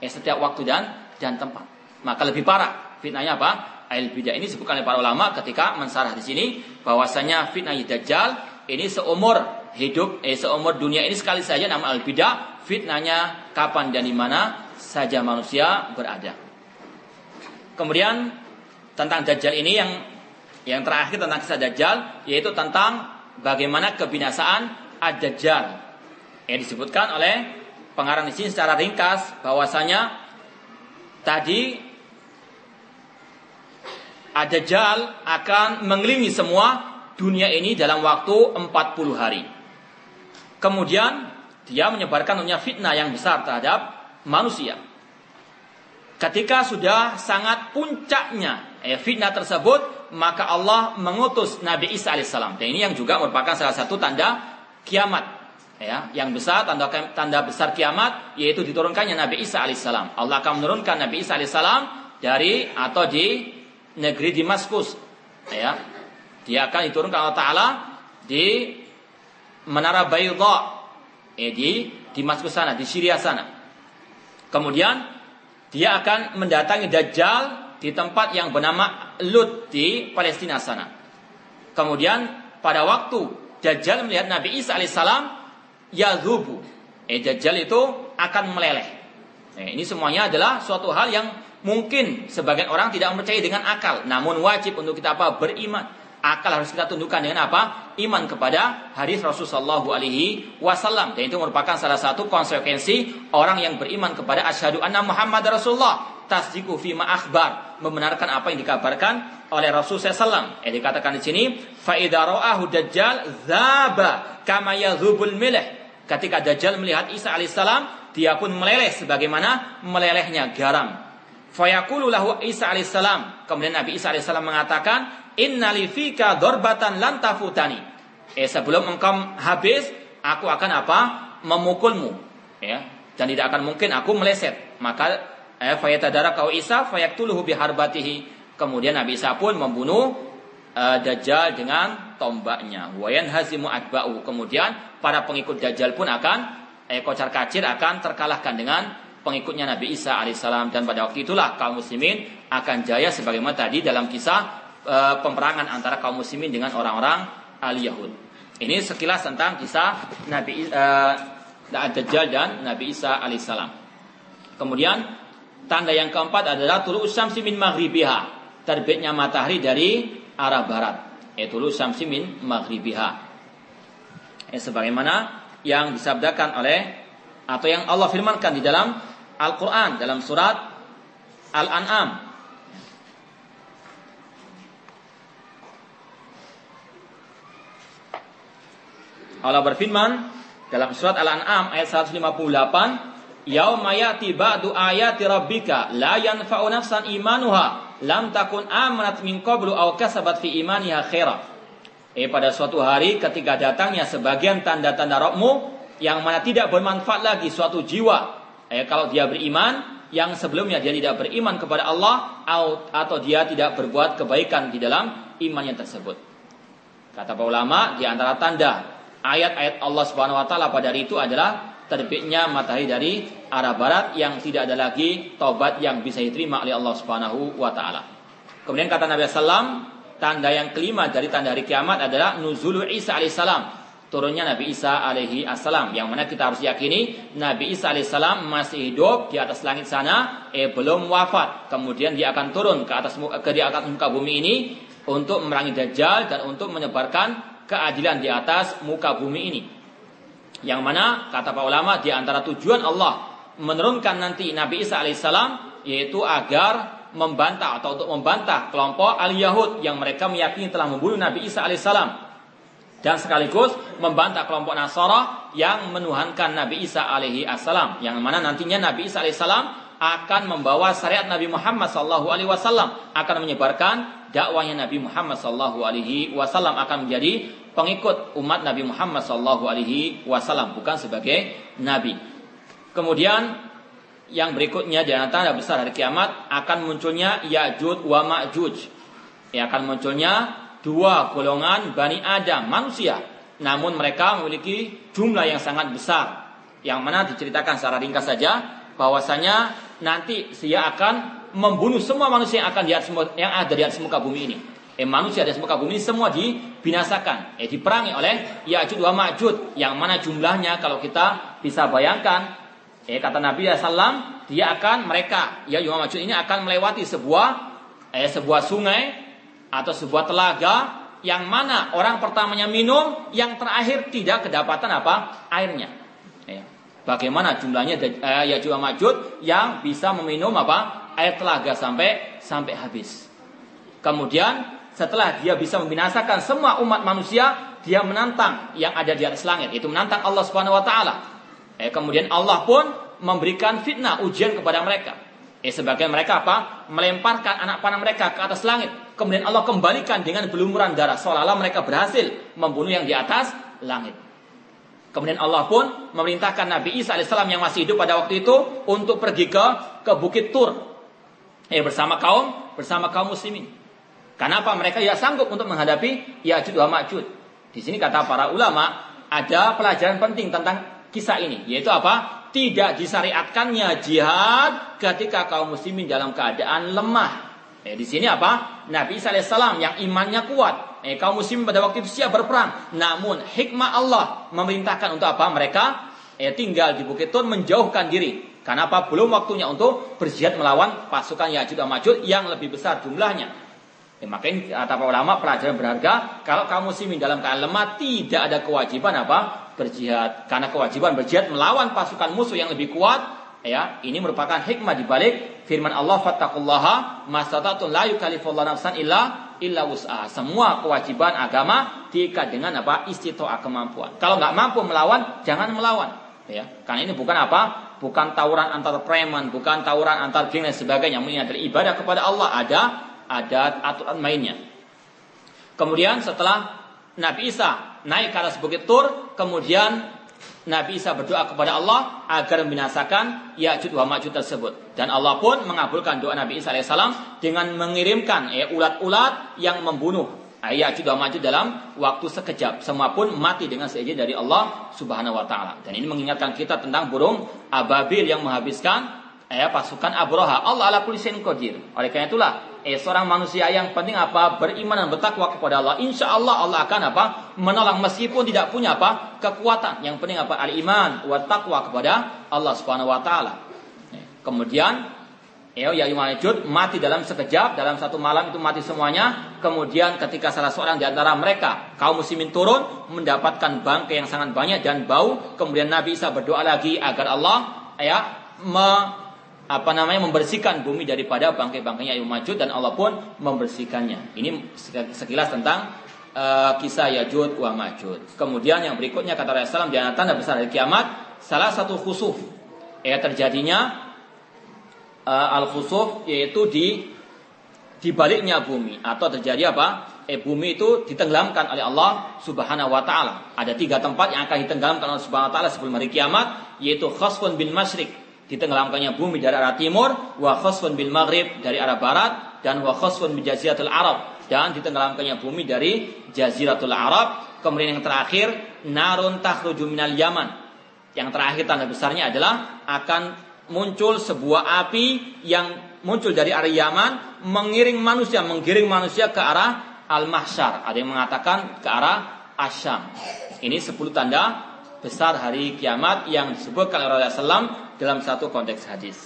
eh, setiap waktu dan dan tempat. Maka lebih parah fitnahnya apa? Al-bidah ini disebutkan oleh para ulama ketika mensarah di sini bahwasanya fitnah Dajjal ini seumur hidup eh seumur dunia ini sekali saja nama al-bidah fitnahnya kapan dan di mana saja manusia berada. Kemudian tentang Dajjal ini yang yang terakhir tentang kisah Dajjal yaitu tentang bagaimana kebinasaan Ad-Dajjal. Yang disebutkan oleh pengarang di sini secara ringkas bahwasanya tadi Ad-Dajjal akan mengelilingi semua dunia ini dalam waktu 40 hari. Kemudian dia menyebarkan fitnah yang besar terhadap manusia. Ketika sudah sangat puncaknya eh, fitnah tersebut, maka Allah mengutus Nabi Isa alaihissalam. Dan ini yang juga merupakan salah satu tanda kiamat. Ya, yang besar tanda tanda besar kiamat yaitu diturunkannya Nabi Isa alaihissalam. Allah akan menurunkan Nabi Isa alaihissalam dari atau di negeri Damaskus. Ya, dia akan diturunkan Allah Taala di Menara Bayda, eh, di Damaskus sana, di Syria sana. Kemudian dia akan mendatangi Dajjal di tempat yang bernama Lut di Palestina sana. Kemudian pada waktu Dajjal melihat Nabi Isa alaihissalam, Yazubu. Eh Dajjal itu akan meleleh. Nah, ini semuanya adalah suatu hal yang mungkin sebagian orang tidak percaya dengan akal, namun wajib untuk kita apa? Beriman. Akal harus kita tundukkan dengan apa? Iman kepada hadis Rasulullah Alaihi Wasallam. Dan itu merupakan salah satu konsekuensi orang yang beriman kepada asyhadu anna Muhammad Rasulullah. Tasdiku fima akhbar. Membenarkan apa yang dikabarkan oleh Rasul SAW. Yang dikatakan di sini, faida ro'ahu dajjal zaba kama yadhubul milih. Ketika Dajjal melihat Isa alaihissalam, dia pun meleleh sebagaimana melelehnya garam. Fayaqulu lahu Isa alaihissalam. Kemudian Nabi Isa alaihissalam mengatakan, Innali fika dorbatan lantafutani. Eh sebelum engkau habis, aku akan apa? Memukulmu. Ya. Dan tidak akan mungkin aku meleset. Maka eh, fayatadara kau Isa fayaktuluhu biharbatihi. Kemudian Nabi Isa pun membunuh uh, Dajjal dengan tombaknya. Wayan hazimu adba'u. Kemudian para pengikut Dajjal pun akan eh, kocar kacir akan terkalahkan dengan pengikutnya Nabi Isa alaihissalam dan pada waktu itulah kaum muslimin akan jaya sebagaimana tadi dalam kisah e, peperangan antara kaum muslimin dengan orang-orang al-Yahud. Ini sekilas tentang kisah Nabi e, Dajjal dan Nabi Isa alaihissalam. Kemudian tanda yang keempat adalah tulu syamsi min maghribiha, terbitnya matahari dari arah barat. Yaitu tulu syamsi min maghribiha. Eh, sebagaimana yang disabdakan oleh atau yang Allah firmankan di dalam Al-Qur'an dalam surat Al-An'am Allah berfirman dalam surat Al-An'am ayat 158, "Yauma ya'ti ba'du ayati rabbika la yanfa'u nafsan imanuha lam takun amanat min qablu aw kasabat fi imaniha khaira." Eh pada suatu hari ketika datangnya sebagian tanda-tanda rohmu yang mana tidak bermanfaat lagi suatu jiwa eh kalau dia beriman yang sebelumnya dia tidak beriman kepada Allah atau dia tidak berbuat kebaikan di dalam imannya tersebut. Kata para ulama di antara tanda ayat-ayat Allah Subhanahu wa taala pada hari itu adalah terbitnya matahari dari arah barat yang tidak ada lagi taubat yang bisa diterima oleh Allah Subhanahu wa taala. Kemudian kata Nabi sallam, tanda yang kelima dari tanda hari kiamat adalah nuzulu Isa alaihissalam. Turunnya Nabi Isa alaihi assalam yang mana kita harus yakini Nabi Isa alaihissalam masih hidup di atas langit sana eh belum wafat. Kemudian dia akan turun ke atas ke di atas muka bumi ini untuk memerangi Dajjal dan untuk menyebarkan keadilan di atas muka bumi ini. Yang mana kata para ulama di antara tujuan Allah menurunkan nanti Nabi Isa alaihissalam yaitu agar membantah atau untuk membantah kelompok al-Yahud yang mereka meyakini telah membunuh Nabi Isa alaihissalam dan sekaligus membantah kelompok Nasara yang menuhankan Nabi Isa alaihi assalam yang mana nantinya Nabi Isa alaihi salam akan membawa syariat Nabi Muhammad sallallahu alaihi wasallam akan menyebarkan dakwahnya Nabi Muhammad sallallahu alaihi wasallam akan menjadi pengikut umat Nabi Muhammad sallallahu alaihi wasallam bukan sebagai nabi. Kemudian yang berikutnya di antara besar hari kiamat akan munculnya Ya'juj wa Ma'juj. Ya akan munculnya dua golongan Bani Adam manusia namun mereka memiliki jumlah yang sangat besar yang mana diceritakan secara ringkas saja bahwasanya nanti dia akan membunuh semua manusia yang akan di atas, yang ada di atas muka bumi ini. Eh, manusia dan muka bumi semua dibinasakan, eh diperangi oleh Ya'juj wa Ma'juj. Yang mana jumlahnya kalau kita bisa bayangkan eh kata Nabi SAW dia akan mereka Ya'juj wa Ma'juj ini akan melewati sebuah eh sebuah sungai atau sebuah telaga yang mana orang pertamanya minum, yang terakhir tidak kedapatan apa? Airnya. Bagaimana jumlahnya eh, Ya'juj wa Ma'juj yang bisa meminum apa air telaga sampai sampai habis. Kemudian setelah dia bisa membinasakan semua umat manusia, dia menantang yang ada di atas langit, itu menantang Allah Subhanahu wa taala. Eh, kemudian Allah pun memberikan fitnah ujian kepada mereka. Eh, sebagian mereka apa? Melemparkan anak panah mereka ke atas langit. Kemudian Allah kembalikan dengan belumuran darah seolah-olah mereka berhasil membunuh yang di atas langit. Kemudian Allah pun memerintahkan Nabi Isa alaihissalam yang masih hidup pada waktu itu untuk pergi ke ke Bukit Tur. Eh bersama kaum bersama kaum muslimin. Kenapa mereka ya sanggup untuk menghadapi Ya'juj wa Ma'juj? Di sini kata para ulama ada pelajaran penting tentang kisah ini, yaitu apa? Tidak disyariatkannya jihad ketika kaum muslimin dalam keadaan lemah. Eh, di sini apa? Nabi Isa alaihissalam yang imannya kuat. Eh, kaum muslimin pada waktu itu siap berperang. Namun hikmah Allah memerintahkan untuk apa? Mereka eh, tinggal di Bukit Tur menjauhkan diri Karena apa? Belum waktunya untuk berjihad melawan pasukan Ya'juj dan Ma'juj yang lebih besar jumlahnya. Ya, makanya kata para ulama pelajaran berharga kalau kamu muslimin dalam keadaan lemah tidak ada kewajiban apa berjihad karena kewajiban berjihad melawan pasukan musuh yang lebih kuat ya ini merupakan hikmah di balik firman Allah fattaqullaha mastata'tum la yukallifullahu nafsan illa illa wus'aha semua kewajiban agama diikat dengan apa? Istitoah kemampuan. Kalau nggak mampu melawan jangan melawan. Ya karena ini bukan apa? Bukan tawuran antar preman bukan tawuran antar geng dan sebagainya. Ini adalah ibadah kepada Allah ada ada aturan mainnya. Kemudian setelah Nabi Isa naik ke atas bukit Tur, kemudian Nabi Isa berdoa kepada Allah agar membinasakan Ya'juj wa Ma'juj tersebut. Dan Allah pun mengabulkan doa Nabi Isa alaihissalam dengan mengirimkan ya, ulat-ulat yang membunuh Ya'juj wa Ma'juj dalam waktu sekejap. Semua pun mati dengan seizin dari Allah Subhanahu wa taala. Dan ini mengingatkan kita tentang burung ababil yang menghabiskan ya, pasukan Abroha. Allah ala kulli qadir. Oleh karena itulah eh seorang manusia yang penting apa? Beriman dan bertakwa kepada Allah. Insya Allah Allah akan apa? Menolong. Meskipun tidak punya apa? Kekuatan. Yang penting apa? Al iman wa takwa kepada Allah subhanahu wa taala. Eh, kemudian Ya, ya Yumajud mati dalam sekejap, dalam satu malam itu mati semuanya. Kemudian ketika salah seorang di antara mereka, kaum muslimin turun, mendapatkan bangkai yang sangat banyak dan bau. Kemudian Nabi Isa berdoa lagi agar Allah ya me, apa namanya membersihkan bumi daripada bangkai-bangkainya Ya'juj Ma'juj dan Allah pun membersihkannya. Ini sekilas tentang uh, kisah Ya'juj wa Ma'juj. Kemudian yang berikutnya kata Rasulullah di tanda besar dari kiamat salah satu khusuf ya terjadinya uh, al khusuf yaitu di di baliknya bumi atau terjadi apa? Eh bumi itu ditenggelamkan oleh Allah Subhanahu wa taala. Ada tiga tempat yang akan ditenggelamkan oleh Allah Subhanahu wa taala sebelum hari kiamat yaitu khasfun bin masyrik ditenggelamkannya bumi dari arah timur, wa khasfun bil maghrib dari arah barat, dan wa khasfun bi jaziratul Arab dan ditenggelamkannya bumi dari jaziratul Arab. Kemudian yang terakhir, narun takhruju minal Yaman. Yang terakhir tanda besarnya adalah akan muncul sebuah api yang muncul dari arah Yaman mengiring manusia, menggiring manusia ke arah Al-Mahsyar. Ada yang mengatakan ke arah Asyam. Ini 10 tanda besar hari kiamat yang disebutkan oleh Rasulullah dalam satu konteks hadis.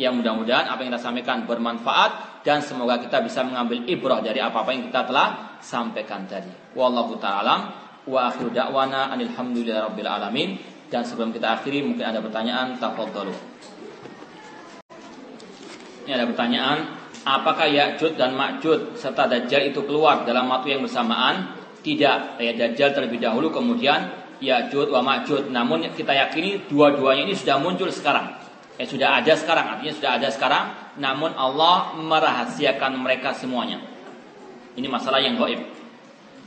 Yang mudah-mudahan apa yang kita sampaikan bermanfaat dan semoga kita bisa mengambil ibrah dari apa-apa yang kita telah sampaikan tadi. Wallahu taala wa akhiru da'wana alhamdulillahirabbil alamin dan sebelum kita akhiri mungkin ada pertanyaan tafadhalu. Ini ada pertanyaan, apakah Ya'jud dan Ma'jud serta Dajjal itu keluar dalam waktu yang bersamaan? Tidak, ya Dajjal terlebih dahulu kemudian Ya'jud wa Ma'jud. Namun kita yakini dua-duanya ini sudah muncul sekarang. Ya sudah ada sekarang, artinya sudah ada sekarang. Namun Allah merahasiakan mereka semuanya. Ini masalah yang goib.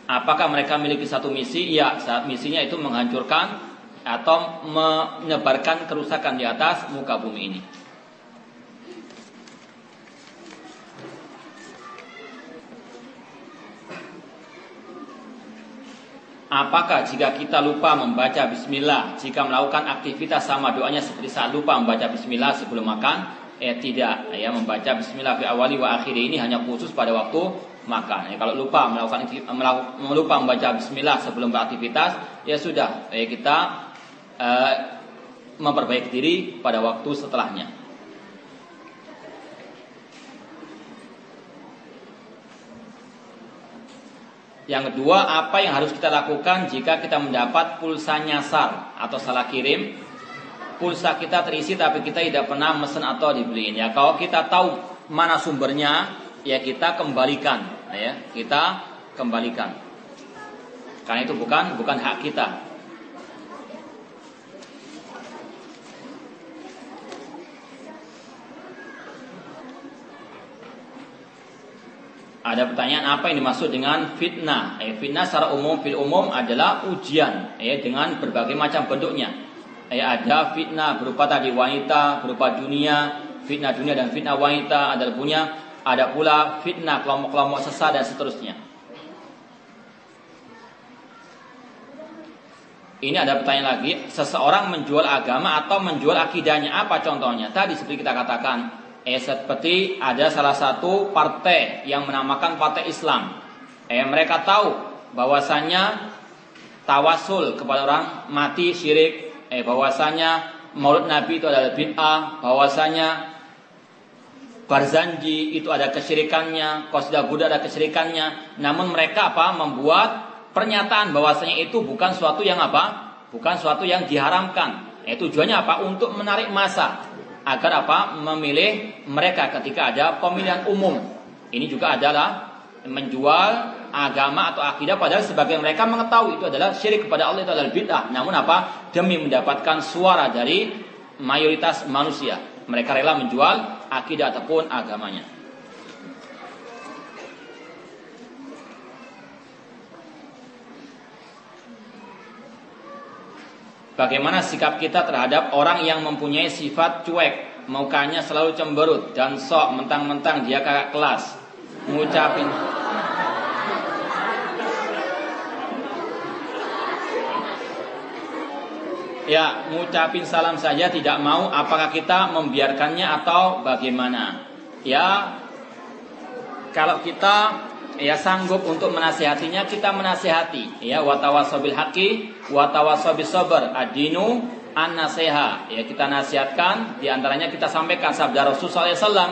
Apakah mereka memiliki satu misi? Ya, saat misinya itu menghancurkan atau menyebarkan kerusakan di atas muka bumi ini. Apakah jika kita lupa membaca bismillah Jika melakukan aktivitas sama doanya seperti saat lupa membaca bismillah sebelum makan? Eh tidak. Ya Membaca bismillah fi awali wa akhiri ini hanya khusus pada waktu makan. Ya, Kalau lupa melakukan lupa membaca bismillah sebelum beraktivitas Ya sudah. Ya, kita eh, memperbaiki diri pada waktu setelahnya Yang kedua, apa yang harus kita lakukan jika kita mendapat pulsa nyasar atau salah kirim? Pulsa kita terisi tapi kita tidak pernah mesen atau dibeliin. Ya, kalau kita tahu mana sumbernya, ya kita kembalikan, ya kita kembalikan. Karena itu bukan bukan hak kita. Ada pertanyaan apa yang dimaksud dengan fitnah? Eh, fitnah secara umum fil umum adalah ujian eh, dengan berbagai macam bentuknya. Eh, ada fitnah berupa tadi wanita, berupa dunia, fitnah dunia dan fitnah wanita adalah punya. Ada pula fitnah kelompok-kelompok sesat dan seterusnya. Ini ada pertanyaan lagi, seseorang menjual agama atau menjual akidahnya apa contohnya? Tadi seperti kita katakan, seperti ada salah satu partai yang menamakan Partai Islam. Eh mereka tahu bahwasanya tawasul kepada orang mati syirik, eh bahwasanya Maulid Nabi itu adalah bid'ah, bahwasanya Barzanji itu ada kesyirikannya, Qasida Buddha ada kesyirikannya. Namun mereka apa? Membuat pernyataan bahwasanya itu bukan suatu yang apa? Bukan suatu yang diharamkan. Eh, tujuannya apa? Untuk menarik masa agar apa? Memilih mereka ketika ada pemilihan umum. Ini juga adalah menjual agama atau akidah padahal sebagian mereka mengetahui itu adalah syirik kepada Allah itu adalah bid'ah. Namun apa? Demi mendapatkan suara dari mayoritas manusia. Mereka rela menjual akidah ataupun agamanya. Bagaimana sikap kita terhadap orang yang mempunyai sifat cuek, mukanya selalu cemberut dan sok mentang-mentang dia kakak kelas, ngucapin. Ya, ngucapin salam saja tidak mau. Apakah kita membiarkannya atau bagaimana? Ya, kalau kita ya sanggup untuk menasihatinya kita menasihati ya watawasobil haki watawasobil sober adinu an naseha ya kita nasihatkan di antaranya kita sampaikan sabda Rasulullah SAW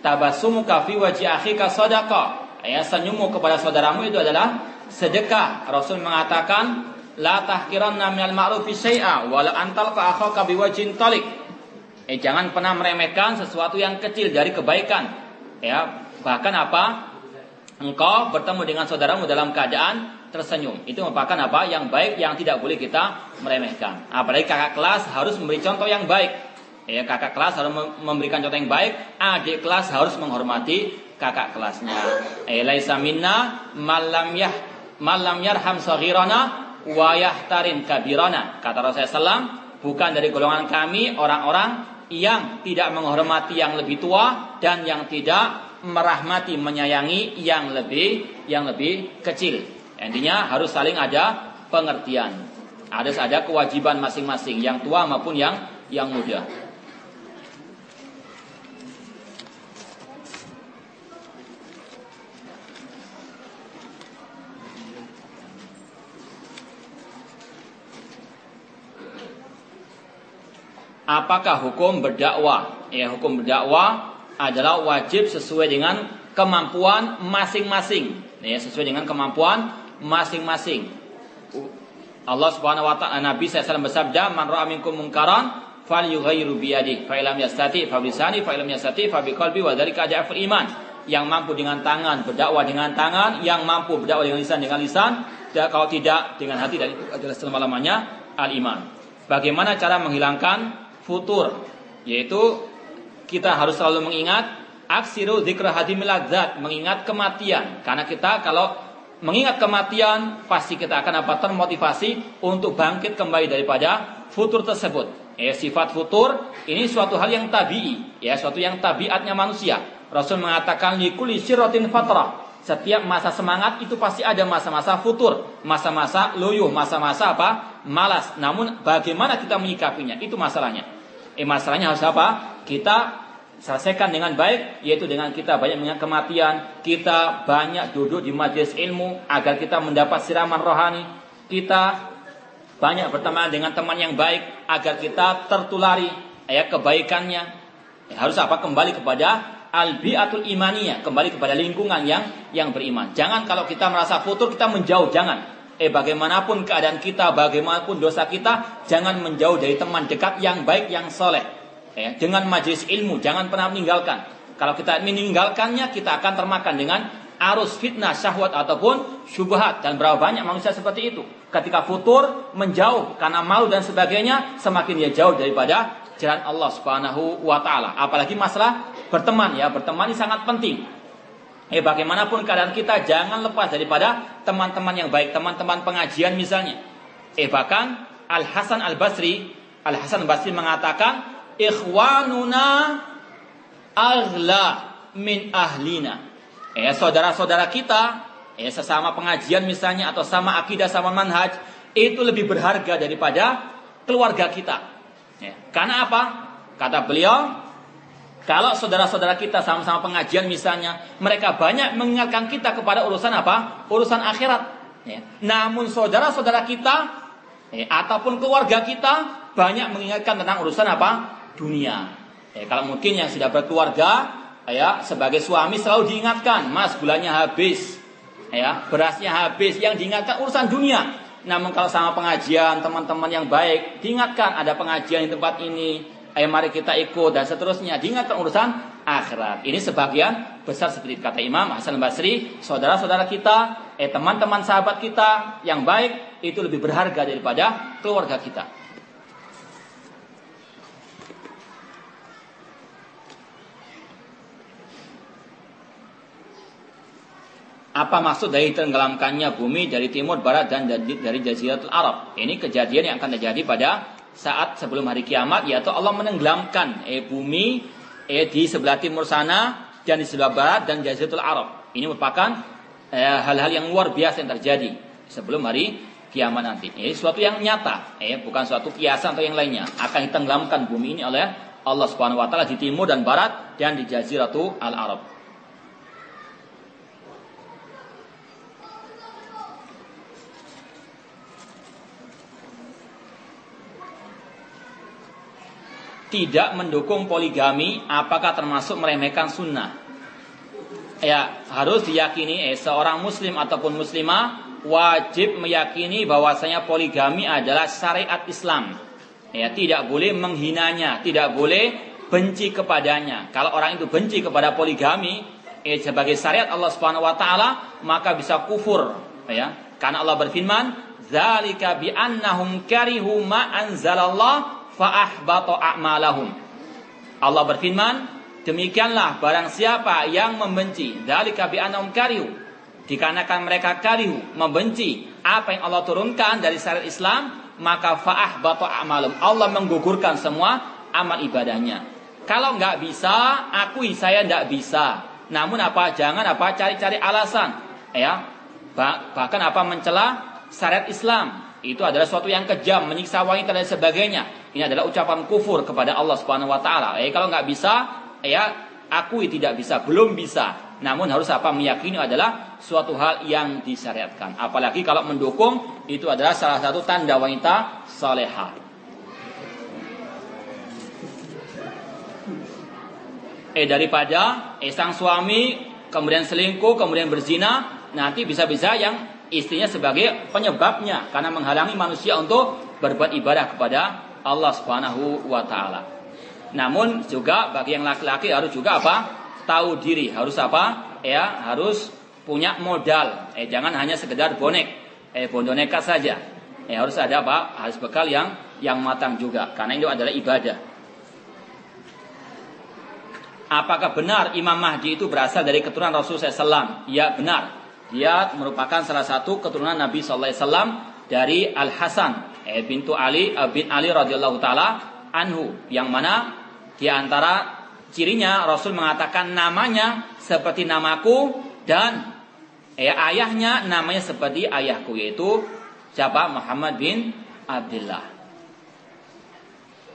tabasumu kafi wajih akhika sodako ya senyummu kepada saudaramu itu adalah sedekah Rasul mengatakan La tahkiranna minal ma'rufi syai'a wala antal ka akhaka biwajhin talik. Eh jangan pernah meremehkan sesuatu yang kecil dari kebaikan. Ya, bahkan apa? Engkau bertemu dengan saudaramu dalam keadaan tersenyum. Itu merupakan apa? Yang baik yang tidak boleh kita meremehkan. Apalagi kakak kelas harus memberi contoh yang baik. Ya, kakak kelas harus memberikan contoh yang baik, adik kelas harus menghormati kakak kelasnya. Eh laisa minna malam yah malam yarham saghirana wayah tarin kabirona. Kata Rasulullah SAW, bukan dari golongan kami orang-orang yang tidak menghormati yang lebih tua dan yang tidak merahmati menyayangi yang lebih yang lebih kecil. Intinya harus saling ada pengertian. Harus ada kewajiban masing-masing yang tua maupun yang yang muda. apakah hukum berdakwah? Ya, hukum berdakwah adalah wajib sesuai dengan kemampuan masing-masing. Ya, sesuai dengan kemampuan masing-masing. Allah Subhanahu wa taala Nabi SAW bersabda, "Man ra'a minkum munkaran falyughayyiru bi yadihi, fa illam yastati fa lisani, fa illam yastati fa biqalbi wa dzalika iman." Yang mampu dengan tangan berdakwah dengan tangan, yang mampu berdakwah dengan lisan dengan lisan, dan kalau tidak dengan hati dan itu adalah selama-lamanya al-iman. Bagaimana cara menghilangkan futur yaitu kita harus selalu mengingat aksiru zikra hadimil mengingat kematian karena kita kalau mengingat kematian pasti kita akan apa termotivasi untuk bangkit kembali daripada futur tersebut ya sifat futur ini suatu hal yang tabii ya suatu yang tabiatnya manusia Rasul mengatakan likuli syiratin fatrah setiap masa semangat itu pasti ada masa-masa futur, masa-masa loyo, masa-masa apa? malas. Namun bagaimana kita menyikapinya itu masalahnya. Eh masalahnya harus apa? Kita selesaikan dengan baik yaitu dengan kita banyak mengingat kematian, kita banyak duduk di majelis ilmu agar kita mendapat siraman rohani, kita banyak berteman dengan teman yang baik agar kita tertulari ya kebaikannya. Ya, harus apa? Kembali kepada albiatul imaniyah, kembali kepada lingkungan yang yang beriman. Jangan kalau kita merasa futur kita menjauh, jangan. Eh bagaimanapun keadaan kita, bagaimanapun dosa kita, jangan menjauh dari teman dekat yang baik, yang soleh. Eh, dengan majelis ilmu, jangan pernah meninggalkan. Kalau kita meninggalkannya, kita akan termakan dengan arus fitnah, syahwat ataupun syubhat dan berapa banyak manusia seperti itu. Ketika futur menjauh karena malu dan sebagainya, semakin dia jauh daripada jalan Allah Subhanahu wa taala. Apalagi masalah berteman ya, berteman ini sangat penting. Eh bagaimanapun keadaan kita jangan lepas daripada teman-teman yang baik, teman-teman pengajian misalnya. Eh bahkan Al Hasan Al Basri, Al Hasan Basri mengatakan, ikhwanuna aghla min ahlina. Eh saudara-saudara kita, eh sesama pengajian misalnya atau sama akidah sama manhaj itu lebih berharga daripada keluarga kita. Ya. Karena apa? Kata beliau, kalau saudara-saudara kita sama-sama pengajian misalnya, mereka banyak mengingatkan kita kepada urusan apa? Urusan akhirat. Ya. Namun saudara-saudara kita ya, ataupun keluarga kita banyak mengingatkan tentang urusan apa? Dunia. Ya, kalau mungkin yang sudah berkeluarga, ya sebagai suami selalu diingatkan, Mas gulanya habis, ya berasnya habis, yang diingatkan urusan dunia. Namun kalau sama pengajian teman-teman yang baik, diingatkan ada pengajian di tempat ini, ayo mari kita ikut dan seterusnya. Diingatkan urusan akhirat. Ini sebagian besar seperti kata Imam Hasan Basri, saudara-saudara kita, eh teman-teman sahabat kita yang baik itu lebih berharga daripada keluarga kita. Apa maksud dari tenggelamkannya bumi dari timur, barat, dan dari Jaziratul Arab? Ini kejadian yang akan terjadi pada saat sebelum hari kiamat, yaitu Allah menenggelamkan eh, bumi eh, di sebelah timur sana dan di sebelah barat dan Jaziratul Arab. Ini merupakan eh, hal-hal eh, yang luar biasa yang terjadi sebelum hari kiamat nanti. Ini sesuatu yang nyata, eh, bukan suatu kiasan atau yang lainnya. Akan ditenggelamkan bumi ini oleh Allah Subhanahu Wa Taala di timur dan barat dan di Jaziratul Al tidak mendukung poligami apakah termasuk meremehkan sunnah? Ya, harus diyakini eh, seorang muslim ataupun muslimah wajib meyakini bahwasanya poligami adalah syariat Islam. Ya, tidak boleh menghinanya, tidak boleh benci kepadanya. Kalau orang itu benci kepada poligami eh, sebagai syariat Allah Subhanahu wa taala, maka bisa kufur, ya. Karena Allah berfirman, "Dzalika bi annahum karihu ma anzalallah fa'ahbata a'malahum. Allah berfirman, demikianlah barang siapa yang membenci dzalika bi annahum karihu. Dikarenakan mereka karihu membenci apa yang Allah turunkan dari syariat Islam maka fa'ahbata a'malum Allah menggugurkan semua amal ibadahnya. Kalau nggak bisa akui saya nggak bisa. Namun apa jangan apa cari-cari alasan. Ya bahkan apa mencela syariat Islam itu adalah suatu yang kejam, menyiksa wanita dan sebagainya. Ini adalah ucapan kufur kepada Allah Subhanahu wa taala. Eh kalau nggak bisa, ya akui tidak bisa, belum bisa. Namun harus apa meyakini adalah suatu hal yang disyariatkan. Apalagi kalau mendukung itu adalah salah satu tanda wanita salehah. Eh daripada eh, sang suami kemudian selingkuh, kemudian berzina, nanti bisa-bisa yang istrinya sebagai penyebabnya karena menghalangi manusia untuk berbuat ibadah kepada Allah Subhanahu wa taala. Namun juga bagi yang laki-laki harus juga apa? Tahu diri, harus apa? Ya, harus punya modal. Eh jangan hanya sekedar bonek, eh boneka saja. Eh harus ada apa? Harus bekal yang yang matang juga karena itu adalah ibadah. Apakah benar Imam Mahdi itu berasal dari keturunan Rasulullah SAW? Ya benar. Dia merupakan salah satu keturunan Nabi Sallallahu Alaihi Wasallam dari Al Hasan eh, bintu Ali eh, bin Ali radhiyallahu taala anhu yang mana di antara cirinya Rasul mengatakan namanya seperti namaku dan eh, ayahnya namanya seperti ayahku yaitu siapa Muhammad bin Abdullah.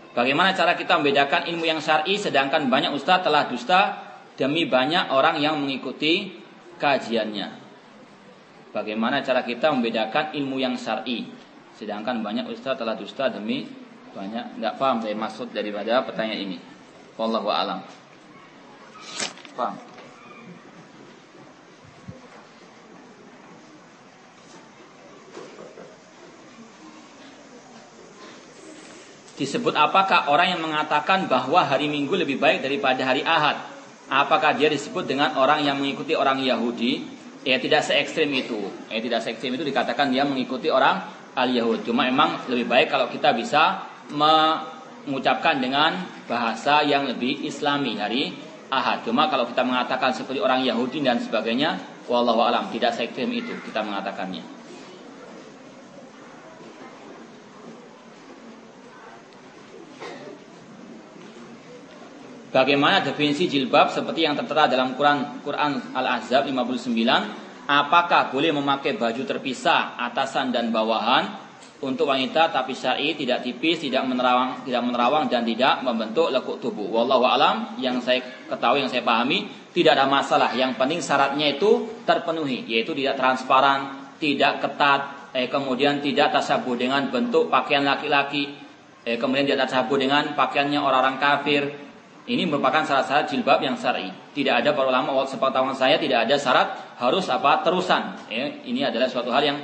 Bagaimana cara kita membedakan ilmu yang syar'i sedangkan banyak ustaz telah dusta demi banyak orang yang mengikuti kajiannya. Bagaimana cara kita membedakan ilmu yang syar'i? Sedangkan banyak ustaz telah dusta demi banyak nggak paham saya maksud daripada pertanyaan ini. Wallahu alam. Paham? Disebut apakah orang yang mengatakan bahwa hari Minggu lebih baik daripada hari Ahad? Apakah dia disebut dengan orang yang mengikuti orang Yahudi ya tidak se ekstrim itu. Ya tidak se ekstrim itu dikatakan dia mengikuti orang al-Yahud. Cuma memang lebih baik kalau kita bisa mengucapkan dengan bahasa yang lebih islami hari Ahad. Cuma kalau kita mengatakan seperti orang Yahudi dan sebagainya, wallahu alam tidak se ekstrim itu kita mengatakannya. Bagaimana definisi jilbab seperti yang tertera dalam Quran Quran Al-Ahzab 59? Apakah boleh memakai baju terpisah atasan dan bawahan untuk wanita tapi syar'i tidak tipis, tidak menerawang, tidak menerawang dan tidak membentuk lekuk tubuh. Wallahu alam yang saya ketahui yang saya pahami tidak ada masalah. Yang penting syaratnya itu terpenuhi yaitu tidak transparan, tidak ketat, eh, kemudian tidak tasabuh dengan bentuk pakaian laki-laki eh, kemudian dia tercampur dengan pakaiannya orang-orang kafir. Ini merupakan syarat-syarat jilbab yang syar'i. Tidak ada para ulama sepengetahuan saya tidak ada syarat harus apa terusan. Eh, ini adalah suatu hal yang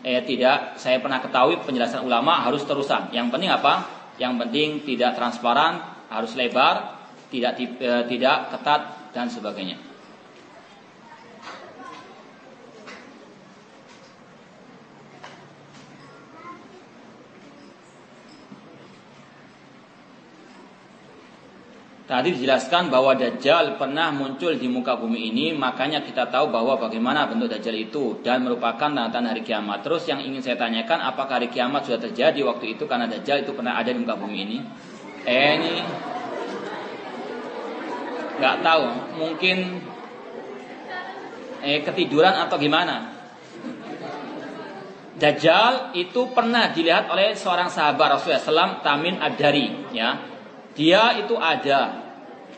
eh, tidak saya pernah ketahui penjelasan ulama harus terusan. Yang penting apa? Yang penting tidak transparan, harus lebar, tidak eh, tidak ketat dan sebagainya. Tadi dijelaskan bahwa Dajjal pernah muncul di muka bumi ini, makanya kita tahu bahwa bagaimana bentuk Dajjal itu dan merupakan tanda-tanda hari kiamat. Terus yang ingin saya tanyakan, apakah hari kiamat sudah terjadi waktu itu karena Dajjal itu pernah ada di muka bumi ini? Eh ini nggak tahu, mungkin eh ketiduran atau gimana? Dajjal itu pernah dilihat oleh seorang sahabat Rasulullah SAW, Tamin Ad-Dari, ya dia itu ada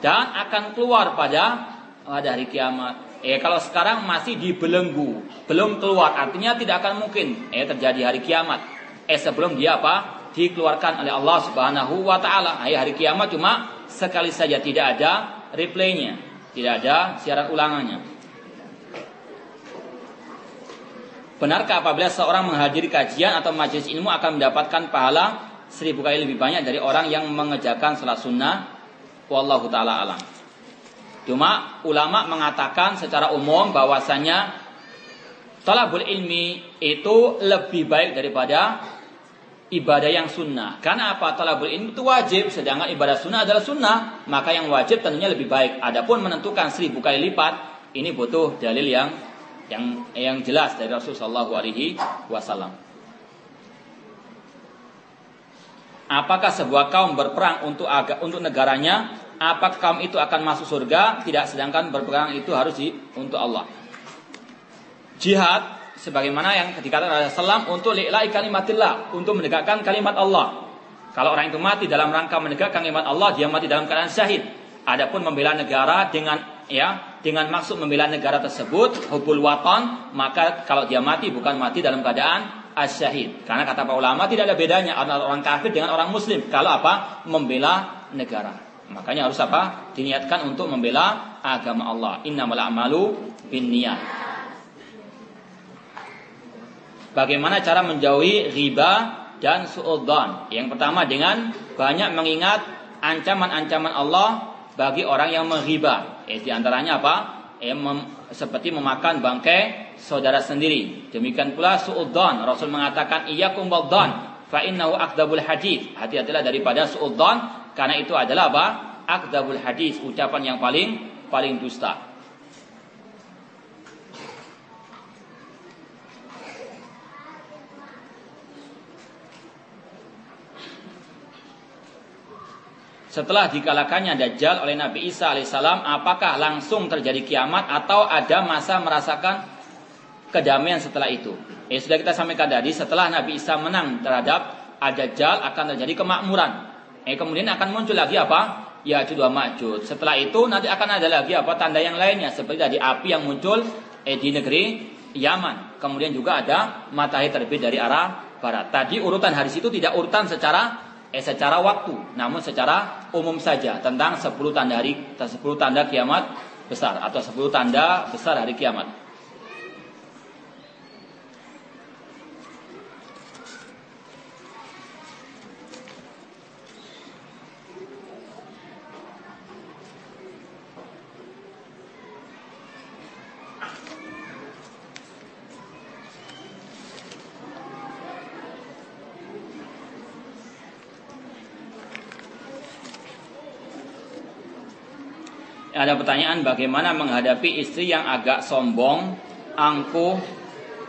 dan akan keluar pada pada hari kiamat. Eh kalau sekarang masih dibelenggu, belum keluar, artinya tidak akan mungkin eh terjadi hari kiamat. Eh sebelum dia apa? dikeluarkan oleh Allah Subhanahu wa taala. Eh, hari kiamat cuma sekali saja tidak ada replaynya, tidak ada siaran ulangannya. Benarkah apabila seorang menghadiri kajian atau majelis ilmu akan mendapatkan pahala seribu kali lebih banyak dari orang yang mengerjakan salat sunnah. Wallahu taala alam. Cuma ulama mengatakan secara umum bahwasanya talabul ilmi itu lebih baik daripada ibadah yang sunnah. Karena apa? Talabul ilmi itu wajib, sedangkan ibadah sunnah adalah sunnah. Maka yang wajib tentunya lebih baik. Adapun menentukan seribu kali lipat, ini butuh dalil yang yang yang jelas dari Rasulullah SAW. Apakah sebuah kaum berperang untuk aga, untuk negaranya? Apakah kaum itu akan masuk surga? Tidak, sedangkan berperang itu harus di, untuk Allah. Jihad sebagaimana yang ketika Rasulullah untuk li'la'i kalimatillah, untuk menegakkan kalimat Allah. Kalau orang itu mati dalam rangka menegakkan kalimat Allah, dia mati dalam keadaan syahid. Adapun membela negara dengan ya dengan maksud membela negara tersebut hubul waton maka kalau dia mati bukan mati dalam keadaan asyahid. Karena kata para ulama tidak ada bedanya antara orang kafir dengan orang muslim. Kalau apa? Membela negara. Makanya harus apa? Diniatkan untuk membela agama Allah. Innamal a'malu bin niat. Bagaimana cara menjauhi riba dan suudzon? Yang pertama dengan banyak mengingat ancaman-ancaman Allah bagi orang yang mengriba. Eh, di antaranya apa? Eh, mem, seperti memakan bangkai saudara sendiri. Demikian pula suudzon. Rasul mengatakan iyyakum wadzan fa innahu akdabul hadis. Hati-hatilah daripada suudzon karena itu adalah apa? Akdabul hadis, ucapan yang paling paling dusta. Setelah dikalakannya Dajjal oleh Nabi Isa alaihissalam, apakah langsung terjadi kiamat atau ada masa merasakan kedamaian setelah itu. Eh sudah kita sampaikan tadi setelah Nabi Isa menang terhadap Ad-Dajjal akan terjadi kemakmuran. Eh kemudian akan muncul lagi apa? Ya dua Ma'jud. Setelah itu nanti akan ada lagi apa tanda yang lainnya seperti tadi api yang muncul eh, di negeri Yaman. Kemudian juga ada matahari terbit dari arah barat. Tadi urutan hari itu tidak urutan secara eh secara waktu, namun secara umum saja tentang 10 tanda hari 10 tanda kiamat besar atau 10 tanda besar hari kiamat. Ada pertanyaan bagaimana menghadapi istri yang agak sombong, angkuh,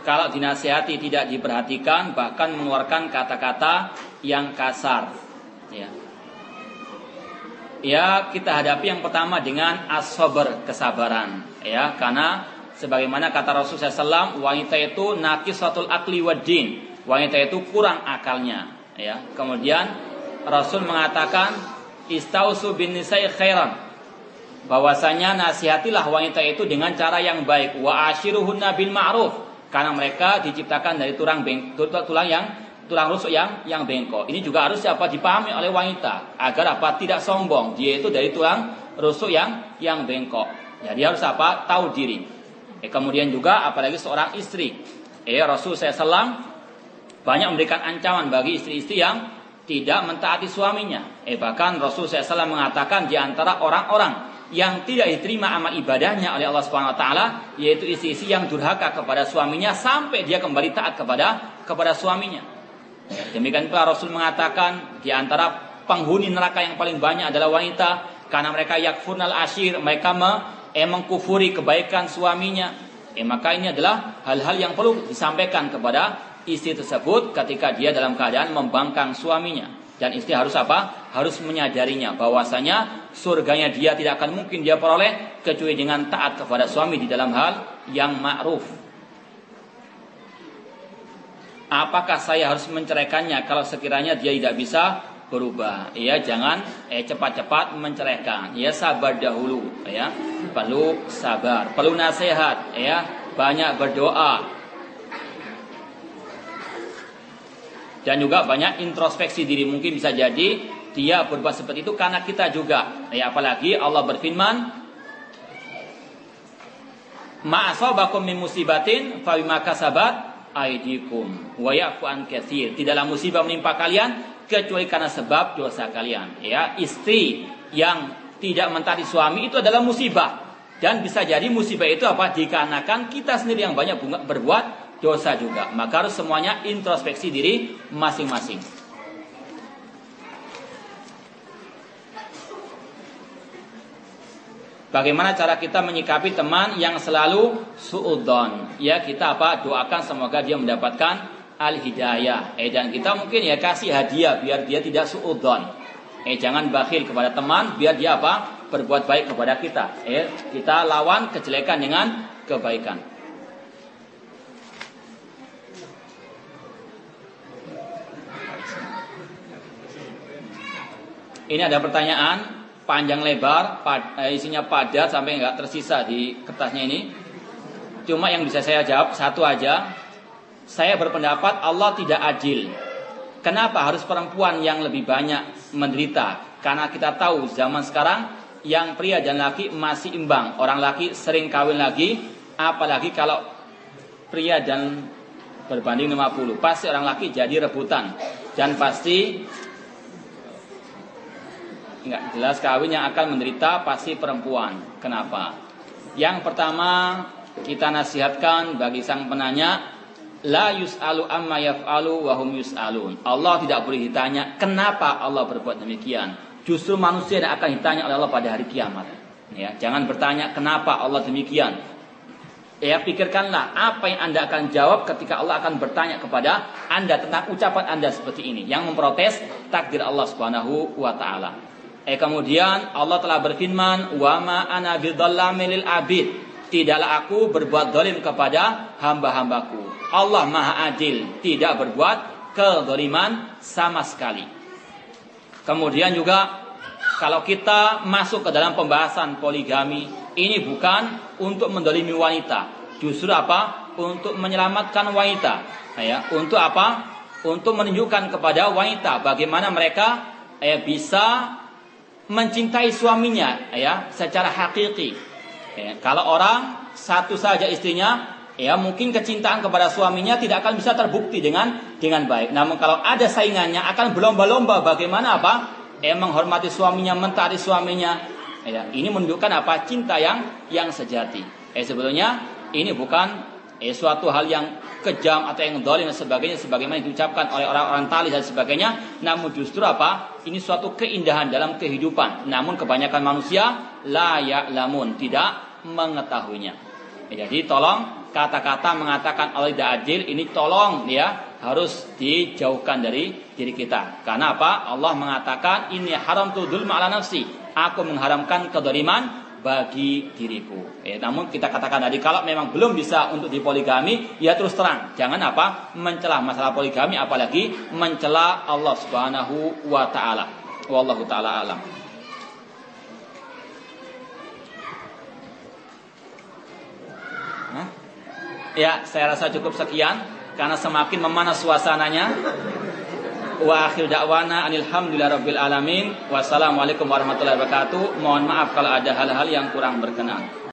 kalau dinasihati tidak diperhatikan, bahkan mengeluarkan kata-kata yang kasar. Ya. ya, kita hadapi yang pertama dengan asober kesabaran. Ya, karena sebagaimana kata Rasulullah SAW, wanita itu nakisatul akli wadin. Wanita itu kurang akalnya. Ya, kemudian Rasul mengatakan, istausu bin nisai khairan bahwasanya nasihatilah wanita itu dengan cara yang baik wa ashiruhunna bil ma'ruf karena mereka diciptakan dari tulang beng, tulang yang tulang rusuk yang yang bengkok. Ini juga harus apa dipahami oleh wanita agar apa tidak sombong. Dia itu dari tulang rusuk yang yang bengkok. Jadi harus apa? Tahu diri. Eh, kemudian juga apalagi seorang istri. Eh Rasul SAW banyak memberikan ancaman bagi istri-istri yang tidak mentaati suaminya. Eh bahkan Rasul SAW mengatakan di antara orang-orang yang tidak diterima amal ibadahnya oleh Allah Subhanahu wa taala yaitu istri-istri yang durhaka kepada suaminya sampai dia kembali taat kepada kepada suaminya. Demikian pula Rasul mengatakan di antara penghuni neraka yang paling banyak adalah wanita karena mereka yakfurnal ashir, mereka me, eh, mengkufuri kebaikan suaminya. Eh maka ini adalah hal-hal yang perlu disampaikan kepada istri tersebut ketika dia dalam keadaan membangkang suaminya. Dan istri harus apa? Harus menyadarinya bahwasanya surganya dia tidak akan mungkin dia peroleh kecuali dengan taat kepada suami di dalam hal yang ma'ruf. Apakah saya harus menceraikannya kalau sekiranya dia tidak bisa berubah? Ya, jangan eh cepat-cepat menceraikan. Ya, sabar dahulu, ya. Perlu sabar, perlu nasihat, ya. Banyak berdoa, dan juga banyak introspeksi diri. Mungkin bisa jadi dia berbuat seperti itu karena kita juga. Ya apalagi Allah berfirman ma'asabakum min musibatin fa bima kasabat aidikum wa ya'fu an tidaklah musibah menimpa kalian kecuali karena sebab dosa kalian. Ya istri yang tidak mentaati suami itu adalah musibah. Dan bisa jadi musibah itu apa? Dikarenakan kita sendiri yang banyak berbuat dosa juga. Maka harus semuanya introspeksi diri masing-masing. Bagaimana cara kita menyikapi teman yang selalu suudon? Ya kita apa? Doakan semoga dia mendapatkan al hidayah. Eh dan kita mungkin ya kasih hadiah biar dia tidak suudon. Eh jangan bakhil kepada teman biar dia apa? Berbuat baik kepada kita. Eh kita lawan kejelekan dengan kebaikan. Ini ada pertanyaan panjang lebar, pad, eh, isinya padat sampai nggak tersisa di kertasnya ini. Cuma yang bisa saya jawab satu aja. Saya berpendapat Allah tidak adil. Kenapa harus perempuan yang lebih banyak menderita? Karena kita tahu zaman sekarang yang pria dan laki masih imbang. Orang laki sering kawin lagi, apalagi kalau pria dan berbanding 50. Pasti orang laki jadi rebutan. Dan pasti Enggak jelas kawin yang akan menderita pasti perempuan. Kenapa? Yang pertama kita nasihatkan bagi sang penanya la yus'alu amma yaf'alu wa hum yus'alun. Allah tidak boleh ditanya kenapa Allah berbuat demikian. Justru manusia yang akan ditanya oleh Allah pada hari kiamat. Ya, jangan bertanya kenapa Allah demikian. Ya, pikirkanlah apa yang Anda akan jawab ketika Allah akan bertanya kepada Anda tentang ucapan Anda seperti ini yang memprotes takdir Allah Subhanahu wa taala. Eh kemudian Allah telah berfirman, "Wa ma ana abid." Tidaklah aku berbuat zalim kepada hamba-hambaku. Allah Maha Adil, tidak berbuat kezaliman sama sekali. Kemudian juga kalau kita masuk ke dalam pembahasan poligami, ini bukan untuk mendolimi wanita. Justru apa? Untuk menyelamatkan wanita. Ya, untuk apa? Untuk menunjukkan kepada wanita bagaimana mereka ya, bisa mencintai suaminya ya secara hakiki. Ya, kalau orang satu saja istrinya ya mungkin kecintaan kepada suaminya tidak akan bisa terbukti dengan dengan baik. Namun kalau ada saingannya akan berlomba-lomba bagaimana apa? Ya, menghormati suaminya, mentaati suaminya. Ya, ini menunjukkan apa? Cinta yang yang sejati. Eh sebetulnya ini bukan eh, suatu hal yang kejam atau yang dolim dan sebagainya sebagaimana diucapkan oleh orang-orang tali dan sebagainya. Namun justru apa? Ini suatu keindahan dalam kehidupan. Namun kebanyakan manusia layak lamun tidak mengetahuinya. Ya, jadi tolong kata-kata mengatakan Allah tidak adil ini tolong ya harus dijauhkan dari diri kita. Karena apa? Allah mengatakan ini haram tudul ma'ala nafsi. Aku mengharamkan kedoliman bagi diriku. Eh, namun kita katakan tadi kalau memang belum bisa untuk dipoligami, ya terus terang, jangan apa mencela masalah poligami, apalagi mencela Allah Subhanahu wa taala. Wallahu taala alam. Ya, saya rasa cukup sekian. karena semakin memanas suasananya. Wa akhir da'wana alhamdulillahirabbil alamin. Wassalamualaikum warahmatullahi wabarakatuh. Mohon maaf kalau ada hal-hal yang kurang berkenan.